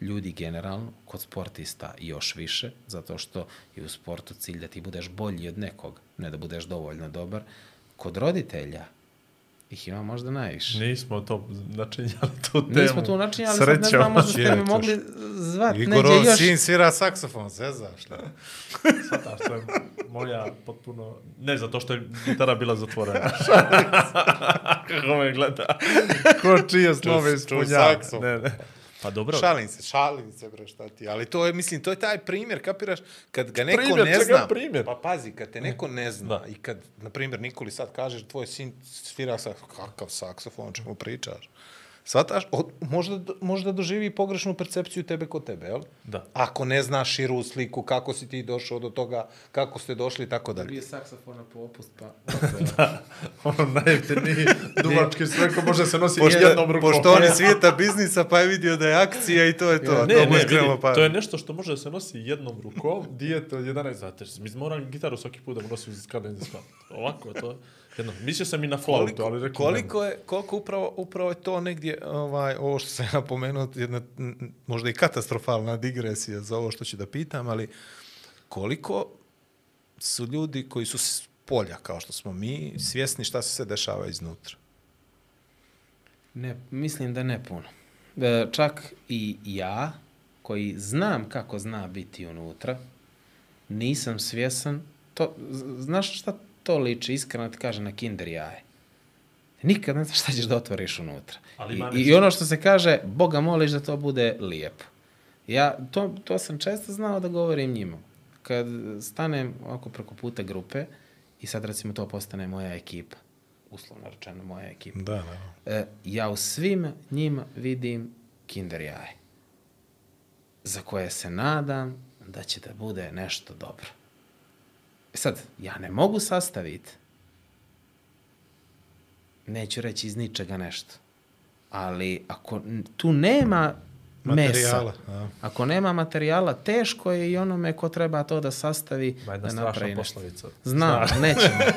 ljudi generalno, kod sportista još više, zato što je u sportu cilj da ti budeš bolji od nekog, ne da budeš dovoljno dobar. Kod roditelja ih ima možda najviše. Nismo to načinjali tu temu. Nismo tu načinjali, sad ne Srećom. znam, možda ste mi mogli zvat Igorov neđe još. sin svira saksofon, zezaš. Da. Sada što je moja potpuno... Ne, zato što je gitara bila zatvorena. Kako me gleda. Ko čije snove ispunjava. Ne, ne. Pa dobro. Šalim se, šalim se, bre, šta ti. Ali to je, mislim, to je taj primjer, kapiraš, kad ga neko Primjer, ne zna. primjer? Pa pazi, kad te neko ne zna Da. i kad, na primjer, Nikoli sad kaže, tvoj sin svira saksofon, kakav saksofon, čemu pričaš? Svataš, od, možda, možda doživi pogrešnu percepciju tebe kod tebe, jel? Da. Ako ne znaš širu sliku, kako si ti došao do toga, kako ste došli i tako dalje. Bio saksofona popust, pa... ono najjeftiniji duvački sve ko može se nositi Pošto, jednom rukom. pošto on je svijeta biznisa, pa je vidio da je akcija i to je to. Ne, to ne, vidi, pažnju. to je nešto što može da se nosi jednom rukom, dijete od 11 znate. Mi smo morali gitaru svaki put da mu nosim iz skada iz Ovako, to je jedno. Mislio sam i na flautu, ali rekao koliko je, koliko upravo, upravo je to negdje, ovaj, ovo što sam napomenuo, jedna m, možda i katastrofalna digresija za ovo što ću da pitam, ali koliko su ljudi koji su s polja, kao što smo mi, svjesni šta se sve dešava iznutra? Ne, mislim da ne puno. E, čak i ja, koji znam kako zna biti unutra, nisam svjesan, to, znaš šta to liči, iskreno ti kaže, na kinder jaje. Nikad ne znaš šta ćeš da otvoriš unutra. Ali I, I ono što se kaže, Boga moliš da to bude lijepo. Ja, to, to sam često znao da govorim njima. Kad stanem ovako preko puta grupe i sad recimo to postane moja ekipa, uslovno rečeno moja ekipa, Da, da. e, ja u svim njima vidim kinder jaje. Za koje se nadam da će da bude nešto dobro. E sad, ja ne mogu sastaviti, neću reći iz ničega nešto, ali ako tu nema Materijala, mesa, da. ako nema materijala, teško je i onome ko treba to da sastavi, jedna da napravi nešto. poslovica. Znam, nećemo.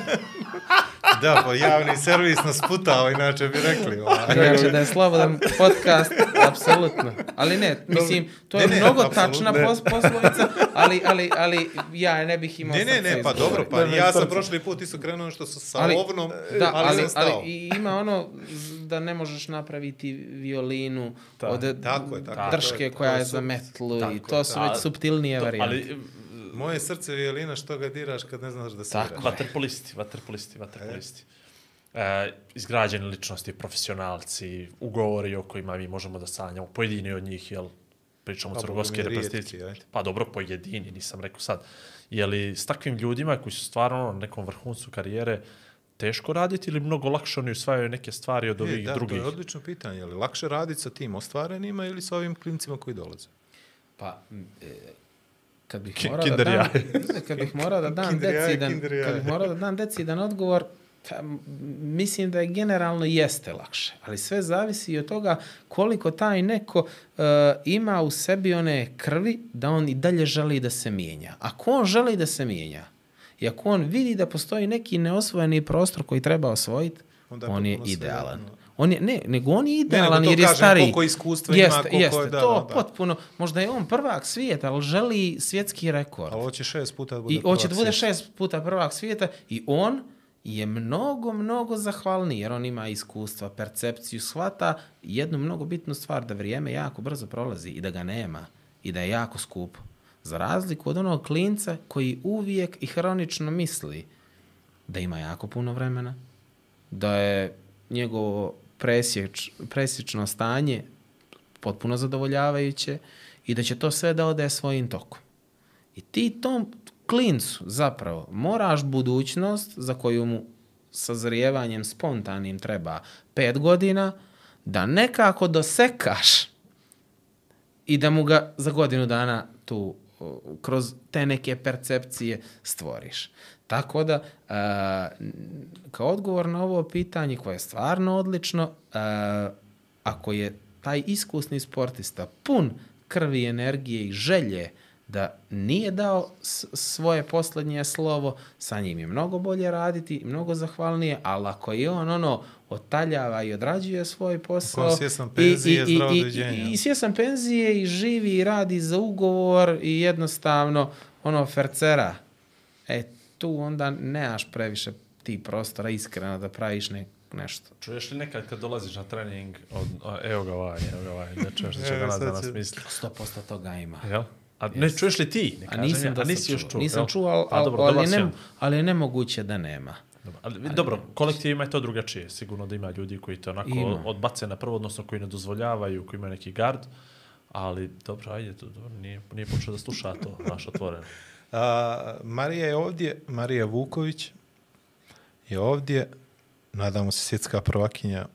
Da, pa javni servis nas putao, inače bi rekli. Ovaj. Inače da je slobodan podcast, apsolutno. Ali ne, mislim, to je Ne, ne, mnogo apsolutno. tačna pos poslovica, ali, ali, ali ja ne bih imao Ne, ne, ne, pa izgovora. dobro, pa Ne, ne, ja sam prošli put isto krenuo što su sa Ali, ovnom, Da, ali, ali, ali, sam stao. i ima ono da ne možeš napraviti violinu Ta- od tako je, tako drške koja je za metlu i to su već subtilnije varijante. ali Moje srce violina, što ga diraš kad ne znaš da sviraš? Tako. Vaterpolisti, vaterpolisti, vaterpolisti. E, izgrađene ličnosti, profesionalci, ugovori o kojima mi možemo da sanjamo, pojedini od njih, jel, pričamo o Pa, crnogorske ajde. Pa dobro, pojedini, nisam rekao sad. Je li s takvim ljudima koji su stvarno na nekom vrhuncu karijere teško raditi ili mnogo lakše oni usvajaju neke stvari od E, ovih da, drugih? to je odlično pitanje. Je li lakše raditi sa tim ostvarenima ili sa ovim klincima koji dolaze? Pa, e, kad bih morao da kinder dam, kad bih morao da dam decidan, kad bih morao da dam decidan odgovor, pa, mislim da je generalno jeste lakše, ali sve zavisi i od toga koliko taj neko e, ima u sebi one krvi da on i dalje želi da se mijenja. Ako on želi da se mijenja i ako on vidi da postoji neki neosvojeni prostor koji treba osvojiti, Onda je on je idealan. svejedno. On je, ne, nego on je idealan to jer je kažem, stariji. koliko iskustva ima, jeste, koliko jeste, je- da, to da, da. potpuno. Možda je on prvak svijeta, ali želi svjetski rekord. Ali hoće šest puta da bude I hoće da prvak bude šest puta prvak svijeta i on je mnogo, mnogo zahvalniji jer on ima iskustva, percepciju, shvata jednu mnogo bitnu stvar da vrijeme jako brzo prolazi i da ga nema i da je jako skupo. Za razliku od onog klinca koji uvijek i hronično misli da ima jako puno vremena, da je njegovo presječ, presječno stanje potpuno zadovoljavajuće i da će to sve da ode svojim tokom. I ti tom klincu zapravo moraš budućnost za koju mu sazrijevanjem spontanim treba pet godina, da nekako dosekaš i da mu ga za godinu dana tu kroz te neke percepcije stvoriš. Tako da, kao odgovor na ovo pitanje koje je stvarno odlično, ako je taj iskusni sportista pun krvi, energije i želje da nije dao svoje posljednje slovo, sa njim je mnogo bolje raditi, mnogo zahvalnije, ali ako je on ono otaljava i odrađuje svoj posao... Penzije, i, i, zdravo i, doviđenja. i, i svjestan penzije i živi i radi za ugovor i jednostavno ono fercera. E, tu onda nemaš previše ti prostora iskreno da praviš ne, nešto. Čuješ li nekad kad dolaziš na trening, od, a, evo ga ovaj, evo ga ovaj, da čuješ da će Evo, danas sad danas će- misli. 100% toga ima. Jel? A ne čuješ li ti? Ne A kažem nisam ja, a nisi još čuo. čuo. Nisam čuo, ali, Pa ali, dobro, ali, je ne, ali je nemoguće da nema. Dobro, ali, dobro, kolektiv ima i to drugačije. Sigurno da ima ljudi koji te onako Ima. odbace na prvo, odnosno koji ne dozvoljavaju, koji imaju neki gard. Ali dobro, ajde, to, dobro, nije, nije počeo da sluša to, naš otvoren. A, Marija je ovdje, Marija Vuković je ovdje, nadamo se svjetska prvakinja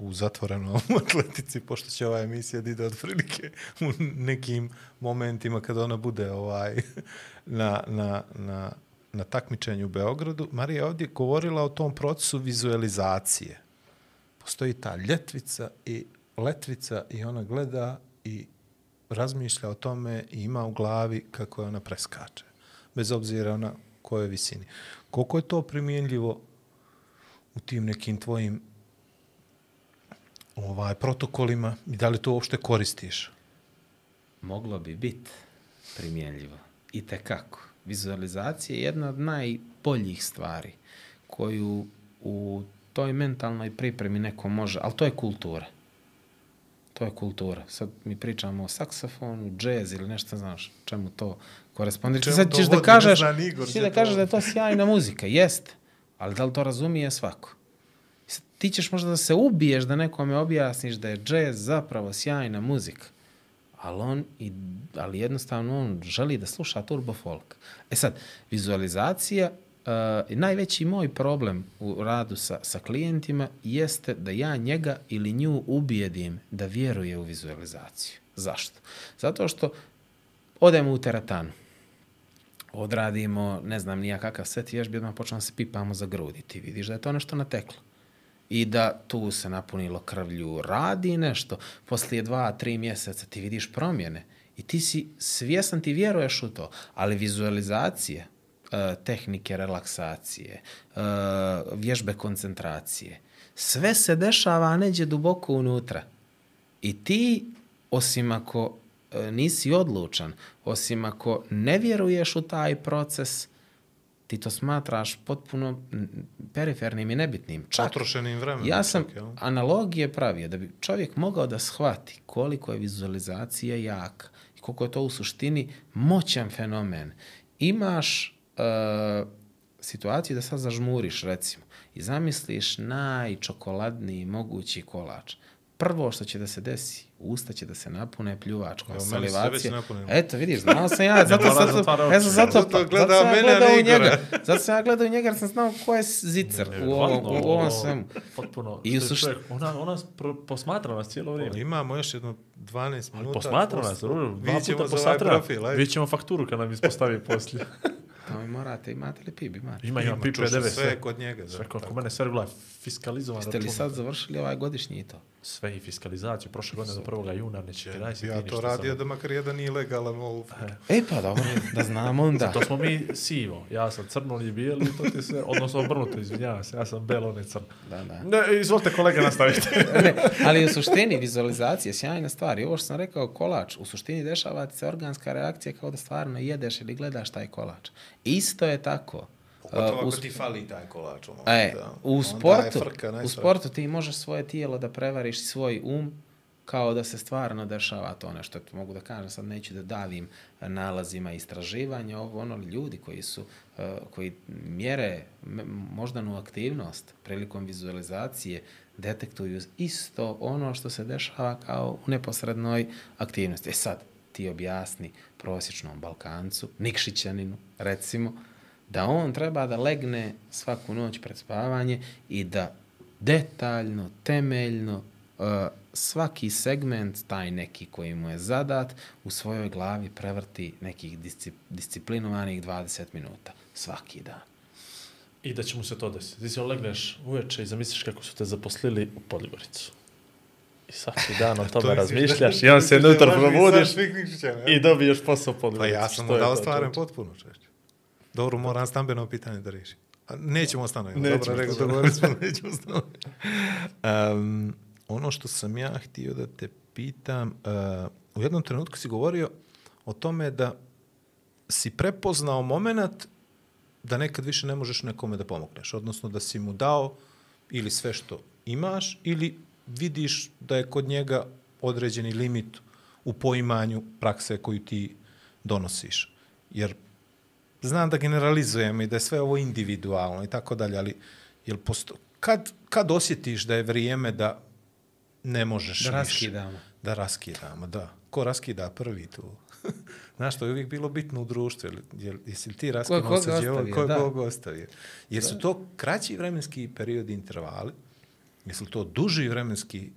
u zatvorenom atletici, pošto će ova emisija da ide od prilike u nekim momentima kada ona bude ovaj na, na, na, na takmičenju u Beogradu. Marija je ovdje govorila o tom procesu vizualizacije. Postoji ta ljetvica i letvica i ona gleda i razmišlja o tome i ima u glavi kako je ona preskače. Bez obzira na kojoj visini. Koliko je to primjenljivo u tim nekim tvojim ovaj protokolima i da li to uopšte koristiš? Moglo bi biti primjenljivo. I tekako. Vizualizacija je jedna od najboljih stvari koju u toj mentalnoj pripremi neko može, ali to je kultura. To je kultura. Sad mi pričamo o saksofonu, džez ili nešto, znaš, čemu to korespondira. Čemu Sad ćeš da kažeš, Igor ćeš da kažeš da je to sjajna muzika. Jeste. Ali da li to razumije svako? Ti ćeš možda da se ubiješ da nekome objasniš da je džez zapravo sjajna muzika. Ali on, i, ali jednostavno on želi da sluša turbo folk. E sad, vizualizacija, uh, najveći moj problem u radu sa, sa klijentima jeste da ja njega ili nju ubijedim da vjeruje u vizualizaciju. Zašto? Zato što odemo u teretanu, odradimo, ne znam, nija kakav set vježbi, odmah počnemo da se pipamo za grudi. Ti vidiš da je to nešto nateklo. I da tu se napunilo krvlju, radi nešto. Poslije dva, tri mjeseca ti vidiš promjene. I ti si svjesan, ti vjeruješ u to. Ali vizualizacije, e, tehnike relaksacije, e, vježbe koncentracije, sve se dešava neđe duboko unutra. I ti, osim ako e, nisi odlučan, osim ako ne vjeruješ u taj proces, ti to smatraš potpuno perifernim i nebitnim. Čak, Potrošenim vremenom. ja sam čak, analogije pravio da bi čovjek mogao da shvati koliko je vizualizacija jaka i koliko je to u suštini moćan fenomen. Imaš uh, situaciju da sad zažmuriš, recimo, i zamisliš najčokoladniji mogući kolač. Prvo što će da se desi, usta će da se napune pljuvačkom, Evo, salivacija. Eto, vidiš, znao sam ja, zato, mora zato, zatvara zato, oči. zato, zato, Zato zato, gleda sam ja gledao ne u njega. Zato sam ja gledao u njega jer sam znao ko je zicer u ovom, u ovom svemu. Potpuno. I u što je sušt- čovjek- Ona, ona posmatra nas cijelo vrijeme. Imamo još jedno 12 minuta. Posmatra nas, dobro, dva puta ovaj posmatra. profil. Vidjet ćemo fakturu kad nam ispostavi poslije. To mi morate, imate li PIB, imate? Ima, ima, Ima, 9, sve sve. je kod njega, da, Sve kod, mene sve regula fiskalizovan Jeste li sad završili ovaj godišnji i to? Sve i fiskalizaciju, prošle godine do 1. juna neće ti daj si ti Ja to radio sad. da makar jedan nije legalan ovo. E pa dobro, da znamo onda. To smo mi sivo. Ja sam crno, je bijeli, to ti se, odnosno obrnuto, izvinjavam se, ja sam belo, on je crno. Da, da. Ne, izvolite kolega nastaviti. ne, ali u suštini vizualizacija je sjajna stvar. I ovo što sam rekao, kolač, u suštini dešava ti se organska reakcija kao da stvarno jedeš ili gledaš taj kolač. Isto je tako. Pogotovo Uh, u ako ti fali taj kolač. E, da. u Onda sportu, frka u sportu ti možeš svoje tijelo da prevariš svoj um kao da se stvarno dešava to nešto. Mogu da kažem, sad neću da davim nalazima istraživanja, ovo ono ljudi koji su, eh, koji mjere moždanu aktivnost prilikom vizualizacije, detektuju isto ono što se dešava kao u neposrednoj aktivnosti. E sad, ti objasni prosječnom Balkancu, Nikšićaninu, recimo, da on treba da legne svaku noć pred spavanje i da detaljno, temeljno uh, svaki segment, taj neki koji mu je zadat, u svojoj glavi prevrti nekih disci, disciplinovanih 20 minuta. Svaki dan. I da će mu se to desiti. Ti se legneš uveče i zamisliš kako su te zaposlili u Podgoricu. I svaki dan o tome razmišljaš i on se unutra probudiš i dobiješ posao u Pa ja sam mu dao čovječe? potpuno češće. Dobro, moram stambeno pitanje da riješim. A Nećemo stanovati. Nećemo Dobro, rekao, dogovorili smo, nećemo stanovati. Um, ono što sam ja htio da te pitam, uh, u jednom trenutku si govorio o tome da si prepoznao moment da nekad više ne možeš nekome da pomogneš. Odnosno da si mu dao ili sve što imaš ili vidiš da je kod njega određeni limit u poimanju prakse koju ti donosiš. Jer znam da generalizujem i da je sve ovo individualno i tako dalje, ali jel posto... kad, kad osjetiš da je vrijeme da ne možeš Da više? raskidamo. Da raskidamo, da. Ko raskida prvi tu? Znaš, to je uvijek bilo bitno u društvu. Jel, jesi li ti raskinuo sa djevom? Ko je da. koga ostavio? Jer su to kraći vremenski periodi intervali? Jesu to duži vremenski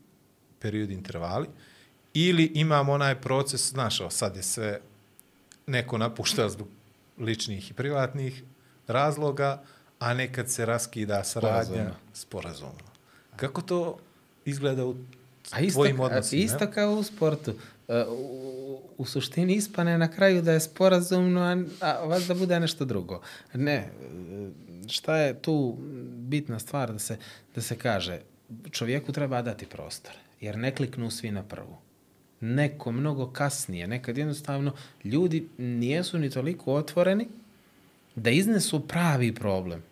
periodi intervali? Ili imamo onaj proces, znaš, sad je sve neko napušta zbog ličnih i privatnih razloga, a nekad se raskida saradnja Sporazumno. Kako to izgleda u A isto, tvojim a, odnosima? isto kao u sportu. E, U, u suštini ispane na kraju da je sporazumno, a, a vas da bude nešto drugo. Ne, e, šta je tu bitna stvar da se, da se kaže? Čovjeku treba dati prostor, jer ne kliknu svi na prvu. Neko mnogo kasnije, nekad jednostavno ljudi nijesu ni toliko otvoreni da iznesu pravi problem.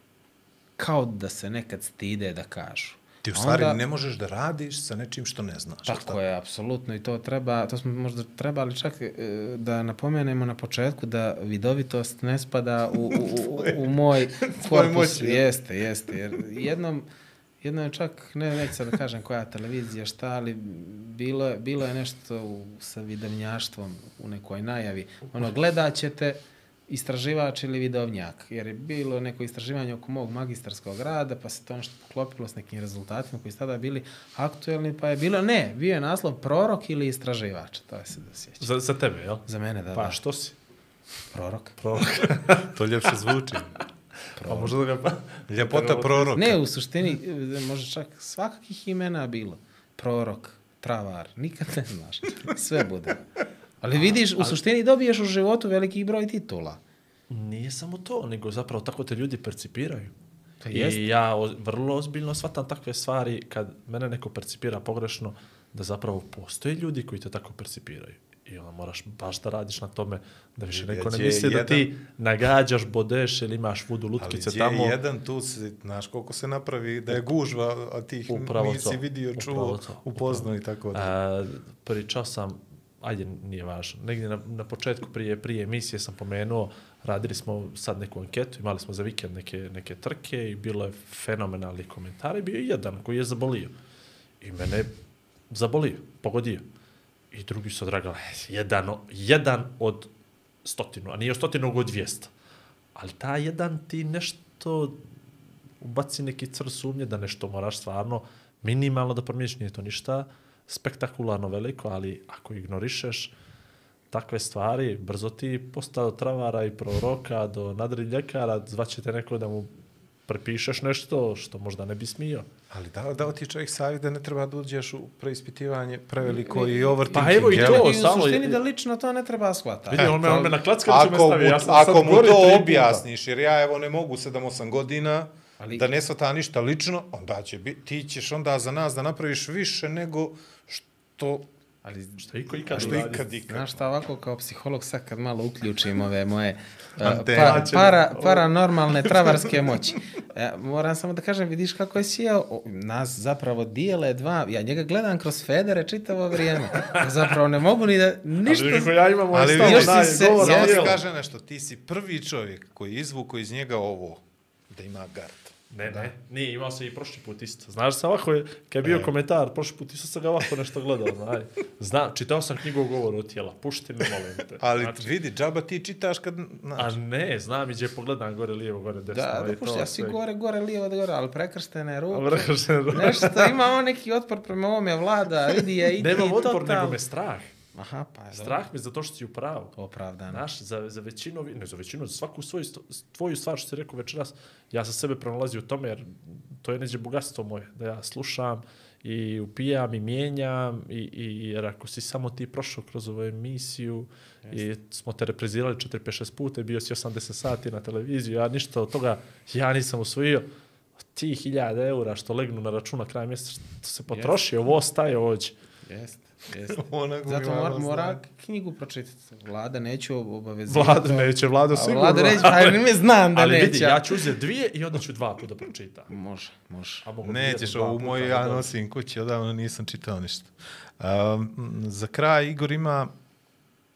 Kao da se nekad stide da kažu. Ti u stvari onda- ne možeš da radiš sa nečim što ne znaš. Tako je, apsolutno i to treba, to smo možda trebali čak e, da napomenemo na početku da vidovitost ne spada u, u, u, u moj korpus. moći, jeste, jeste. Jer jednom, jednom je čak, ne neću sad da kažem koja televizija, šta, ali bilo je, bilo je nešto u, sa vidovnjaštvom u nekoj najavi. Ono, gledat ćete istraživač ili vidovnjak, jer je bilo neko istraživanje oko mog magistarskog rada, pa se to nešto poklopilo s nekim rezultatima koji su tada bili aktuelni, pa je bilo, ne, bio je naslov prorok ili istraživač, to je se da sjeća. Za, za tebe, jel? Za mene, da, Pa da. što si? Prorok. Prorok. To ljepše zvuči. Pa možda da ga... Pa... Ljepota proroka. Ne, u suštini, e, može čak svakakih imena bilo. Prorok, travar, nikad ne znaš. Sve bude. Ali vidiš, u suštini dobiješ u životu veliki broj titula. Nije samo to, nego zapravo tako te ljudi percipiraju. Pa I jeste. ja o, vrlo ozbiljno shvatam takve stvari kad mene neko percipira pogrešno, da zapravo postoje ljudi koji te tako percipiraju. I onda moraš baš da radiš na tome da više neko ne misli da jedan- ti nagađaš, bodeš ili imaš vudu Ali lutkice tamo. je jedan tu, znaš koliko se napravi, da je gužva, a tih Upravo nisi vidio, čuo, upoznao i tako da. A, pričao sam, ajde, nije važno, negdje na, na početku prije, prije emisije sam pomenuo, radili smo sad neku anketu, imali smo za vikend neke, neke trke i bilo je fenomenalni komentari, bio je jedan koji je zabolio. I mene zabolio, pogodio. I drugi su odragali, jedan, jedan od stotinu, a nije stotinu, nego od dvijesta. Ali ta jedan ti nešto ubaci neki cr sumnje da nešto moraš stvarno minimalno da promijeniš, nije to ništa spektakularno veliko, ali ako ignorišeš takve stvari, brzo ti posta od travara i proroka do nadriljekara, zvaće te neko da mu prepišeš nešto što možda ne bi smio. Ali da, dao ti čovjek savjet da ne treba da uđeš u preispitivanje preveliko i overthinking. Pa evo i jel? to. I u samo suštini da lično to ne treba shvatati. Vidi, on me, on me na klackaviću me ako stavio, mu, ja sam ako mu to objasniš, jer ja evo ne mogu 7-8 godina, Ali- da ne svata ništa lično, onda će biti, ti ćeš onda za nas da napraviš više nego što, Ali Što iko ikad što ikad ikad. Znaš šta, ovako kao psiholog sad kad malo uključim ove moje uh, pa, para, paranormalne travarske moći. E, moram samo da kažem, vidiš kako je sjeo, nas zapravo dijele dva, ja njega gledam kroz Federe čitavo vrijeme. Zapravo ne mogu ni da, ništa... Ali kako ja imam ovaj Ali stav, još si onaj se- govor djelo. kaže nešto, ti si prvi čovjek koji je izvukao iz njega ovo, da ima gard. Ne, ne, nije, imao sam i prošli put isto. Znaš sam ovako, je, kad je bio komentar, prošli put isto sam ga ovako nešto gledao, znaj. Znam, čitao sam knjigu o govoru tijela, pušti me, molim te. Ali Znači, vidi, džaba ti čitaš kad... a Znaš, ne, znam, iđe pogledam gore, lijevo, gore, desno. Da, i da, pušti, ja sve. gore, gore, lijevo, da gore, ali prekrštene ruke. Rekao sam, Nešto, ima on neki otpor prema ovome vlada, vidi je, idi Nemam otpor, nego me strah. Aha, pa je Strah me zato što si u pravu. Opravdano. Znaš, za, za većinu, ne za većinu, za svaku svoju, tvoju stvar što si rekao večeras, ja sam sebe pronalazio u tome, jer to je neđe bogatstvo moje, da ja slušam i upijam i mijenjam, i, i, jer ako si samo ti prošao kroz ovu emisiju i smo te reprizirali 4, 5, 6 puta bio si 80 sati na televiziju, ja ništa od toga, ja nisam usvojio ti hiljada eura što legnu na računa kraj mjeseca, što se potroši, ovo ostaje ovdje. Jeste, jeste. Onako Zato mora, mora knjigu pročitati. Vlada neću obavezivati. Vlada neće, vlada A sigurno. Vlada neće, pa ne znam da Ali neće. vidi, ja ću uzeti dvije i onda ću dva puta pročitam. Može, može. A mogu bi Nećeš puta, moju, ali ja nosim kući, odavno nisam čitao ništa. Um, za kraj, Igor ima...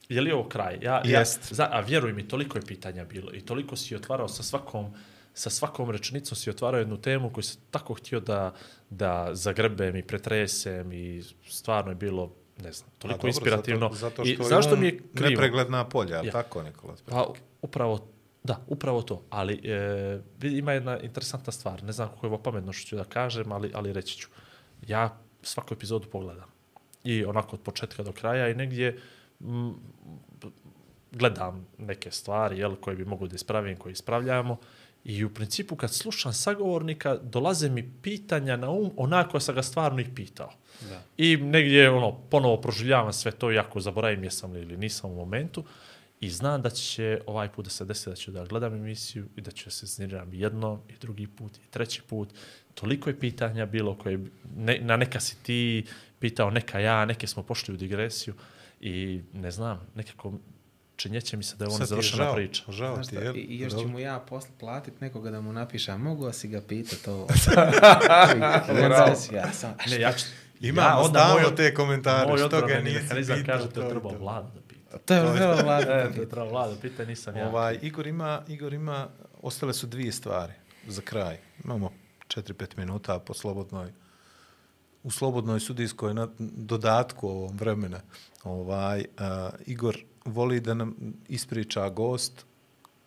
Je li ovo kraj? Ja, Jest. Ja, za, a vjeruj mi, toliko je pitanja bilo i toliko si otvarao sa svakom sa svakom rečenicom si otvarao jednu temu koju sam tako htio da, da zagrebem i pretresem i stvarno je bilo, ne znam, toliko dobro, inspirativno. Zato, zato I što znaš što on mi je krivo? Nepregledna polja, Ja. tako, Nikola? Pa upravo, da, upravo to. Ali e, ima jedna interesantna stvar. Ne znam kako je ovo pametno što ću da kažem, ali, ali reći ću. Ja svaku epizodu pogledam. I onako od početka do kraja i negdje m, gledam neke stvari jel, koje bi mogu da ispravim, koje ispravljamo. I u principu kad slušam sagovornika, dolaze mi pitanja na um onako sam ga stvarno ih pitao. Da. I negdje ono, ponovo proživljavam sve to, jako zaboravim jesam li ili nisam u momentu. I znam da će ovaj put da se desi da ću da gledam emisiju i da ću se zniriram jedno i drugi put i treći put. Toliko je pitanja bilo koje, ne, na neka si ti pitao, neka ja, neke smo pošli u digresiju i ne znam, nekako činjeće mi se da je je nezavršena žao, priča. Žao ti, jel? i, još ću mu ja posle platit nekoga da mu napiše, a mogu si ga pitati ovo? Ja sam, Ne, ja ću, Imamo onda stalno moj- te komentare, Moj što ga nisi mehanizam pitao, kaže to to je je treba to. vlada da pita. to je E, vlada. to je treba vlada, pita, nisam ja. Ovaj, Igor ima, Igor ima, ostale su dvije stvari za kraj. Imamo 4-5 minuta po slobodnoj, u slobodnoj sudijskoj na, dodatku ovom vremena. Ovaj, uh, Igor voli da nam ispriča gost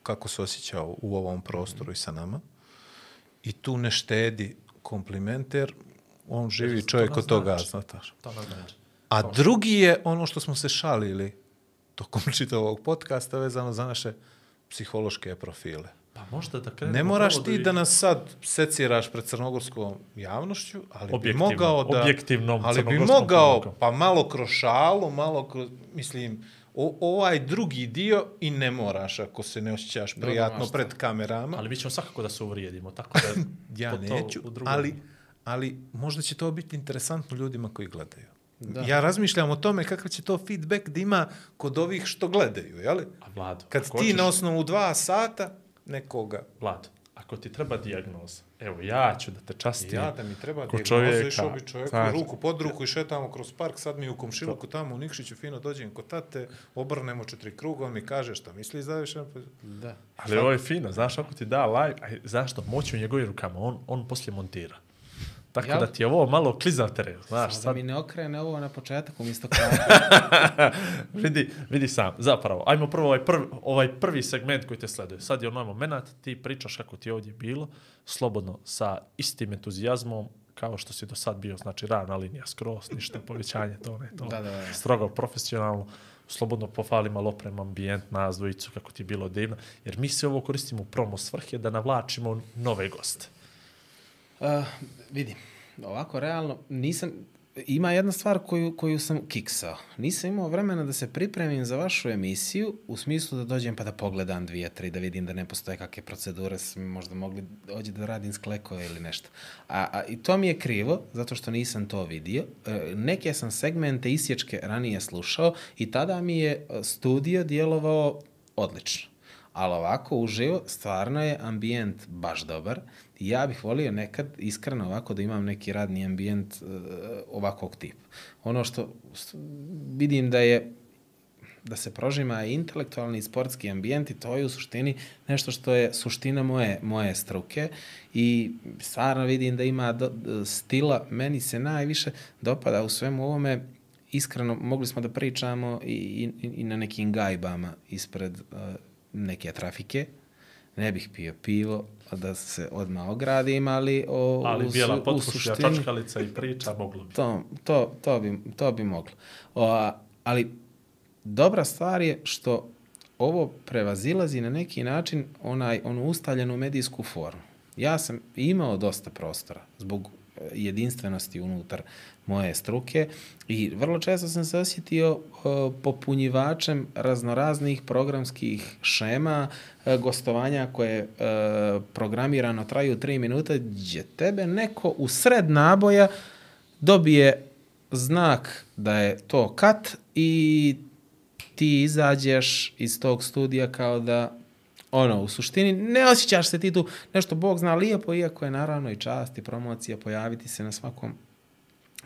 kako se osjećao u ovom prostoru i sa nama. I tu ne štedi komplimenter, on živi to čovjek nam od toga, znači. znate. To znači. A drugi je ono što smo se šalili tokom čitavog podcasta vezano za naše psihološke profile. Pa možda da krenemo... Ne moraš prvo ti i- da nas sad seciraš pred crnogorskom javnošću, ali bi mogao da... objektivnom ali bi mogao, pa malo kroz šalu, malo kroz, mislim, o, ovaj drugi dio i ne moraš ako se ne osjećaš prijatno mašta. pred kamerama. Ali mi ćemo svakako da se uvrijedimo, tako da... ja to neću, drugom- ali, ali možda će to biti interesantno ljudima koji gledaju. Da. Ja razmišljam o tome kakav će to feedback da ima kod ovih što gledaju, jeli? A Vlado, Kad ti hoćeš- na osnovu dva sata nekoga Vlado, ako ti treba dijagnoza, evo ja ću da te častim. Ja da mi treba ko dijagnoza, čovjeka, išao bi čovjeku znaš. ruku pod ruku i šetamo kroz park, sad mi u komšiluku tamo u Nikšiću fino dođem kod tate, obrnemo četiri kruga, on mi kaže šta misli za više. Da. Ali ovo je fino, znaš, ako ti da live, aj, znaš što, moći u njegovim rukama, on, on poslije montira. Tako Jel? da ti je ovo malo klizav teren, znaš, Samo da sad mi ne okrene ovo na početak umjesto kraja. vidi, vidi sam, zapravo, ajmo prvo ovaj prvi, ovaj prvi segment koji te sleduje. Sad je onaj moment, ti pričaš kako ti je ovdje bilo, slobodno, sa istim entuzijazmom, kao što si do sad bio, znači ravna linija skroz, ništa povećanje, to ne, to Da, da, da. strogo profesionalno, slobodno pohvali malo oprem, ambijent, nas dvojicu, kako ti je bilo divno, jer mi se ovo koristimo u promo svrhe da navlačimo nove goste. Uh, vidi, ovako realno, nisam, ima jedna stvar koju, koju sam kiksao. Nisam imao vremena da se pripremim za vašu emisiju, u smislu da dođem pa da pogledam dvije, tri, da vidim da ne postoje kakve procedure, sam možda mogli dođe da radim s klekove ili nešto. A, a, I to mi je krivo, zato što nisam to vidio. E, neke sam segmente isječke ranije slušao i tada mi je e, studio djelovao odlično. Ali ovako, uživo, stvarno je ambijent baš dobar. Ja bih volio nekad, iskreno ovako, da imam neki radni ambijent uh, ovakvog tipa. Ono što vidim da je da se prožima intelektualni i sportski ambijent i to je u suštini nešto što je suština moje, moje struke i stvarno vidim da ima do, stila, meni se najviše dopada u svemu ovome iskreno mogli smo da pričamo i, i, i na nekim gajbama ispred uh, neke trafike. Ne bih pio pivo, da se odmah ogradim, ali o, Ali u, bijela suštini- čačkalica i priča moglo bi. to, to, to, bi, to bi moglo. O, ali dobra stvar je što ovo prevazilazi na neki način onaj onu ustaljenu medijsku formu. Ja sam imao dosta prostora zbog e, jedinstvenosti unutar moje struke i vrlo često sam se osjetio e, popunjivačem raznoraznih programskih šema, e, gostovanja koje e, programirano traju tri minute, gdje tebe neko u sred naboja dobije znak da je to kat i ti izađeš iz tog studija kao da ono, u suštini ne osjećaš se ti tu. Nešto Bog zna lijepo, iako je naravno i čast i promocija pojaviti se na svakom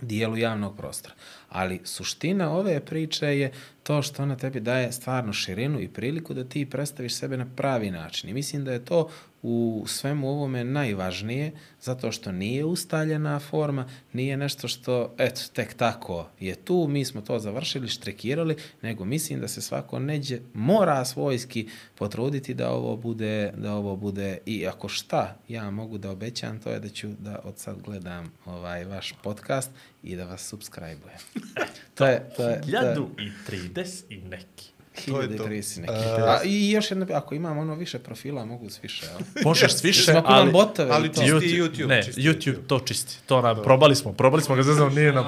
dijelu javnog prostora. Ali suština ove priče je to što ona tebi daje stvarno širinu i priliku da ti predstaviš sebe na pravi način. I mislim da je to u svemu ovome najvažnije, zato što nije ustaljena forma, nije nešto što, eto, tek tako je tu, mi smo to završili, štrekirali, nego mislim da se svako neđe mora svojski potruditi da ovo bude, da ovo bude i ako šta ja mogu da obećam, to je da ću da od sad gledam ovaj vaš podcast i da vas subscribe-ujem. to je, to je, to je, Ljadu i 30 i neki. To je to. 1030 neki. A, I još jedno, ako imam ono više profila, mogu s više, jel? Možeš s više, Ako imam ali... botove, ali čisti YouTube, YouTube, ne, čisti YouTube, YouTube. to čisti. To nam, probali smo, probali smo ga, zeznam, nije nam...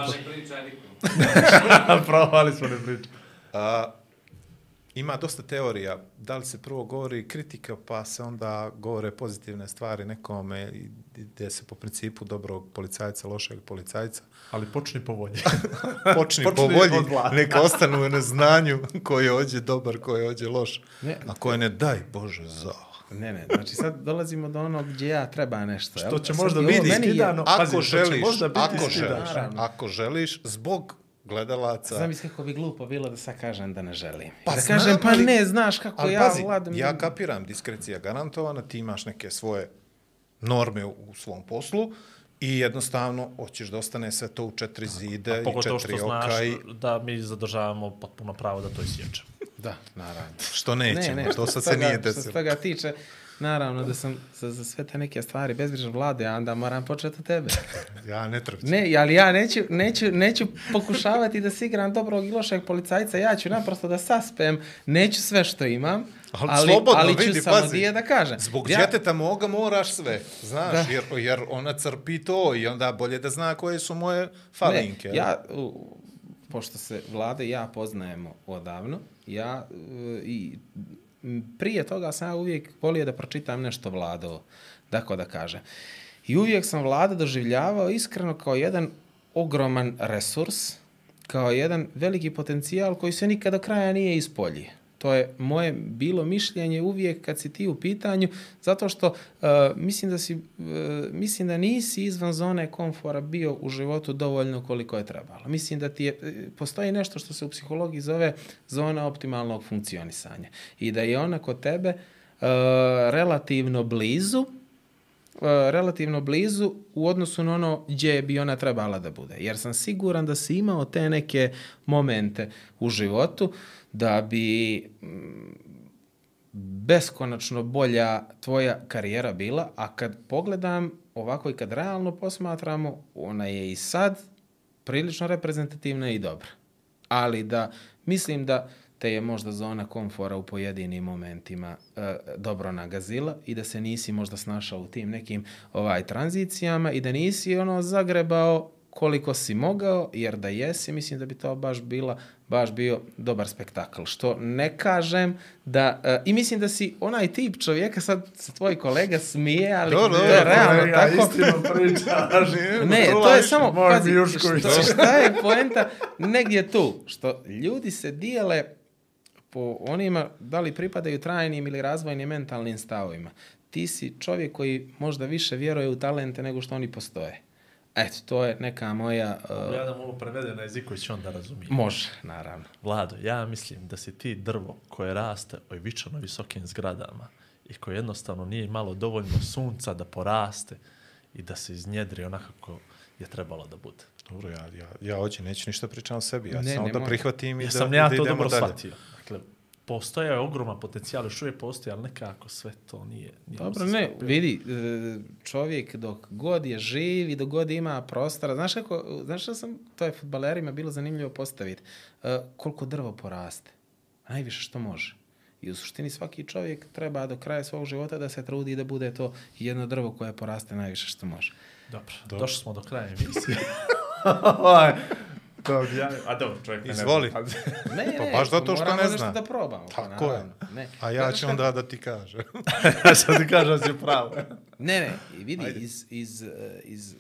probali smo, ne pričam. A, ima dosta teorija. Da li se prvo govori kritika, pa se onda govore pozitivne stvari nekome, i- gdje se po principu dobrog policajca, lošeg policajca. Ali počni po volji. Počni, Počni po volji, neka ostanu u neznanju ko je ođe dobar, ko je ođe loš. Ne. A ko je ne, daj Bože za. Ne, ne, znači sad dolazimo do onog gdje ja treba nešto. Što će možda biti skidano. Ako Pazi, želiš, možda biti ako želiš, ako želiš, zbog gledalaca, Znam iz kako bi glupo bilo da sad kažem da ne želim. Pa da znam, kažem, pa ne, znaš kako Ali ja pazi, vladam. ja kapiram, diskrecija garantovana, ti imaš neke svoje norme u, svom poslu i jednostavno hoćeš da ostane sve to u četiri zide i Pogotovo četiri što znaš oka i da mi zadržavamo potpuno pravo da to isječemo. Da, naravno. što nećemo, to što sad se nije Što se desilo. toga tiče, naravno da sam za, za sve te neke stvari bezbrižan vlade, a onda moram početi od tebe. Ja ne trpćem. Ne, ali ja neću, neću, neću pokušavati da se igram dobrog i lošeg policajca, ja ću naprosto da saspem, neću sve što imam, Ali ali, slobodno, ali ću vidi, samo pazi. dije da kažem. Zbog ja, djeteta moga moraš sve, znaš, Da. jer, jer ona crpi to i onda bolje da zna koje su moje falinke. Ne, ja, u, pošto se vlade ja poznajemo odavno, ja i prije toga sam ja uvijek volio da pročitam nešto vlado, tako da kažem. I uvijek sam vlada doživljavao iskreno kao jedan ogroman resurs, kao jedan veliki potencijal koji se nikada kraja nije ispoljio. To je moje bilo mišljenje uvijek kad si ti u pitanju, zato što uh, mislim, da si, uh, mislim da nisi izvan zone komfora bio u životu dovoljno koliko je trebalo. Mislim da ti je, e, postoji nešto što se u psihologiji zove zona optimalnog funkcionisanja i da je ona kod tebe uh, relativno blizu, relativno blizu u odnosu na ono gdje bi ona trebala da bude. Jer sam siguran da si imao te neke momente u životu da bi mm, beskonačno bolja tvoja karijera bila, a kad pogledam ovako i kad realno posmatramo, ona je i sad prilično reprezentativna i dobra. Ali da mislim da te je možda zona komfora u pojedinim momentima e, dobro nagazila i da se nisi možda snašao u tim nekim ovaj tranzicijama i da nisi ono zagrebao koliko si mogao, jer da jesi, mislim da bi to baš bila baš bio dobar spektakl. Što ne kažem da... e, I mislim da si onaj tip čovjeka, sad se tvoj kolega smije, ali Dobro, to je realno Kolega, tako. istinu pričaš. Ne, to je samo, pazi, što, šta je poenta negdje tu, što ljudi se dijele po onima da li pripadaju trajnim ili razvojnim mentalnim stavovima. Ti si čovjek koji možda više vjeruje u talente nego što oni postoje. Eto, to je neka moja... uh, Ja da mu ovo prevede na jeziku i će on da razumije. može, naravno. Vlado, ja mislim da si ti drvo koje raste ovičano visokim zgradama i koje jednostavno nije imalo dovoljno sunca da poraste i da se iznjedri onako kako je trebalo da bude. Dobro, ja, ja, ja hoće, neću ništa pričam o sebi. Ja Ne, samo ne da prihvatim i Ja da, sam da ja to idemo dobro dalje. shvatio. Dakle, postoje je ogroman potencijal, još uvijek postoji, ali nekako sve to nije... nije Dobro, ne, sklopilo. vidi, e, čovjek dok god je živ i dok god ima prostora, znaš kako, znaš što sam, to je futbalerima bilo zanimljivo postaviti, E, koliko drvo poraste, najviše što može. I u suštini svaki čovjek treba do kraja svog života da se trudi da bude to jedno drvo koje poraste najviše što može. Dobro, došli smo do kraja emisije. To ja, a dobro, čovjek ne Izvoli. zna. Ne, ne, Pa baš zato što moramo ne nešto zna. da probamo. pa Tako je. naravno. Ne. A ja ću onda da ti kažem. Ja sam ti kažem da si pravo. Ne, ne, i vidi, iz, iz, eh, iz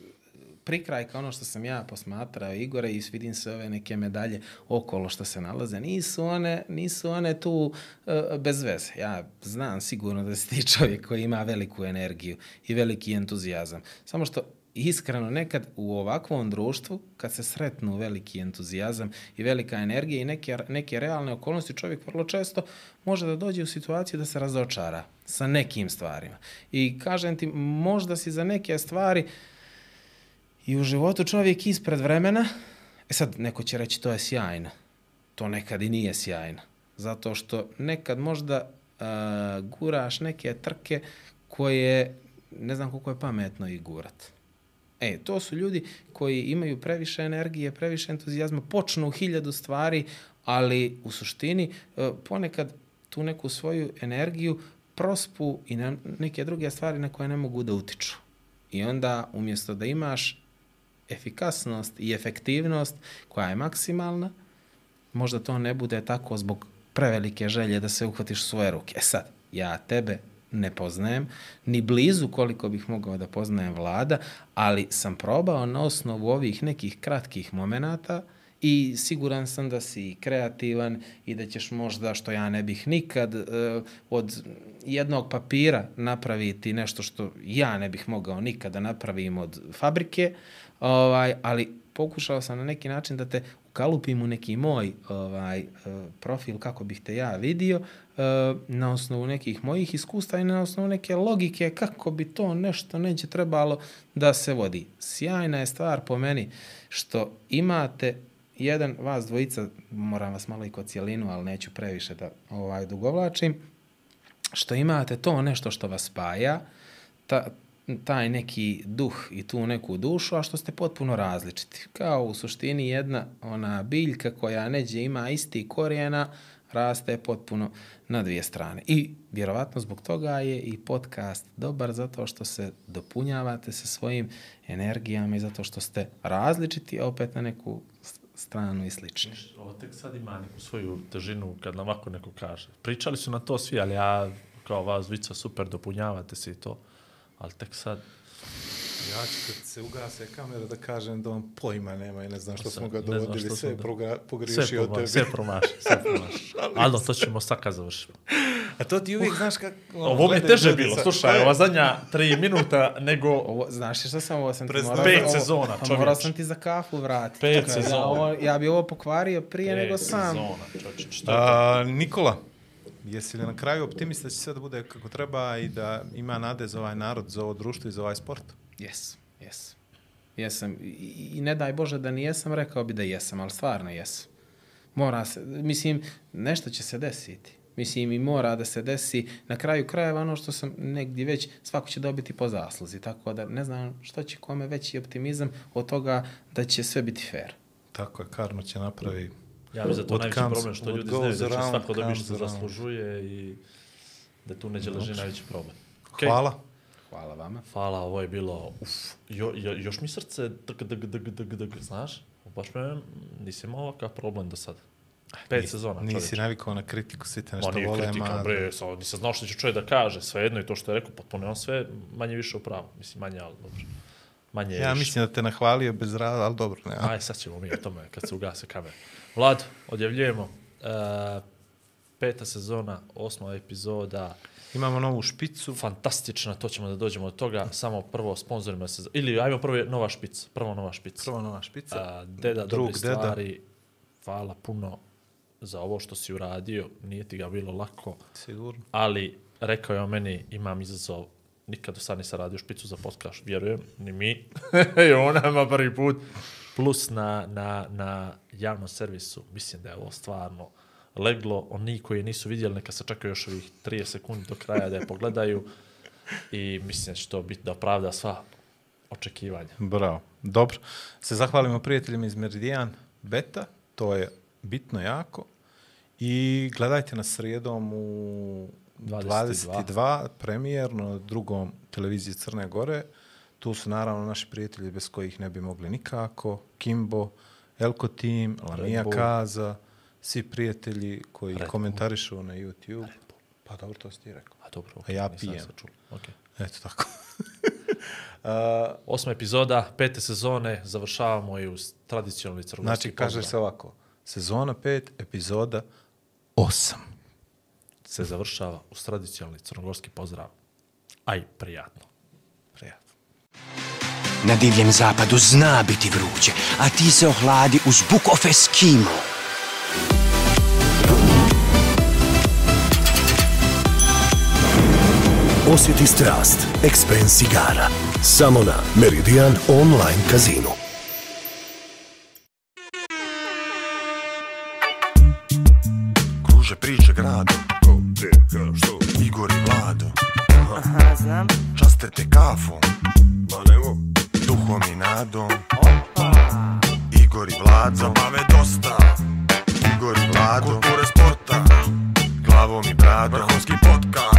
prikrajka ono što sam ja posmatrao Igore i vidim se ove neke medalje okolo što se nalaze, nisu one, nisu one tu eh, bez veze. Ja znam sigurno da si ti čovjek koji ima veliku energiju i veliki entuzijazam. Samo što iskreno nekad u ovakvom društvu, kad se sretnu veliki entuzijazam i velika energija i neke, neke realne okolnosti, čovjek vrlo često može da dođe u situaciju da se razočara sa nekim stvarima. I kažem ti, možda si za neke stvari i u životu čovjek ispred vremena, e sad neko će reći to je sjajno. To nekad i nije sjajno. Zato što nekad možda uh, guraš neke trke koje ne znam koliko je pametno i gurat. E, to su ljudi koji imaju previše energije, previše entuzijazma, počnu hiljadu stvari, ali u suštini e, ponekad tu neku svoju energiju prospu i na neke druge stvari na koje ne mogu da utiču. I onda umjesto da imaš efikasnost i efektivnost koja je maksimalna, možda to ne bude tako zbog prevelike želje da se uhvatiš u svoje ruke. E sad, ja tebe ne poznajem, ni blizu koliko bih mogao da poznajem vlada, ali sam probao na osnovu ovih nekih kratkih momenata i siguran sam da si kreativan i da ćeš možda, što ja ne bih nikad, eh, od jednog papira napraviti nešto što ja ne bih mogao nikada napravim od fabrike, ovaj, ali pokušao sam na neki način da te ukalupim u neki moj ovaj, eh, profil kako bih te ja vidio eh, na osnovu nekih mojih iskustva i na osnovu neke logike kako bi to nešto neće trebalo da se vodi. Sjajna je stvar po meni što imate jedan, vas dvojica, moram vas malo i kod cijelinu, ali neću previše da ovaj, dugovlačim, što imate to nešto što vas spaja, ta, taj neki duh i tu neku dušu, a što ste potpuno različiti. Kao u suštini jedna ona biljka koja neđe ima isti korijena, raste potpuno na dvije strane. I vjerovatno zbog toga je i podcast dobar zato što se dopunjavate sa svojim energijama i zato što ste različiti, opet na neku stranu i slični. Ovo tek sad ima neku svoju težinu kad nam ovako neko kaže. Pričali su na to svi, ali ja kao vas dvica super dopunjavate se i to. Ali tek sad, Ja ću kad se ugase kamera da kažem da on pojma nema i ne znam što Sad, smo ga dovodili, sve smo da- progra- sve, pogriješio od tebe. sve promaši, sve promaši. Ali to ćemo sad kad završimo. A to ti uvijek znaš kako... Ovo mi je teže bilo, sa- slušaj, ova zadnja tri minuta nego Ovo, znaš što sam ovo sam ti Pred morao... pet sezona, pa čovječe. Morao sam ti za kafu vratiti. Pet da ja sezona. ovo- Ja bi ovo pokvario prije nego Pet sam. sezona, čovječe, što je to? A, Nikola, jesi li na kraju optimista da će sve da bude kako treba i da ima nade za ovaj narod, za ovo društvo i za ovaj sport? Jes, jes. Jesam. I, I ne daj Bože da nijesam, rekao bi da jesam, ali stvarno jesam. Mora se, mislim, nešto će se desiti. Mislim, i mora da se desi na kraju krajeva ono što sam negdje već, svako će dobiti po zasluzi, tako da ne znam što će kome veći optimizam od toga da će sve biti fair. Tako je, Karno će napravi... Ja mislim da to najveći comes- problem što ljudi znaju da će around svako dobiti što comes around. zaslužuje i da tu neće leži najveći problem. Okay. Hvala. Hvala vama. Hvala, ovo je bilo, uf, jo, jo, još mi srce dg, dg, dg, dg, dg, znaš, baš me, nisi imao ovakav problem do sada. Pet Nisi- sezona, Nisi navikao na kritiku, svi te Ma nešto nije vole, kritika, ma... bre, samo nisam znao što će čovjek da kaže, svejedno i to što je rekao, potpuno je on sve manje više u pravu, mislim manje, ali dobro. Manje je Ja više. mislim da te nahvalio bez rada, ali dobro, ne. Aj, sad ćemo mi o tome kad se ugase kamera. Vlad, odjavljujemo. E, peta sezona, osma epizoda, Imamo novu špicu. fantastična, to ćemo da dođemo do toga, samo prvo sponzorima se, ili ajmo prvo nova špica, prvo nova špica. Prva nova špica. A, deda, Drug dobre deda. stvari, hvala puno za ovo što si uradio, nije ti ga bilo lako, Sigurno. ali rekao je on meni, imam izazov, nikad do sad nisam radio špicu za podcast, vjerujem, ni mi, i ona ima prvi put, plus na, na, na javnom servisu, mislim da je ovo stvarno leglo, oni koji nisu vidjeli, neka se čekaju još ovih 30 sekundi do kraja da je pogledaju i mislim da će to biti da opravda sva očekivanja. Bravo. Dobro. Se zahvalimo prijateljima iz Meridian Beta. To je bitno jako. I gledajte nas srijedom u 22, 22 premijerno na drugom televiziji Crne Gore. Tu su naravno naši prijatelji bez kojih ne bi mogli nikako. Kimbo, Elko Team, Lamija. Kaza, svi prijatelji koji Red komentarišu na YouTube. Pa dobro, to si ti rekao. A dobro, A ja pijem. Okay. Eto tako. Osma epizoda, pete sezone, završavamo i uz tradicionalni crnogorski Znači, kaže se ovako. Sezona 5, epizoda 8. se završava uz tradicionalni crnogorski pozdrav. Aj, prijatno. Na divljem zapadu zna biti vruće, a ti se ohladi uz Book of Eskimo. Osjeti strast Expense igara. Samo na Meridian Online Casino. Kruže priče grado Ko, gdje, što? Igor i Vlado Aha, znam te kafom Ma nemo Duhom i nadom. Opa! Igor i Vlad zabave dosta. Igor i Vlado. Kulture sporta. Glavom i bradom. Vrhunski podcast.